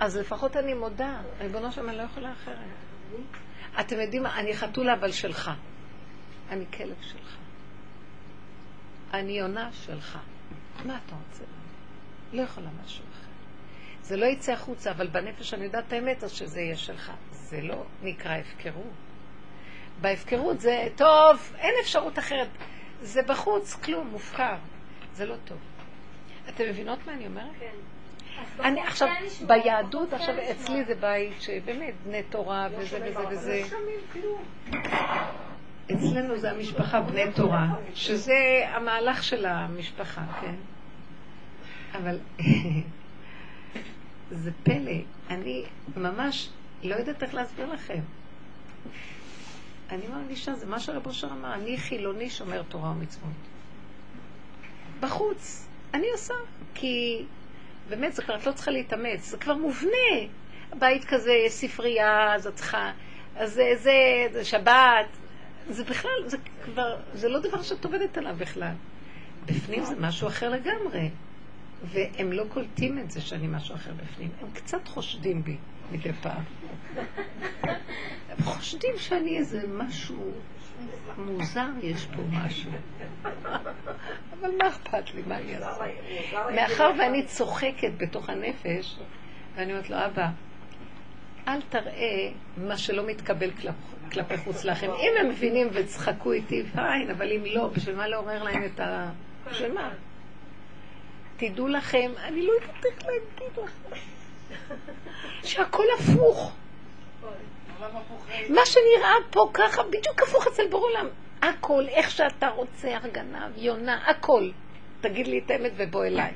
אז לפחות אני מודה, ריבונו שם, אני לא יכולה אחרת. אתם יודעים מה, אני חתולה אבל שלך. אני כלב שלך. אני יונה שלך. מה אתה רוצה? לא יכולה משהו. זה לא יצא החוצה, אבל בנפש אני יודעת את האמת, אז שזה יהיה שלך. זה לא נקרא הפקרות. בהפקרות זה, טוב, אין אפשרות אחרת. זה בחוץ, כלום, מופקר. זה לא טוב. אתם מבינות מה אני אומרת? כן. אני בחוץ עכשיו, לשמוע, ביהדות, עכשיו. אצלי זה בית שבאמת בני תורה וזה וזה וזה. אצלנו זה המשפחה בני תורה, שזה המהלך של המשפחה, כן? אבל זה פלא, אני ממש לא יודעת איך להסביר לכם. אני מרגישה, זה מה שרב אושר אמר, אני חילוני שומר תורה ומצוות. בחוץ, אני עושה, כי באמת, זה כבר, את לא צריכה להתאמץ, זה כבר מובנה. בית כזה, ספרייה, אז את צריכה, אז זה, זה, זה שבת, זה בכלל, זה כבר, זה לא דבר שאת עובדת עליו בכלל. בפנים זה משהו אחר לגמרי. והם לא קולטים את זה שאני משהו אחר בפנים. הם קצת חושדים בי מדי פעם. הם חושדים שאני איזה משהו מוזר, יש פה משהו. אבל מה אכפת לי, מה אני אעשה? מאחר ואני צוחקת בתוך הנפש, ואני אומרת לו, אבא, אל תראה מה שלא מתקבל כלפ, כלפי חוץ לכם. אם הם מבינים וצחקו איתי, פיין, אבל אם לא, בשביל מה לעורר להם את ה... בשביל מה? תדעו לכם, אני לא יודעת איך להגיד לכם, שהכל הפוך. מה שנראה פה ככה, בדיוק הפוך אצל בור עולם. הכל, איך שאתה רוצה, הגנב, יונה, הכל. תגיד לי את האמת ובוא אליי.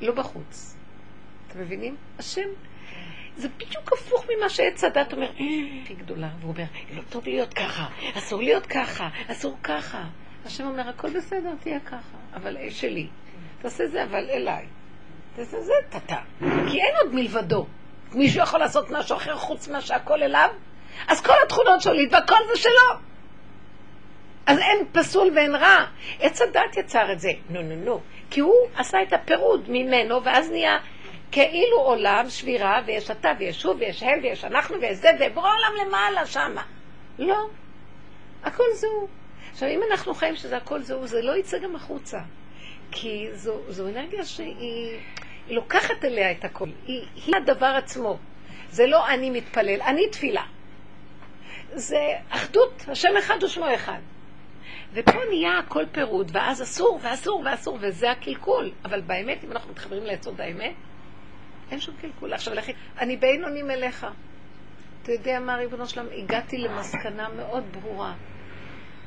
לא בחוץ. אתם מבינים? השם, זה בדיוק הפוך ממה שעץ הדת אומר, "אה, הכי גדולה, והוא אומר, לא טוב להיות ככה, אסור להיות ככה, אסור ככה. השם אומר, הכל בסדר, תהיה ככה, אבל אה, שלי. תעשה זה, אבל אליי. תעשה זה, טאטה. כי אין עוד מלבדו. מישהו יכול לעשות משהו אחר חוץ מה שהכל אליו? אז כל התכונות שלו, והכל זה שלו. אז אין פסול ואין רע. עץ הדת יצר את זה. נו, נו, נו. כי הוא עשה את הפירוד ממנו, ואז נהיה כאילו עולם שבירה, ויש אתה ויש הוא ויש הם ויש אנחנו ויש זה, ובורא עולם למעלה שמה. לא. הכל זה הוא. עכשיו, אם אנחנו חיים שזה הכל זה הוא, זה לא יצא גם החוצה. כי זו, זו אנרגיה שהיא היא לוקחת אליה את הכל. היא, היא הדבר עצמו. זה לא אני מתפלל, אני תפילה. זה אחדות, השם אחד ושמו אחד. ופה נהיה הכל פירוד, ואז אסור, ואסור, ואסור, וזה הקלקול. אבל באמת, אם אנחנו מתחברים ליסוד האמת, אין שום קלקול. עכשיו, לכי, אני בעין אונים אליך. אתה יודע מה, ריבונו שלם, הגעתי למסקנה מאוד ברורה,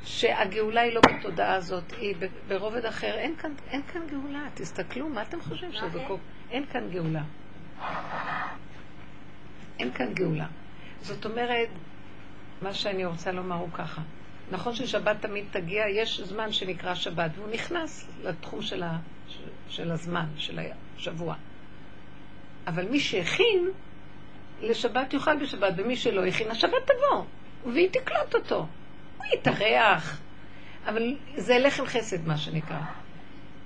שהגאולה היא לא בתודעה הזאת, היא ברובד אחר. אין כאן, אין כאן גאולה. תסתכלו, מה אתם חושבים שזה כל... אין כאן גאולה. אין כאן גאולה. זאת אומרת, מה שאני רוצה לומר הוא ככה. נכון ששבת תמיד תגיע, יש זמן שנקרא שבת, והוא נכנס לתחום של, ה, של הזמן, של השבוע. אבל מי שהכין לשבת יאכל בשבת, ומי שלא הכין, השבת תבוא, והיא תקלוט אותו. הוא יתארח. אבל זה לחם חסד, מה שנקרא.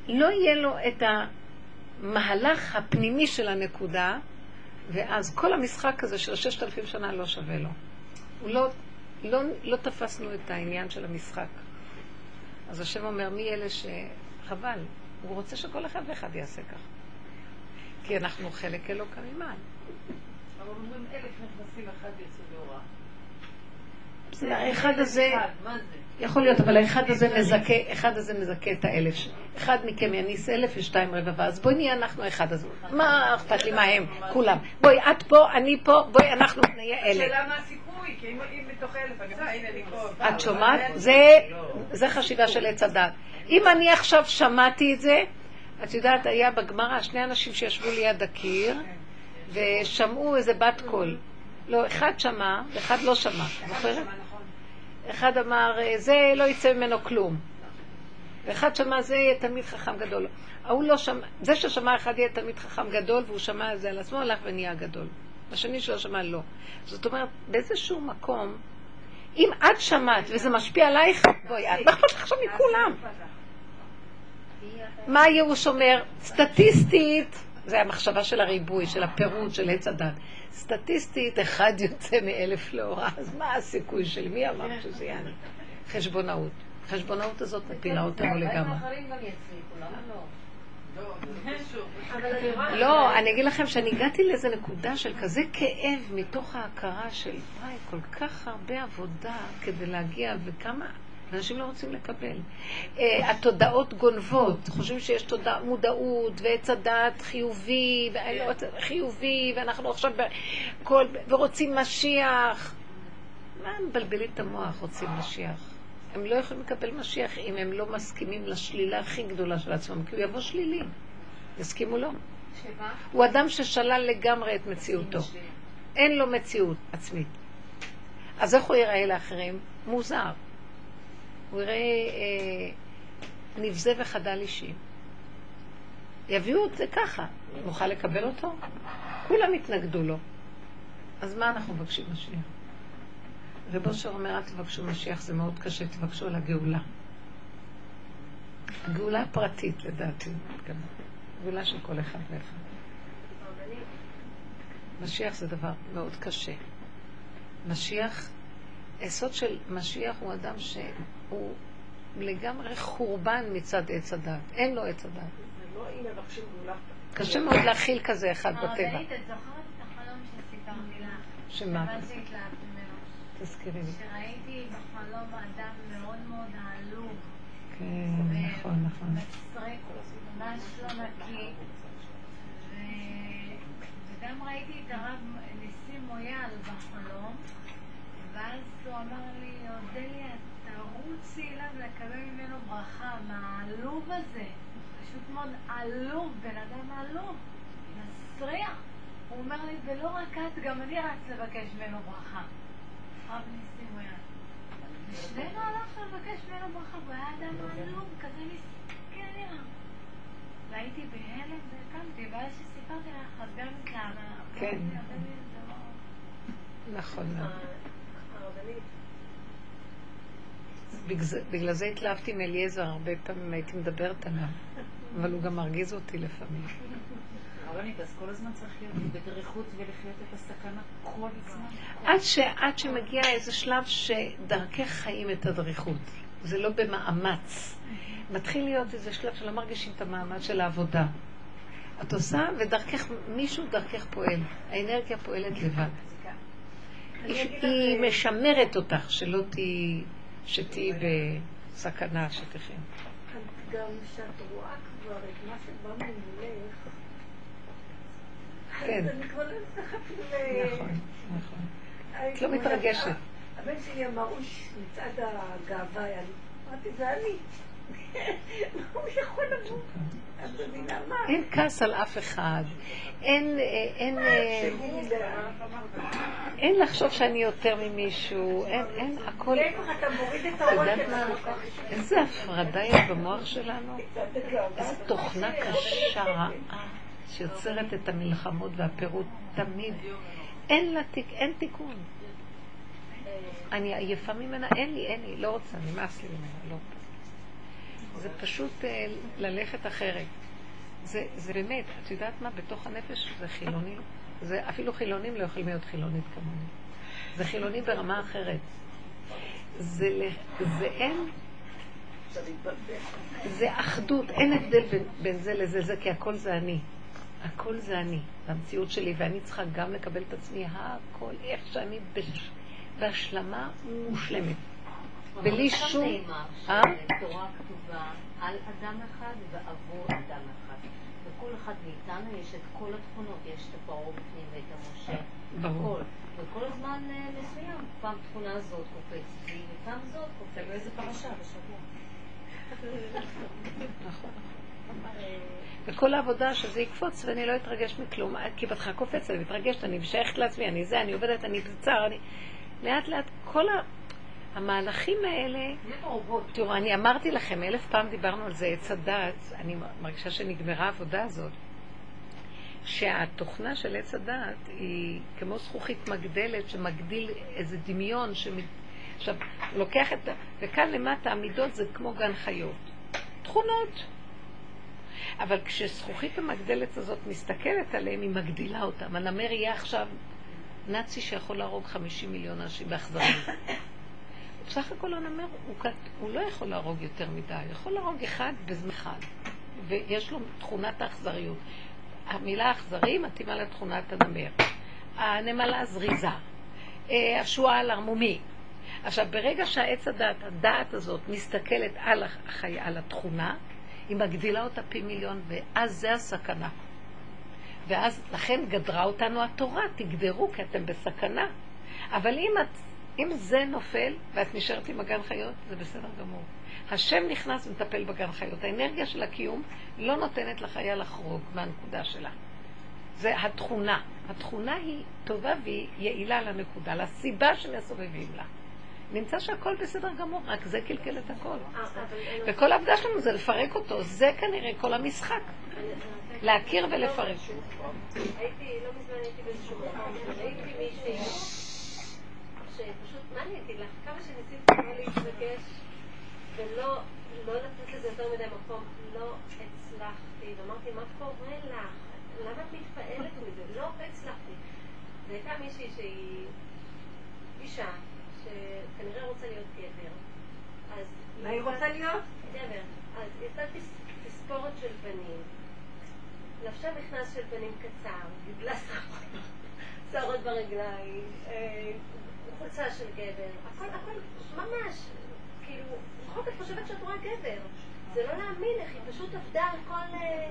לא יהיה לו את המהלך הפנימי של הנקודה, ואז כל המשחק הזה של הששת אלפים שנה לא שווה לו. הוא לא, לא, לא תפסנו את העניין של המשחק. אז השם אומר, מי אלה שחבל? הוא רוצה שכל אחד ואחד יעשה ככה. כי אנחנו חלק אלוקא ממעל. אבל אומרים אלף נכנסים, אחד יצא האחד הזה, יכול להיות, אבל האחד הזה מזכה, אחד הזה מזכה את האלף. אחד מכם יניס אלף ושתיים רבבה, אז בואי נהיה אנחנו אחד הזה. מה אכפת לי מה הם? כולם. בואי, את פה, אני פה, בואי, אנחנו נהיה אלף. השאלה מה הסיכוי, כי אם מתוך אלף, הנה אני פה. את שומעת? זה חשיבה של עץ הדת. אם אני עכשיו שמעתי את זה, את יודעת, היה בגמרא שני אנשים שישבו ליד הקיר ושמעו איזה בת קול. לא, אחד שמע ואחד לא שמע, זוכרת? אחד אמר, זה לא יצא ממנו כלום. ואחד שמע, זה יהיה תלמיד חכם גדול. ההוא לא שמע, זה ששמע אחד יהיה תלמיד חכם גדול והוא שמע את זה על עצמו, הלך ונהיה גדול. השני שלא שמע, לא. זאת אומרת, באיזשהו מקום, אם את שמעת וזה משפיע עלייך, בואי, את, לך עכשיו מכולם? מה הייאוש אומר? סטטיסטית, זה המחשבה של הריבוי, של הפירוד, של עץ הדת. סטטיסטית, אחד יוצא מאלף לאורה, אז מה הסיכוי של מי אמר שזה יעני? חשבונאות. החשבונאות הזאת מפילה אותנו לגמרי. לא, אני אגיד לכם שאני הגעתי לאיזה נקודה של כזה כאב מתוך ההכרה של, וואי, כל כך הרבה עבודה כדי להגיע, וכמה אנשים לא רוצים לקבל. Uh, התודעות גונבות, חושבים שיש תודע, מודעות ועץ הדעת חיובי, חיובי, ואנחנו עכשיו בכל, ורוצים משיח. מה הם מבלבלים את המוח, רוצים משיח? הם לא יכולים לקבל משיח אם הם לא מסכימים לשלילה הכי גדולה של עצמם, כי הוא יבוא שלילי. יסכימו לו? שמה? הוא אדם ששלל לגמרי את מציאותו. אין לו מציאות עצמית. אז איך הוא ייראה לאחרים? מוזר. הוא יראה אה, נבזה וחדל אישי. יביאו את זה ככה. נוכל לקבל אותו? כולם יתנגדו לו. אז מה אנחנו מבקשים משיח? רב אושר אומר, אל תבקשו משיח, זה מאוד קשה, תבקשו על הגאולה. הגאולה הפרטית, לדעתי, גאולה של כל אחד ואחד. משיח זה דבר מאוד קשה. משיח, היסוד של משיח הוא אדם שהוא לגמרי חורבן מצד עץ הדת. אין לו עץ הדת. זה לא אם מבקשים גאולה. קשה מאוד להכיל כזה אחד בטבע. הרבנית, את זוכרת את החלום שסיפרתי לך? שמה? תזכירי לי. שראיתי בחלום אדם מאוד מאוד עלוב. כן, נכון, נכון. ממש לא נקי. וגם ראיתי את הרב ניסים מויאל בחלום, ואז הוא אמר לי, אודליה, תרוצי אליו לקבל ממנו ברכה, מהעלוב הזה. פשוט מאוד עלוב, בן אדם עלוב, מסריח. הוא אומר לי, ולא רק את, גם אני רץ לבקש ממנו ברכה. הרב ניסים מויאל. ושנינו הלכנו לבקש ממנו ברכה, והוא היה אדם עלוב, כזה מסכן נראה. והייתי בהלם והקמתי, ואז שסיפרתי לך, אז גם התלהבה. כן. אמרתי, "אבל זה לא-" נכון. הרבנית, בגלל זה- התלהבתי מאליעזר, הרבה פעמים הייתי מדברת עליו, אבל הוא גם מרגיז אותי לפעמים. הרבנית, אז כל הזמן צריך להיות בדריכות ולחיות את הסכנה כל הזמן. עד, ש, עד שמגיע איזה שלב שדרכך חיים את הדריכות. זה לא במאמץ. מתחיל להיות איזה שלב שלא מרגישים את המאמץ של העבודה. את עושה, ודרכך, מישהו דרכך פועל. האנרגיה פועלת לבד. היא, היא משמרת אותך, שלא תהיי, שתהיי בסכנה, שתחי. גם כשאת רואה כבר את מה שבא ממולך, כן. אז אני כבר לא צריכה אפילו... נכון, נכון. את לא מתרגשת. "אה, הבן שלי אמר, אוש, מצעד הגאווה היה לי. אמרתי, זה אני. הוא יכול לבוא. את מבינה מה? אין כעס על אף אחד. אין, אה, אין, לחשוב שאני יותר ממישהו. אין, אין, הכל... להפך, אתה מוריד את? שלך. איזה הפרדה יש במוח שלנו? איזה תוכנה קשה, רעה, שיוצרת את המלחמות והפירוט תמיד. אין לה תיק, אין תיקון. אני עייפה ממנה, אין לי, אין לי, לא רוצה, נמאס לי ממנה, לא. זה פשוט אה, ללכת אחרת. זה, זה באמת, את יודעת מה, בתוך הנפש זה חילוני, זה אפילו חילונים לא יכולים להיות חילונית כמוני. זה חילוני ברמה אחרת. זה, זה אין, זה אחדות, אין הבדל בין, בין זה לזה, זה כי הכל זה אני. הכל זה אני, במציאות שלי, ואני צריכה גם לקבל את עצמי, הכל, איך שאני בש... בהשלמה מושלמת. בלי שום... אה? תורה כתובה על אדם אחד ועבור אדם אחד. בכל אחד מאיתנו יש את כל התכונות, יש את הפרעה בפנים ואת המשה, ברור. הכל. וכל הזמן אה, מסוים, פעם תכונה הזאת קופצת לי, ופעם זאת קופצת. באיזה פרשה בשבוע. נכון. וכל העבודה שזה יקפוץ ואני לא אתרגש מכלום, כי בהתחלה קופץ, אני מתרגשת, אני משייכת לעצמי, אני זה, אני עובדת, אני בצער, אני... לאט לאט כל ה... המהלכים האלה, תראו, אני אמרתי לכם, אלף פעם דיברנו על זה, עץ הדעת, אני מרגישה שנגמרה העבודה הזאת, שהתוכנה של עץ הדעת היא כמו זכוכית מגדלת שמגדיל איזה דמיון, שמ... עכשיו, לוקח את. וכאן למטה המידות זה כמו גן חיות. תכונות. אבל כשזכוכית המגדלת הזאת מסתכלת עליהם, היא מגדילה אותם. הנמר יהיה עכשיו נאצי שיכול להרוג 50 מיליון אנשים באכזריות. בסך הכל הנמר, הוא, קט- הוא לא יכול להרוג יותר מדי, הוא יכול להרוג אחד בזמן אחד, ויש לו תכונת האכזריות. המילה אכזרי מתאימה לתכונת הנמר. הנמלה זריזה, אה, השועל ערמומי. עכשיו, ברגע שהעץ הדעת, הדעת הזאת, מסתכלת על החי... על התכונה, היא מגדילה אותה פי מיליון, ואז זה הסכנה. ואז, לכן גדרה אותנו התורה, תגדרו כי אתם בסכנה. אבל אם, את, אם זה נופל ואת נשארת עם הגן חיות, זה בסדר גמור. השם נכנס ומטפל בגן חיות. האנרגיה של הקיום לא נותנת לחיה לחרוג מהנקודה שלה. זה התכונה. התכונה היא טובה והיא יעילה לנקודה, לסיבה שמסובבים לה. נמצא שהכל בסדר גמור, רק זה קלקל את הכל. וכל העבודה שלנו זה לפרק אותו, זה כנראה כל המשחק. להכיר ולפרק. הייתי, לא מזמן הייתי באיזשהו מקום, ראיתי מישהי שפשוט, מה אני אגיד לך, כמה שניסיתי לא להתרגש ולא לא לתת לזה יותר מדי מקום, לא הצלחתי, ואמרתי, מה קורה לך? למה את מתפעלת מזה? לא הצלחתי. והייתה מישהי שהיא אישה, שכנראה רוצה להיות גבר. אז מה היא רוצה להיות? גבר. אז תס- תספורת של בנים. לבשה מכנס של בנים קצר, גידלה שערות- שערות ברגליים, אה, חולצה של גבר, הכל, הכל, ממש, את חושבת שאת רואה גבר. זה לא להאמין איך היא פשוט עבדה על כל... אה,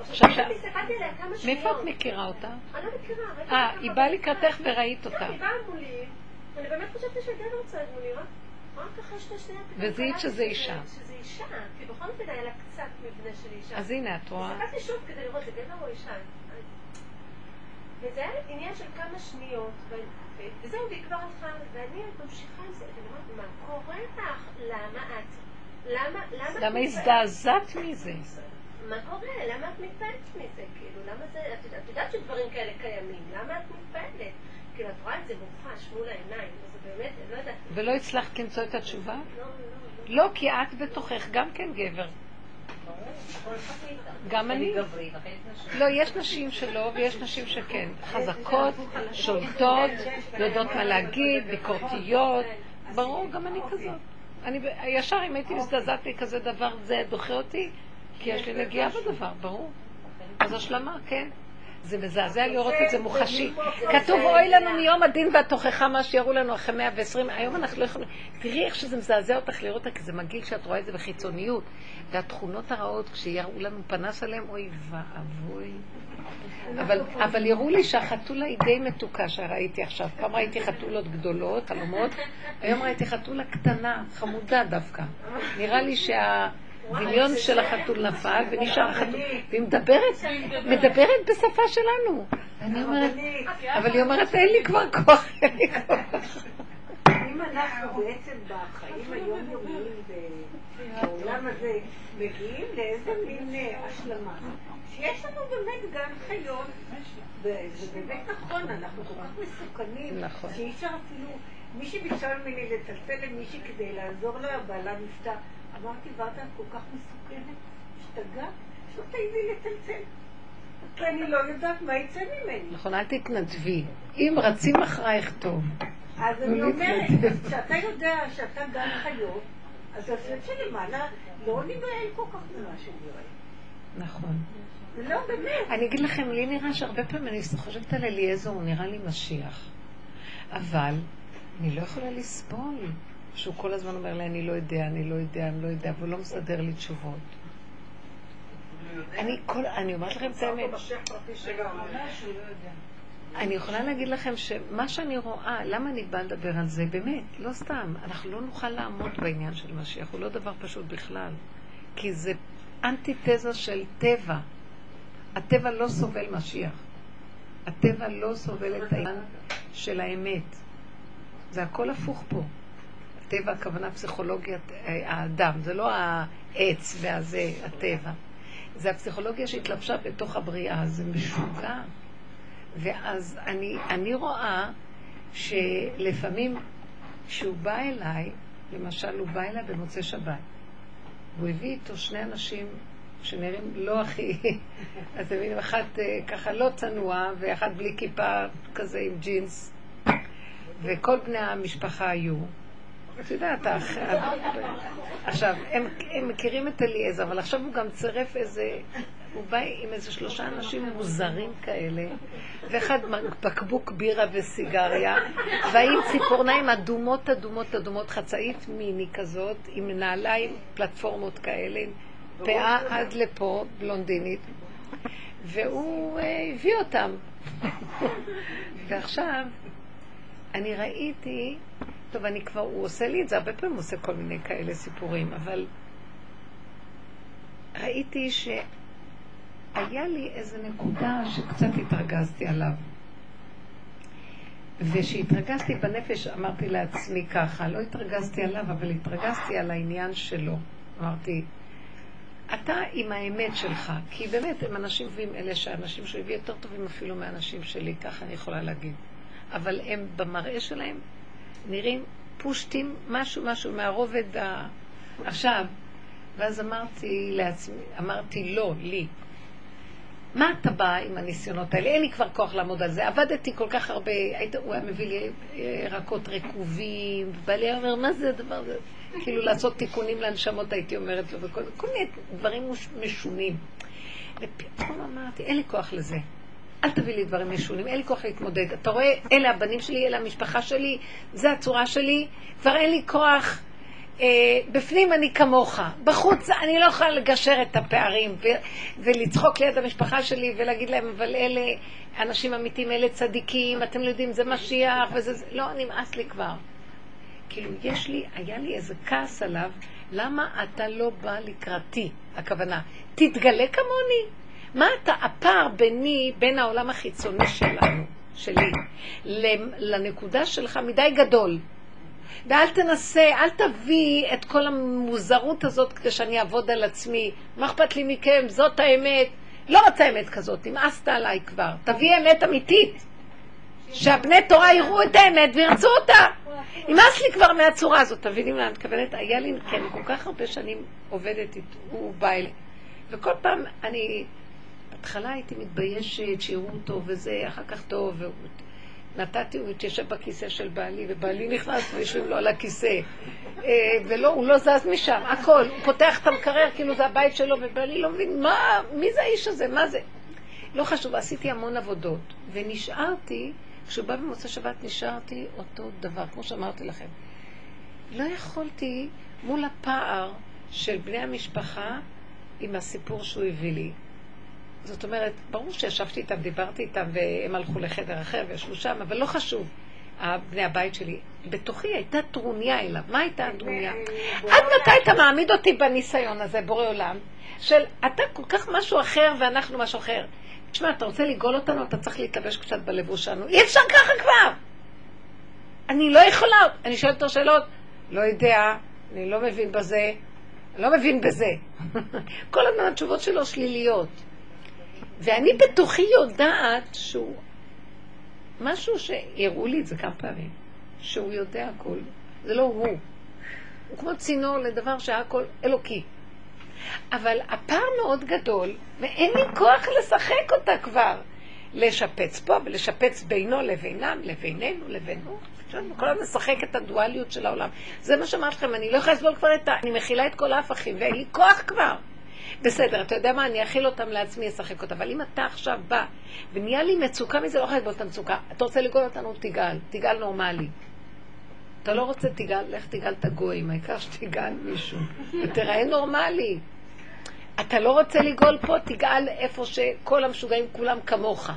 עכשיו. מאיפה את מכירה אותה? אני לא מכירה. אה, אותה היא באה. לקראתך וראית אותה. לא, היא באה מולי, ואני באמת חשבתי שגבר צועד מולי, רק וזיהית שזה אישה. שזה אישה, כי בכל אופן היה לה קצת מבנה של אישה. אז הנה, את רואה? הסתכלתי שוב כדי לראות, זה גבר או אישה? וזה היה עניין של כמה שניות, וזהו, והיא כבר הלכה, ואני ממשיכה עם זה, ואני אומרת, מה קורה לך? למה את? למה, למה למה? הזדעזעת מזה? מה קורה? למה את מתפעלת מזה? כאילו, למה זה... את יודעת- שדברים כאלה קיימים, למה את מתפעלת? כאילו, את רואה את זה מומחש מול העיניים, וזה באמת, לא יודעת... ולא הצלחת למצוא את התשובה? לא, לא, לא. לא, כי את בתוכך גם כן גבר. גם אני. לא, יש נשים שלא ויש נשים שכן. חזקות, שולטות, יודעות מה להגיד, ביקורתיות. ברור, גם אני כזאת. אני ישר אם הייתי מזדעזעת מכזה דבר, זה דוחה אותי, כי יש לי נגיעה בדבר, ברור. אז השלמה, כן. זה מזעזע לראות את זה מוחשי. כתוב, אוי לנו מיום הדין והתוכחה מה שיראו לנו אחרי 120, היום אנחנו לא יכולים... תראי איך שזה מזעזע אותך לראות כי זה מגעיל שאת רואה את זה בחיצוניות. והתכונות הרעות, כשיראו לנו פנס עליהם, אוי ואבוי. אבל, אבל יראו לי שהחתולה היא די מתוקה שראיתי עכשיו. פעם ראיתי חתולות גדולות, חלומות, היום ראיתי חתולה קטנה, חמודה דווקא. נראה לי שהדמיון של החתול נפל ונשאר החתול, והיא מדברת, מדברת בשפה שלנו. אני אומרת, אבל היא אומרת, אין לי כבר כוח, אין לי כוח. אם אנחנו בעצם בחיים היומיומיים בעולם הזה מגיעים לאיזה מין אה, השלמה, שיש לנו באמת גן חיות, וזה באמת נכון, אנחנו כל כך מסוכנים, נכון. שאי אפשר אפילו, מישהי ביקשה ממני לצלצל למישהי כדי לעזור לה, בעלה נפטר, אמרתי, ורדה, את כל כך מסוכנת, השתגעת, שלא תעיזי לצלצל. כי אני לא יודעת מה יצא ממני. נכון, אל תתנדבי. אם רצים אחרייך טוב. אז אני אומרת. כשאתה יודע שאתה גן חיות, אז השם שלמעלה לא ניבהל כל כך ממה שנראה. נכון. לא, באמת. אני אגיד לכם, לי נראה שהרבה פעמים אני חושבת על אליעזר, הוא נראה לי משיח. אבל אני לא יכולה לסבול שהוא כל הזמן אומר לי, אני לא יודע, אני לא יודע, אני לא יודע, והוא לא מסדר לי תשובות. אני כל, אני אומרת לכם את האמת, אני יכולה להגיד לכם שמה שאני רואה, למה אני באה לדבר על זה? באמת, לא סתם. אנחנו לא נוכל לעמוד בעניין של משיח, הוא לא דבר פשוט בכלל. כי זה אנטיתזה של טבע. הטבע לא סובל משיח. הטבע לא סובל את העניין של האמת. זה הכל הפוך פה. הטבע, הכוונה פסיכולוגיית אה, האדם, זה לא העץ והזה, הטבע. זה הפסיכולוגיה שהתלבשה בתוך הבריאה, זה משוגע. ואז אני, אני רואה שלפעמים כשהוא בא אליי, למשל הוא בא אליי במוצאי שבת, והוא הביא איתו שני אנשים שנראים לא הכי, אתם מבינים, אחד אה, ככה לא צנוע, ואחד בלי כיפה כזה עם ג'ינס, וכל בני המשפחה היו. את יודעת, עכשיו, הם, הם מכירים את אליעזר, אבל עכשיו הוא גם צירף איזה, הוא בא עם איזה שלושה אנשים מוזרים כאלה, ואחד בקבוק בירה וסיגריה, והאם ציפורניים אדומות, אדומות, אדומות, חצאית מיני כזאת, עם נעליים, פלטפורמות כאלה, עם פאה עד לפה, בלונדינית, והוא אה, הביא אותם. ועכשיו, אני ראיתי, טוב, אני כבר, הוא עושה לי את זה, הרבה פעמים הוא עושה כל מיני כאלה סיפורים, אבל ראיתי שהיה לי איזו נקודה שקצת התרגזתי עליו. וכשהתרגזתי בנפש אמרתי לעצמי ככה, לא התרגזתי עליו, אבל התרגזתי על העניין שלו. אמרתי, אתה עם האמת שלך, כי באמת הם אנשים טובים, אלה שהאנשים שהוא הביא יותר טובים אפילו מהאנשים שלי, ככה אני יכולה להגיד. אבל הם במראה שלהם נראים פושטים משהו משהו מהרובד ה... עכשיו, ואז אמרתי לעצמי, אמרתי לא, לי, מה אתה בא עם הניסיונות האלה? אין לי כבר כוח לעמוד על זה. עבדתי כל כך הרבה, היית, הוא היה מביא לי ירקות רקובים, ובעלי היה אומר, מה זה הדבר הזה? כאילו לעשות תיקונים לנשמות, הייתי אומרת לו, וכל כל מיני דברים מש- משונים. ופתאום אמרתי, אין לי כוח לזה. אל תביא לי דברים משונים, אין לי כוח להתמודד. אתה רואה, אלה הבנים שלי, אלה המשפחה שלי, זה הצורה שלי, כבר אין לי כוח. אה, בפנים אני כמוך, בחוץ אני לא יכולה לגשר את הפערים ו- ולצחוק ליד המשפחה שלי ולהגיד להם, אבל אלה אנשים אמיתיים, אלה צדיקים, אתם לא יודעים, זה משיח וזה, זה- לא, נמאס לי כבר. כאילו, יש לי, היה לי איזה כעס עליו, למה אתה לא בא לקראתי? הכוונה, תתגלה כמוני. מה אתה, הפער ביני, בין העולם החיצוני שלנו, שלי, לנקודה שלך מדי גדול. ואל תנסה, אל תביא את כל המוזרות הזאת כדי שאני אעבוד על עצמי. מה אכפת לי מכם? זאת האמת. לא רוצה אמת כזאת, נמאסת עליי כבר. תביא אמת אמיתית. שהבני תורה יראו את האמת וירצו אותה. נמאס לי כבר מהצורה הזאת. אתם מבינים אני מתכוונת? היה לי, כן, כל כך הרבה שנים עובדת איתו, הוא בא אליי. וכל פעם אני, בהתחלה הייתי מתביישת שיראו אותו וזה, אחר כך טוב, והוא... נתתי, הוא התיישב בכיסא של בעלי, ובעלי נכנס ויושבים לו על הכיסא. אה, ולא, הוא לא זז משם, הכל. הוא פותח את המקרר כאילו זה הבית שלו, ובעלי לא מבין, מה, מי זה האיש הזה, מה זה? לא חשוב, עשיתי המון עבודות, ונשארתי, כשהוא בא במוצא שבת נשארתי אותו דבר, כמו שאמרתי לכם. לא יכולתי מול הפער של בני המשפחה עם הסיפור שהוא הביא לי. זאת אומרת, ברור שישבתי איתם, דיברתי איתם, והם הלכו לחדר אחר וישבו שם, אבל לא חשוב. בני הבית שלי, בתוכי הייתה טרוניה אליו. מה הייתה הטרוניה? עד מתי אתה מעמיד אותי בניסיון הזה, בורא עולם, של אתה כל כך משהו אחר ואנחנו משהו אחר. תשמע, אתה רוצה לגאול אותנו, אתה צריך להתלבש קצת בלבוש שלנו. אי אפשר ככה כבר! אני לא יכולה, אני שואלת אותו שאלות, לא יודע, אני לא מבין בזה, לא מבין בזה. כל הזמן התשובות שלו שליליות. ואני בתוכי יודעת שהוא... משהו שהראו לי את זה כמה פעמים, שהוא יודע הכל. זה לא הוא. הוא כמו צינור לדבר שהכל אלוקי. אבל הפער מאוד גדול, ואין לי כוח לשחק אותה כבר. לשפץ פה ולשפץ בינו לבינם, לבינינו, לבינו. כל הזמן משחק את הדואליות של העולם. זה מה שאמרתי לכם, אני לא יכולה לסבול כבר את ה... אני מכילה את כל ההפכים, ואין לי כוח כבר. בסדר, אתה יודע מה, אני אכיל אותם לעצמי, אשחק אותם. אבל אם אתה עכשיו בא, ונהיה לי מצוקה מזה, לא יכול לסבול את המצוקה. אתה רוצה לגאול אותנו, תגאל. תגאל נורמלי. אתה לא רוצה תגאל, לך תגאל את הגויים, העיקר שתגאל מישהו. ותראה נורמלי. אתה לא רוצה לגאול פה, תגאל איפה שכל המשוגעים כולם כמוך.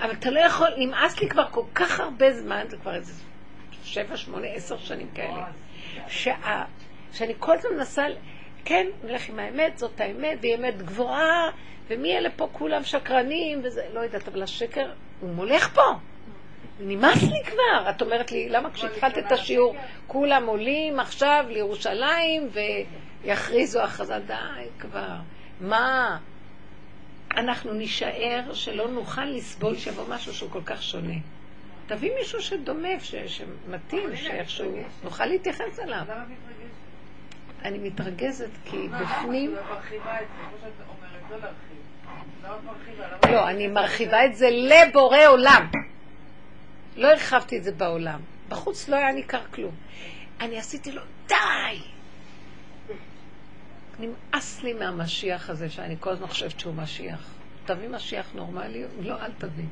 אבל אתה לא יכול, נמאס לי כבר כל כך הרבה זמן, זה כבר איזה שבע, שמונה, עשר שנים כאלה, שאני כל הזמן מנסה, כן, נלך עם האמת, זאת האמת, והיא אמת גבוהה, ומי אלה פה כולם שקרנים, וזה, לא יודעת, אבל השקר, הוא מולך פה. נמאס לי כבר. את אומרת לי, למה כשהתחלת את השיעור, כולם עולים עכשיו לירושלים ויכריזו הכרזה, די כבר. מה? אנחנו נישאר שלא נוכל לסבול שיבוא משהו שהוא כל כך שונה. תביא מישהו שדומה, שמתאים, שאיכשהו נוכל להתייחס אליו. אני מתרגזת כי בפנים... לא, אני מרחיבה את זה לבורא עולם. לא הרחבתי את זה בעולם. בחוץ לא היה ניכר כלום. אני עשיתי לו, די! נמאס לי מהמשיח הזה, שאני כל הזמן חושבת שהוא משיח. תביא משיח נורמלי? לא, אל תביא.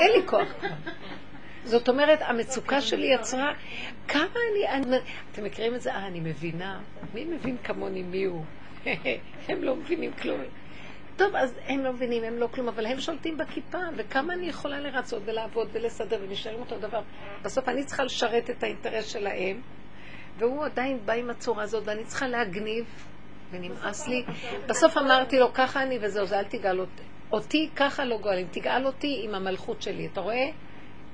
אין לי כוח כבר. זאת אומרת, המצוקה שלי יצרה כמה אני... אתם מכירים את זה? אה, אני מבינה. מי מבין כמוני מי הוא? הם לא מבינים כלום. טוב, אז הם לא מבינים, הם לא כלום, אבל הם שולטים בכיפה, וכמה אני יכולה לרצות ולעבוד ולסדר ולהישאר עם אותו דבר. בסוף אני צריכה לשרת את האינטרס שלהם, והוא עדיין בא עם הצורה הזאת, ואני צריכה להגניב, ונמאס לי. בסוף אמרתי לו, ככה אני וזהו, זה אל תגאל אותי. אותי ככה לא גואלים, תגאל אותי עם המלכות שלי, אתה רואה?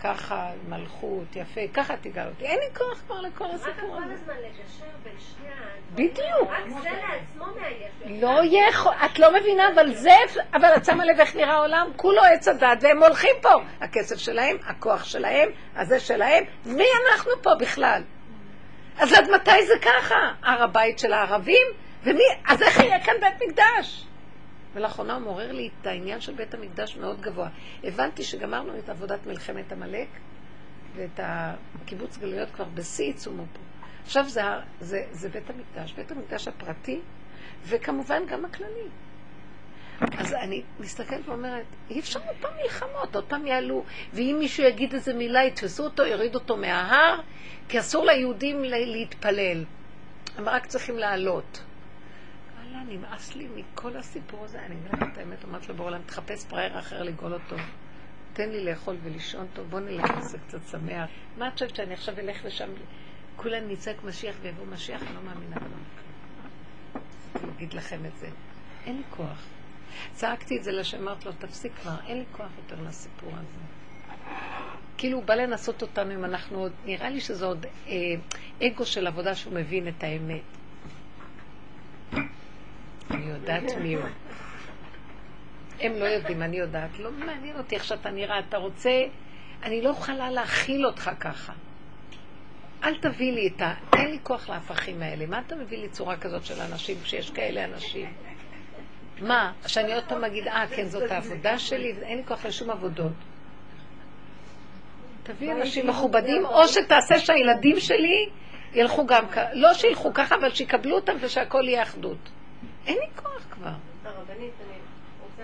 ככה, מלכות, יפה, ככה תגאל אותי. אין לי כוח כבר לכל הסיפור הזה. רק כל הזמן לגשר בין שני בדיוק. רק זה לעצמו מעייף. לא יכול, את לא מבינה, אבל זה, אבל את שמה לב איך נראה העולם? כולו עץ הדת, והם הולכים פה. הכסף שלהם, הכוח שלהם, הזה שלהם, מי אנחנו פה בכלל? אז עד מתי זה ככה? הר הבית של הערבים? ומי, אז איך יהיה כאן בית מקדש? ולאחרונה הוא מעורר לי את העניין של בית המקדש מאוד גבוה. הבנתי שגמרנו את עבודת מלחמת עמלק, ואת הקיבוץ גלויות כבר בשיא עיצומו פה. עכשיו זה, זה, זה בית המקדש, בית המקדש הפרטי, וכמובן גם הכללי. אז אני מסתכלת ואומרת, אי אפשר עוד פעם מלחמות, עוד פעם יעלו, ואם מישהו יגיד איזה מילה, יתפסו אותו, יוריד אותו מההר, כי אסור ליהודים להתפלל. הם רק צריכים לעלות. וואלה, נמאס לי מכל הסיפור הזה. אני אומרת את האמת, אומרת לו בעולם, תחפש פראייר אחר לגאול אותו. תן לי לאכול ולישון טוב, בוא נלך לזה קצת שמח. מה את חושבת שאני עכשיו אלך לשם, כולם נצעק משיח ויבוא משיח? אני לא מאמינה בנו. אני אגיד לכם את זה. אין לי כוח. צעקתי את זה לשם, אמרת לו, תפסיק כבר, אין לי כוח יותר לסיפור הזה. כאילו הוא בא לנסות אותנו אם אנחנו עוד, נראה לי שזה עוד אה, אגו של עבודה שהוא מבין את האמת. אני יודעת מי הוא. הם לא יודעים, אני יודעת. לא מעניין אותי איך שאתה נראה. אתה רוצה... אני לא יכולה להכיל אותך ככה. אל תביא לי את ה... אין לי כוח להפכים האלה. מה אתה מביא לי צורה כזאת של אנשים כשיש כאלה אנשים? מה? שאני עוד פעם אגיד, אה, כן, זאת העבודה שלי, אין לי כוח לשום עבודות. תביא אנשים מכובדים, או שתעשה שהילדים שלי ילכו גם ככה, לא שילכו ככה, אבל שיקבלו אותם ושהכול יהיה אחדות. אין לי כוח כבר. הרבנית, אני רוצה.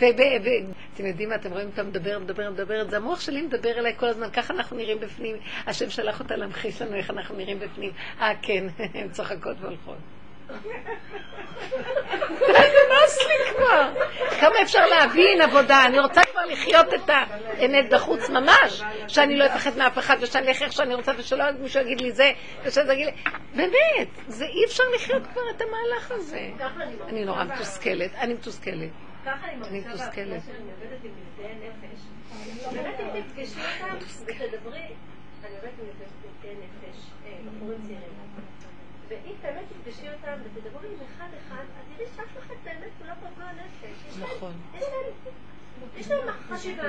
ואתם יודעים מה, אתם רואים אותה מדברת, מדברת, מדברת, זה המוח שלי מדבר אליי כל הזמן, ככה אנחנו נראים בפנים. השם שלח אותה להמחיש לנו איך אנחנו נראים בפנים. אה, כן, הן צוחקות והולכות. כבר. כמה אפשר להבין עבודה? אני רוצה כבר לחיות את האמת בחוץ ממש. שאני לא אפחד מאף אחד, ושאני אלך איך שאני רוצה, ושלא מישהו יגיד לי זה, ושזה יגיד לי... באמת, זה אי אפשר לחיות כבר את המהלך הזה. אני נורא מתוסכלת, אני מתוסכלת. אני מתוסכלת. באמת אם תפגשי אותם ותדברי, אני עובדת עם נפש, אה, בחורים צעירים. ואם באמת תפגשי אותם ותדברי עם אחד אחד, אז תראי שאף אחד באמת הוא לא פגוע נפש. יש להם- נכון. יש להם- יש להם חשיבה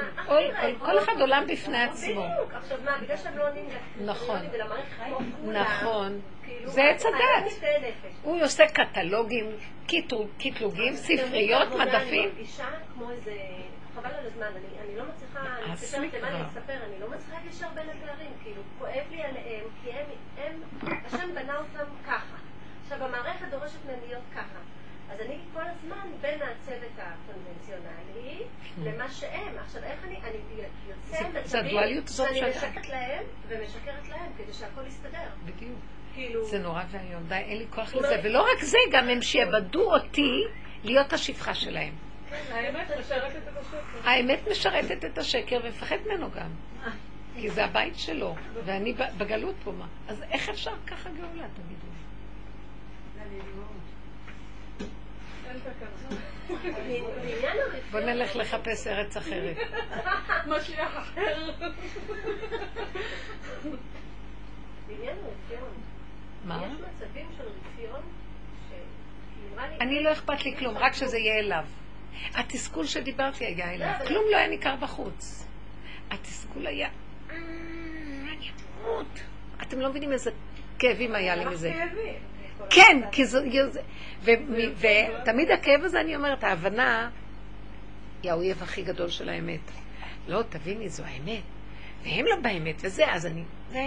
כל- אחד עולם בפני עצמו. בדיוק. עכשיו מה, בגלל שהם לא עונים נכון. כמו כולם, נכון. כאילו, זה עץ הדת. הוא עושה קטלוגים, קטלוגים, ספריות, מדפים. מרגישה כמו איזה... חבל על הזמן, אני, אני לא מצליחה, אני מתקשרת לי למה אני. אספר, אני לא מצליחה לקשר בין הפערים, כאילו, כואב לי עליהם, כי הם, הם, השם בנה אותם ככה. עכשיו, המערכת דורשת מהם להיות ככה. אז אני כל הזמן בין הצוות למה שהם. עכשיו, איך אני, אני יוצא זה- מצבים זה הדואליות הזאת שאני שאתה- משקרת להם ומשקרת להם, כדי שהכל יסתדר. בדיוק. כאילו... זה נורא ואיום, די, אין לי כוח לא- לזה. ולא רק זה, גם הם שיעבדו אותי להיות השפחה שלהם. האמת משרתת את השקר. האמת משרתת את השקר ומפחד ממנו גם. כי זה הבית שלו, ואני ב- בגלות פה מה. אז איך אפשר ככה גאולה, תגידו? בוא. נלך לחפש ארץ אחרת. משיח אחר. בעניין הרפיון, מה? יש מצבים של רפיון שנראה לי... אני לא אכפת לי כלום, רק שזה יהיה אליו. התסכול שדיברתי היה אליו, אבל- כלום לא היה ניכר בחוץ. התסכול היה, "אה, אני אמות. אתם לא מבינים איזה כאבים היה לי מזה. כן, כי זה... ותמיד הכאב הזה, אני אומרת, ההבנה היא האויב הכי גדול של האמת. לא, תביני, זו האמת. והם לא באמת, וזה, אז אני... זה...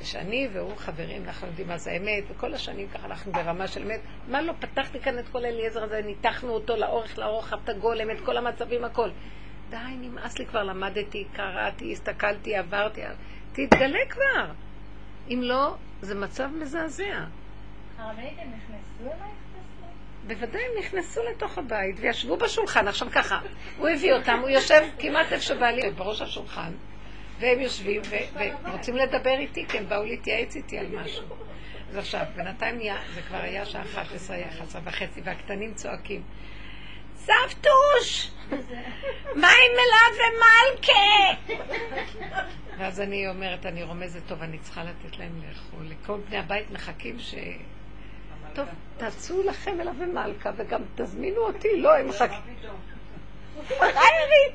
ושאני והוא חברים, אנחנו יודעים מה זה אמת, וכל השנים ככה אנחנו ברמה של אמת. מה לא, פתחתי כאן את כל אליעזר הזה, ניתחנו אותו לאורך, לאורך, את הגולם, את כל המצבים, הכל. די, נמאס לי כבר, למדתי, קראתי, הסתכלתי, עברתי, תתגלה כבר. אם לא, זה מצב מזעזע. הרבנית, הם נכנסו אלייך? בוודאי הם נכנסו לתוך הבית וישבו בשולחן, עכשיו ככה, הוא הביא אותם, הוא יושב כמעט איפה שבא לי, בראש השולחן, והם יושבים ורוצים לדבר איתי, כי הם באו להתייעץ איתי על משהו. אז עכשיו, בינתיים נהיה, זה כבר היה שעה 11, 11 וחצי, והקטנים צועקים, סבתוש! מה עם ומלכה? ואז אני אומרת, אני רומזת, טוב, אני צריכה לתת להם לאכול. לכל בני הבית מחכים ש... טוב, תעשו לכם אליו ומלכה, וגם תזמינו אותי, לא, הם מחכים. פראיירית!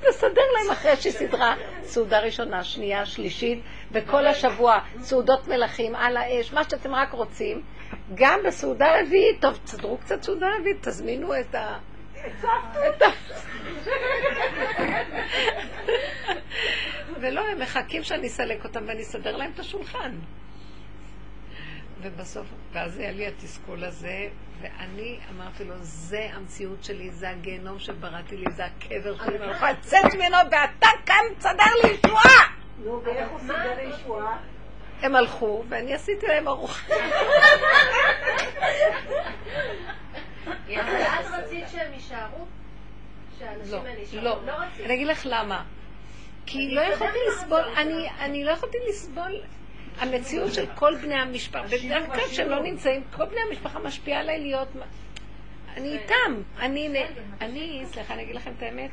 תסדר להם אחרי שהיא סידרה סעודה ראשונה, שנייה, שלישית, וכל השבוע סעודות מלכים על האש, מה שאתם רק רוצים. גם בסעודה רביעית, טוב, תסדרו קצת סעודה רביעית, תזמינו. את ה... ולא, הם מחכים שאני אסלק אותם ואני אסדר להם את השולחן. ובסוף, ואז היה לי התסכול הזה, ואני אמרתי לו, זה המציאות שלי, זה הגיהנום שבראתי לי, זה הקבר שלי, ואני לא יכולה לצאת ממנו, ואתה כאן תסדר לי ישועה! נו, ואיך הוא סידר לישועה? הם הלכו, ואני עשיתי להם ארוחה. את רצית שהם יישארו? לא? לא. לא. אני אגיד לך למה. כי אני לא יכולתי לסבול, אני. אני לא יכולתי לסבול המציאות של כל בני המשפחה, בדרך כלל כשהם לא נמצאים, כל בני המשפחה משפיעה עליי להיות, אני איתם, אני, אני, סליחה, אני אגיד לכם את האמת,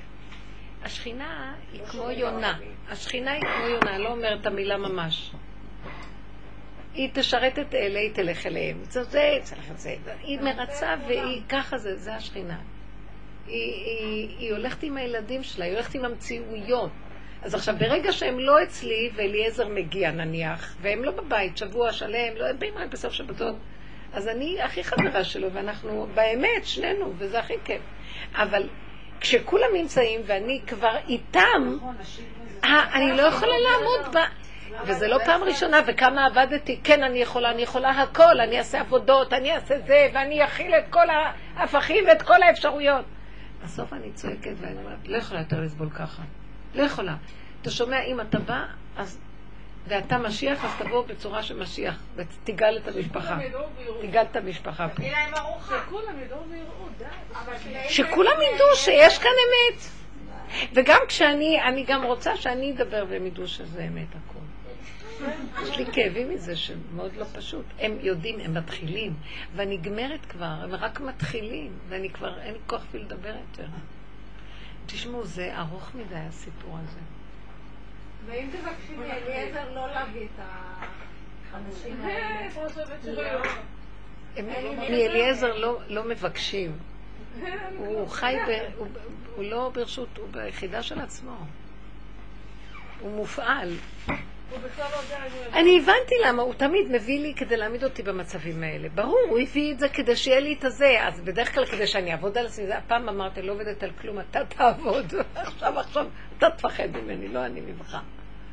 השכינה היא כמו יונה, השכינה היא כמו יונה, לא אומרת את המילה ממש. היא תשרת את אלה, היא תלך אליהם. זה זה, צריך את זה. היא מרצה והיא, ככה זה, זה השכינה. היא, היא, היא הולכת עם הילדים שלה, היא הולכת עם המציאויות. אז עכשיו, ברגע שהם לא אצלי, ואליעזר מגיע נניח, והם לא בבית שבוע שלם, לא, הם באים רק בסוף שבתות, אז אני הכי חברה שלו, ואנחנו באמת, שנינו, וזה הכי כיף. אבל כשכולם נמצאים ואני כבר איתם, אה, אני לא יכולה לעמוד בה. וזה לא פעם ראשונה, וכמה עבדתי, כן, אני יכולה, אני יכולה הכל, אני אעשה עבודות, אני אעשה זה, ואני אכיל את כל ההפכים ואת כל האפשרויות. בסוף אני צועקת ואני אומרת, לא יכולה יותר לסבול ככה. לא יכולה. אתה שומע, אם אתה בא, אז... ואתה משיח, אז תבוא בצורה של משיח, ותגאל את המשפחה. תגאל את המשפחה. שכולם ידעו שיש כאן אמת. וגם כשאני, אני גם רוצה שאני אדבר והם ידעו שזה אמת הכול. יש לי כאבים מזה שמאוד לא פשוט. הם יודעים, הם מתחילים, ואני גמרת כבר, הם רק מתחילים, ואני כבר, אין לי כוח אפילו לדבר יותר. תשמעו, זה ארוך מדי הסיפור הזה. ואם תבקשי מאליעזר לא להביא את האנשים האלה. הם- מאליעזר לא, לא מבקשים. הוא חי, ב, הוא, הוא לא ברשות, הוא ביחידה של עצמו. הוא מופעל. אני הבנתי למה, הוא תמיד מביא לי כדי להעמיד אותי במצבים האלה. ברור, הוא הביא את זה כדי שיהיה לי את הזה, אז בדרך כלל כדי שאני אעבוד על עצמי, הפעם אמרתי, לא עובדת על כלום, אתה תעבוד. עכשיו, עכשיו, אתה תפחד ממני, לא אני ממך.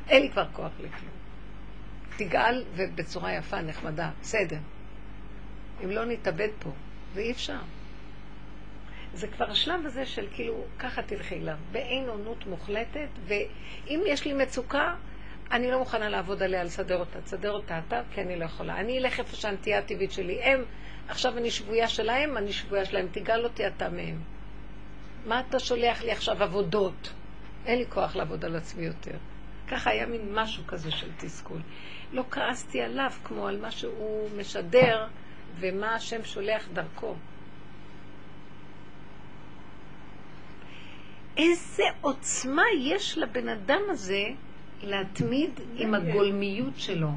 אין לי כבר כוח לכלום. תגאל ובצורה יפה, נחמדה, בסדר. אם לא נתאבד פה, זה אי אפשר. זה כבר השלב הזה של כאילו, ככה תלכי אליו, באין עונות מוחלטת, ואם יש לי מצוקה, אני לא מוכנה לעבוד עליה, לסדר אותה. תסדר אותה אתה, כי אני לא יכולה. אני אלך איפה שהנטייה הטבעית שלי. הם, עכשיו אני שבויה שלהם, אני שבויה שלהם. תגאל אותי אתה מהם. מה אתה שולח לי עכשיו עבודות? אין לי כוח לעבוד על עצמי יותר. ככה היה מין משהו כזה של תסכול. לא כעסתי עליו כמו על מה שהוא משדר ומה השם שולח דרכו. איזה עוצמה יש לבן אדם הזה להתמיד עם הגולמיות שלו.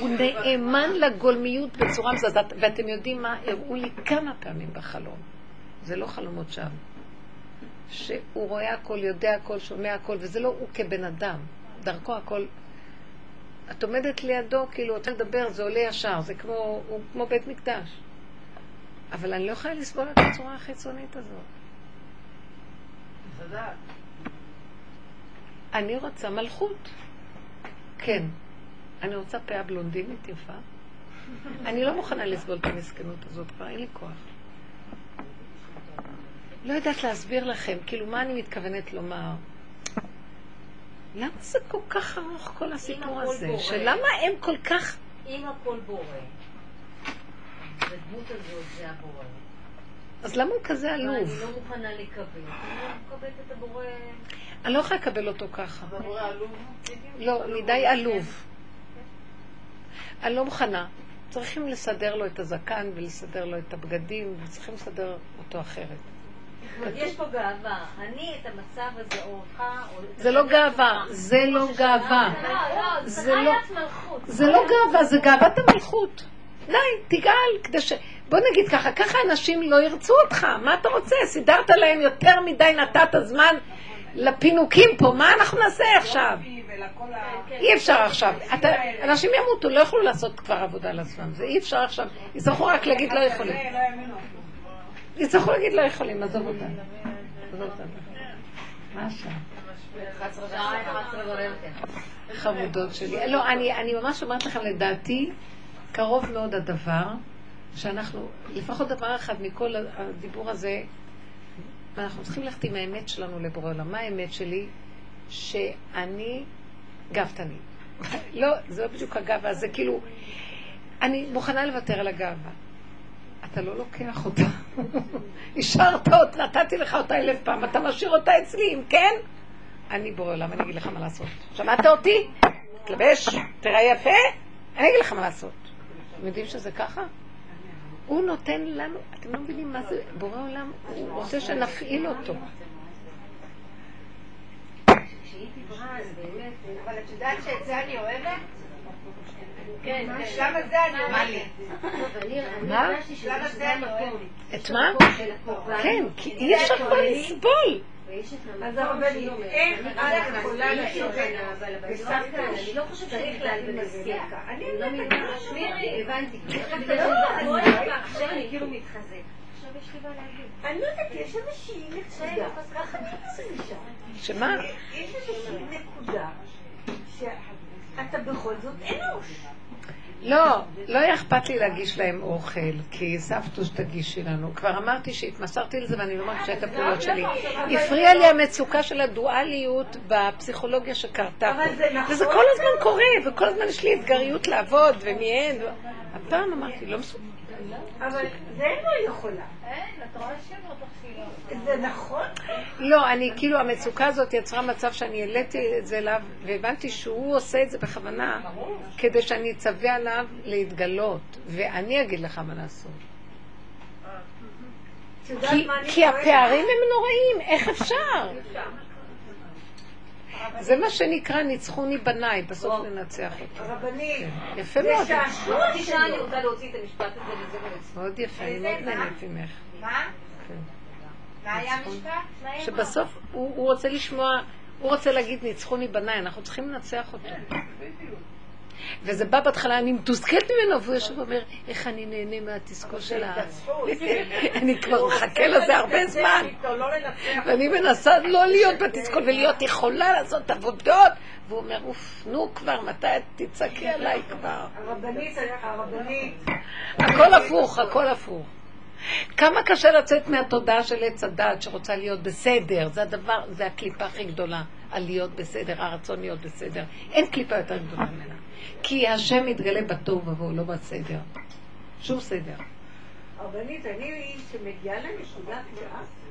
הוא נאמן לגולמיות בצורה מזעזעת, ואתם יודעים מה? הראו לי כמה פעמים בחלום. זה לא חלומות שם. שהוא רואה הכל, יודע הכל, שומע הכל, וזה לא הוא כבן אדם. דרכו הכל. את עומדת לידו, כאילו, רוצה לדבר, זה עולה ישר, זה כמו, הוא כמו בית מקדש. אבל אני לא יכולה לסבול את הצורה החיצונית הזאת. אני רוצה מלכות. כן. אני רוצה פאה בלונדינית יפה. אני לא מוכנה לסבול את המסכנות הזאת, כבר אין לי כוח. לא יודעת להסביר לכם, כאילו, מה אני מתכוונת לומר? למה זה כל כך ארוך, כל הסיפור הזה? בורא. שלמה הם כל כך... אם הכל בורא, הדמות הזאת זה הבורא. אז למה הוא כזה עלוב? אני לא מוכנה לקבל. אני לא מקבלת את הבורא. אני לא יכולה לקבל אותו ככה. לא, מדי עלוב. אני לא מוכנה. צריכים לסדר לו את הזקן ולסדר לו את הבגדים, וצריכים לסדר אותו אחרת. יש פה גאווה. אני את המצב הזה, או אותך, או... זה לא גאווה, זה לא גאווה. לא, לא, זה לא-. זה לא גאווה, זה גאוות המלכות. די, תגאל, כדי ש... בוא נגיד ככה, ככה אנשים לא ירצו אותך, מה אתה רוצה? סידרת להם יותר מדי, נתת זמן לפינוקים פה, מה אנחנו נעשה עכשיו? אי אפשר עכשיו. אתה, אנשים ימותו, לא יוכלו לעשות כבר עבודה על עצמם, זה אי אפשר עכשיו. יצטרכו רק להגיד לא יכולים. יצטרכו להגיד לא יכולים, עזוב אותם. עזוב אותם. מה השעה? שעה 11 ורבע. חמודות שלי. לא, אני, אני ממש אומרת לכם, לדעתי, קרוב מאוד הדבר, שאנחנו, לפחות דבר אחד מכל הדיבור הזה, אנחנו צריכים ללכת עם האמת שלנו לבורא עולם. מה האמת שלי? שאני גאוותני. לא, זה לא בדיוק הגאווה, זה כאילו, אני מוכנה לוותר על הגאווה. אתה לא לוקח אותה. השארת אותה, נתתי לך אותה אלף פעם, אתה משאיר אותה אצלי, אם כן? אני בורא עולם, אני אגיד לך מה לעשות. שמעת אותי? תתלבש, תראה יפה, אני אגיד לך מה לעשות. אתם יודעים שזה ככה? הוא נותן לנו, אתם לא מבינים מה זה, בורא עולם, הוא רוצה שנפעיל אותו. כשהיא דיברה, אז באמת... אבל את יודעת שאת זה אני אוהבת? כן, כן. בשלב הזה אני אומרת. מה? את מה? כן, כי אי אפשר כבר לסבול. אז הרבנית, איך את יכולה לשבת בסבתא, אני לא חושבת שצריך להגיד מספיק. אני אני לא מבינה. מירי, הבנתי. עכשיו אני כאילו מתחזק. אני לא יודעת, יש איזושהי נקודה. שמה? יש איזושהי נקודה שאתה בכל זאת אנוש. לא, לא היה אכפת לי להגיש להם אוכל, כי סבתוש תגישי לנו. כבר אמרתי שהתמסרתי לזה ואני לא מרגישה את הפעולות שלי. הפריעה לי המצוקה של הדואליות בפסיכולוגיה שקרתה פה. נכון. וזה כל הזמן קורה, וכל הזמן יש לי אתגריות לעבוד, ומהן. הפעם אמרתי, לא מסוגל. אבל זה אין לו יכולה. אין, את רואה שהם לא. זה נכון? לא, אני כאילו, המצוקה הזאת יצרה מצב שאני העליתי את זה אליו, והבנתי שהוא עושה את זה בכוונה, כדי שאני אצווה עליו להתגלות, ואני אגיד לך מה לעשות. כי? הפערים הם נוראים, איך אפשר? זה מה שנקרא ניצחוני בניי, בסוף ננצח אותו. הרבנית, יפה זה מאוד, שעשוע חצי שעה אני שלו. רוצה להוציא את המשפט הזה וזה. מאוד יפה, אני מאוד נהנית ממך. מה? כן. מה היה המשפט? שבסוף הוא הוא רוצה לשמוע, הוא רוצה להגיד ניצחוני בניי, אנחנו צריכים לנצח אותו. וזה בא בהתחלה, אני מתוסכלת ממנו, והוא יושב ואומר, איך אני נהנה מהתסכול של ה... אני כבר מחכה לזה הרבה זמן. ואני מנסה לא להיות בתסכול ולהיות יכולה לעשות עבודות. והוא אומר, אוף, נו כבר, מתי תצעקי עליי כבר? הרבנית, הרבנית, הכל הפוך, הכל הפוך. כמה קשה לצאת מהתודעה של עץ הדת שרוצה להיות בסדר, זה הדבר, זה הקליפה הכי גדולה, על להיות בסדר, הרצון להיות בסדר. אין קליפה יותר גדולה ממנה. כי השם מתגלה בטוב ובוהו, לא בסדר. שום סדר. הרבנית, אני שמגיעה לנקודת כעס,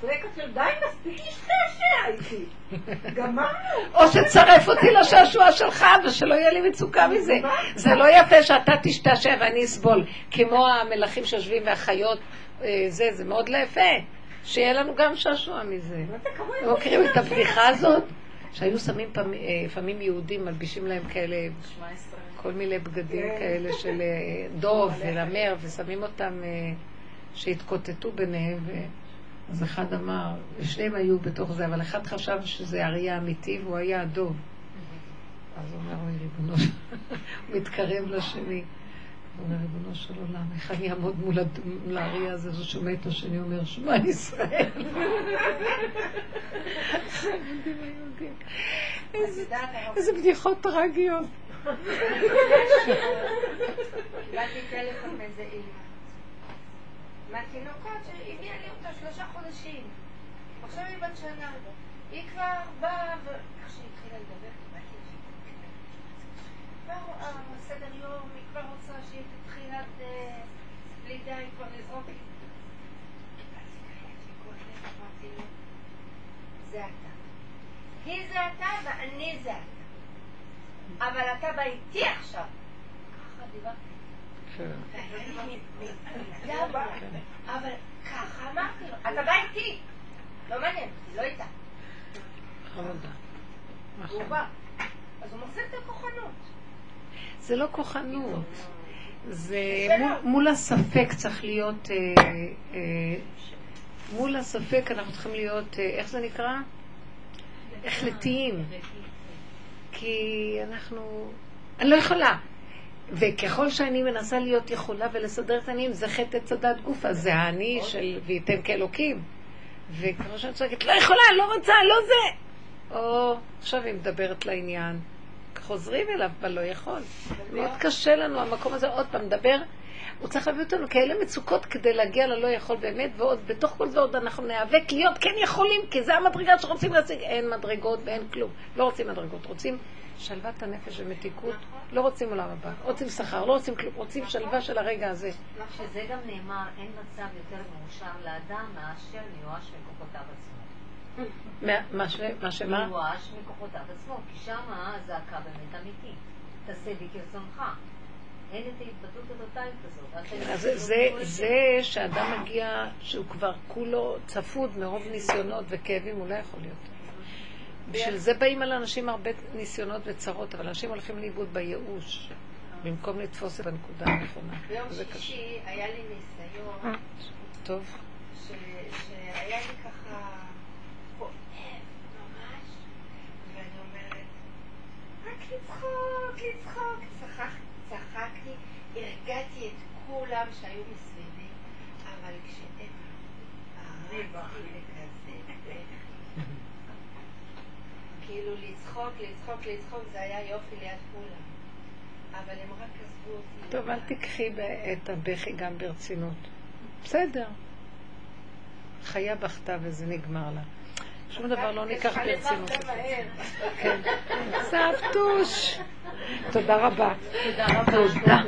צועקת של די, מספיק להשתעשע איתי. גמרנו. או שצרף אותי לשעשוע שלך ושלא יהיה לי מצוקה מזה. זה לא יפה שאתה תשתעשע ואני אסבול, כמו המלכים שיושבים והחיות, אה, זה, זה מאוד לא יפה. שיהיה לנו גם שעשוע מזה. אתם מכירים את הבדיחה הזאת? שהיו שמים אה, לפעמים יהודים, מלבישים להם כאלה, כל מיני בגדים כן. כאלה של אה, דוב ונמר, ושמים אותם שהתקוטטו ביניהם. אז אחד אמר, ושניהם היו בתוך זה, אבל אחד חשב שזה אריה אמיתי והוא היה הדוב. אז הוא אומר, אוי ריבונו, של- הוא מתקרב לשני. הוא אומר, ריבונו של עולם, איך אני אעמוד מול האריה הזה, זה שומע את השני אומר, שמע ישראל. איזה בדיחות טרגיות. קיבלתי טלפון מאיזה אימא. מהתינוקות שהביאה לי אותה שלושה חודשים. עכשיו היא בת שנה. היא כבר באה ו... איך שהיא התחילה לדבר, קיבלתי כבר אה, סדר יום, היא כבר רוצה שהיא תתחילת אה, לידה, היא כבר לזרוק לי. זה אתה. היא זה אתה ואני זה אתה. אבל אתה בא איתי עכשיו. ככה דיברתי. אבל ככה אמרתי לו, אתה בא איתי. לא מעניין לא איתה. זה לא כוחנות. זה. מול, הספק צריך להיות, אה, אה, מול הספק אנחנו צריכים להיות, אה, איך זה נקרא? החלטיים. כי אנחנו, אני לא יכולה. וככל שאני מנסה להיות יכולה ולסדר את העניים, זה חטא עץ הדת גופה, זה האני של וייתן כאלוקים. וכמו שאני צועקת, לא יכולה, לא רוצה, לא זה. או, עכשיו היא מדברת לעניין. חוזרים אליו, אבל לא יכול. מאוד קשה לנו המקום הזה, עוד פעם, מדבר, הוא צריך להביא אותנו כאלה מצוקות כדי להגיע ללא יכול באמת, ועוד בתוך כל זה עוד אנחנו ניאבק להיות כן יכולים, כי זה המדרגה שרוצים להשיג. אין מדרגות ואין כלום. לא רוצים מדרגות, רוצים שלוות הנפש ומתיקות, לא רוצים עולם הבא, רוצים שכר, לא רוצים כלום, רוצים שלווה של הרגע הזה. שזה גם נאמר, אין מצב יותר מאושר לאדם מאשר מיואש מכוחותיו עצמו. מה- מה ש- מה שמה? מיואש מכוחותיו עצמו, כי שמה הזעקה באמת אמיתית. תעשה בי כרצונך. אין את ההתבטאות הטוטלית הזאת. אל תגיד אז שלא זה, תקראו את זה שאדם מגיע, שהוא כבר כולו צפוד מרוב ניסיונות וכאבים, הוא לא יכול להיות. בשביל זה באים על אנשים הרבה ניסיונות וצרות, אבל אנשים הולכים לאיבוד בייאוש, במקום לתפוס את הנקודה הנכונה. ביום. שישי היה לי ניסיון טוב, ש- שהיה לי ככה כואב ממש, ואני אומרת, רק לצחוק, לצחוק. צחק- צחקתי, הרגעתי את כולם שהיו מסביבי, אבל כשהם כאילו לצחוק, לצחוק, לצחוק, זה היה יופי ליד כולם. אבל הם רק עזבו אותי. טוב, אל תיקחי את הבכי גם ברצינות. בסדר. חיה בכתה וזה נגמר לה. שום דבר לא ניקח ברצינות. כן. סבתוש. תודה רבה. תודה רבה. תודה.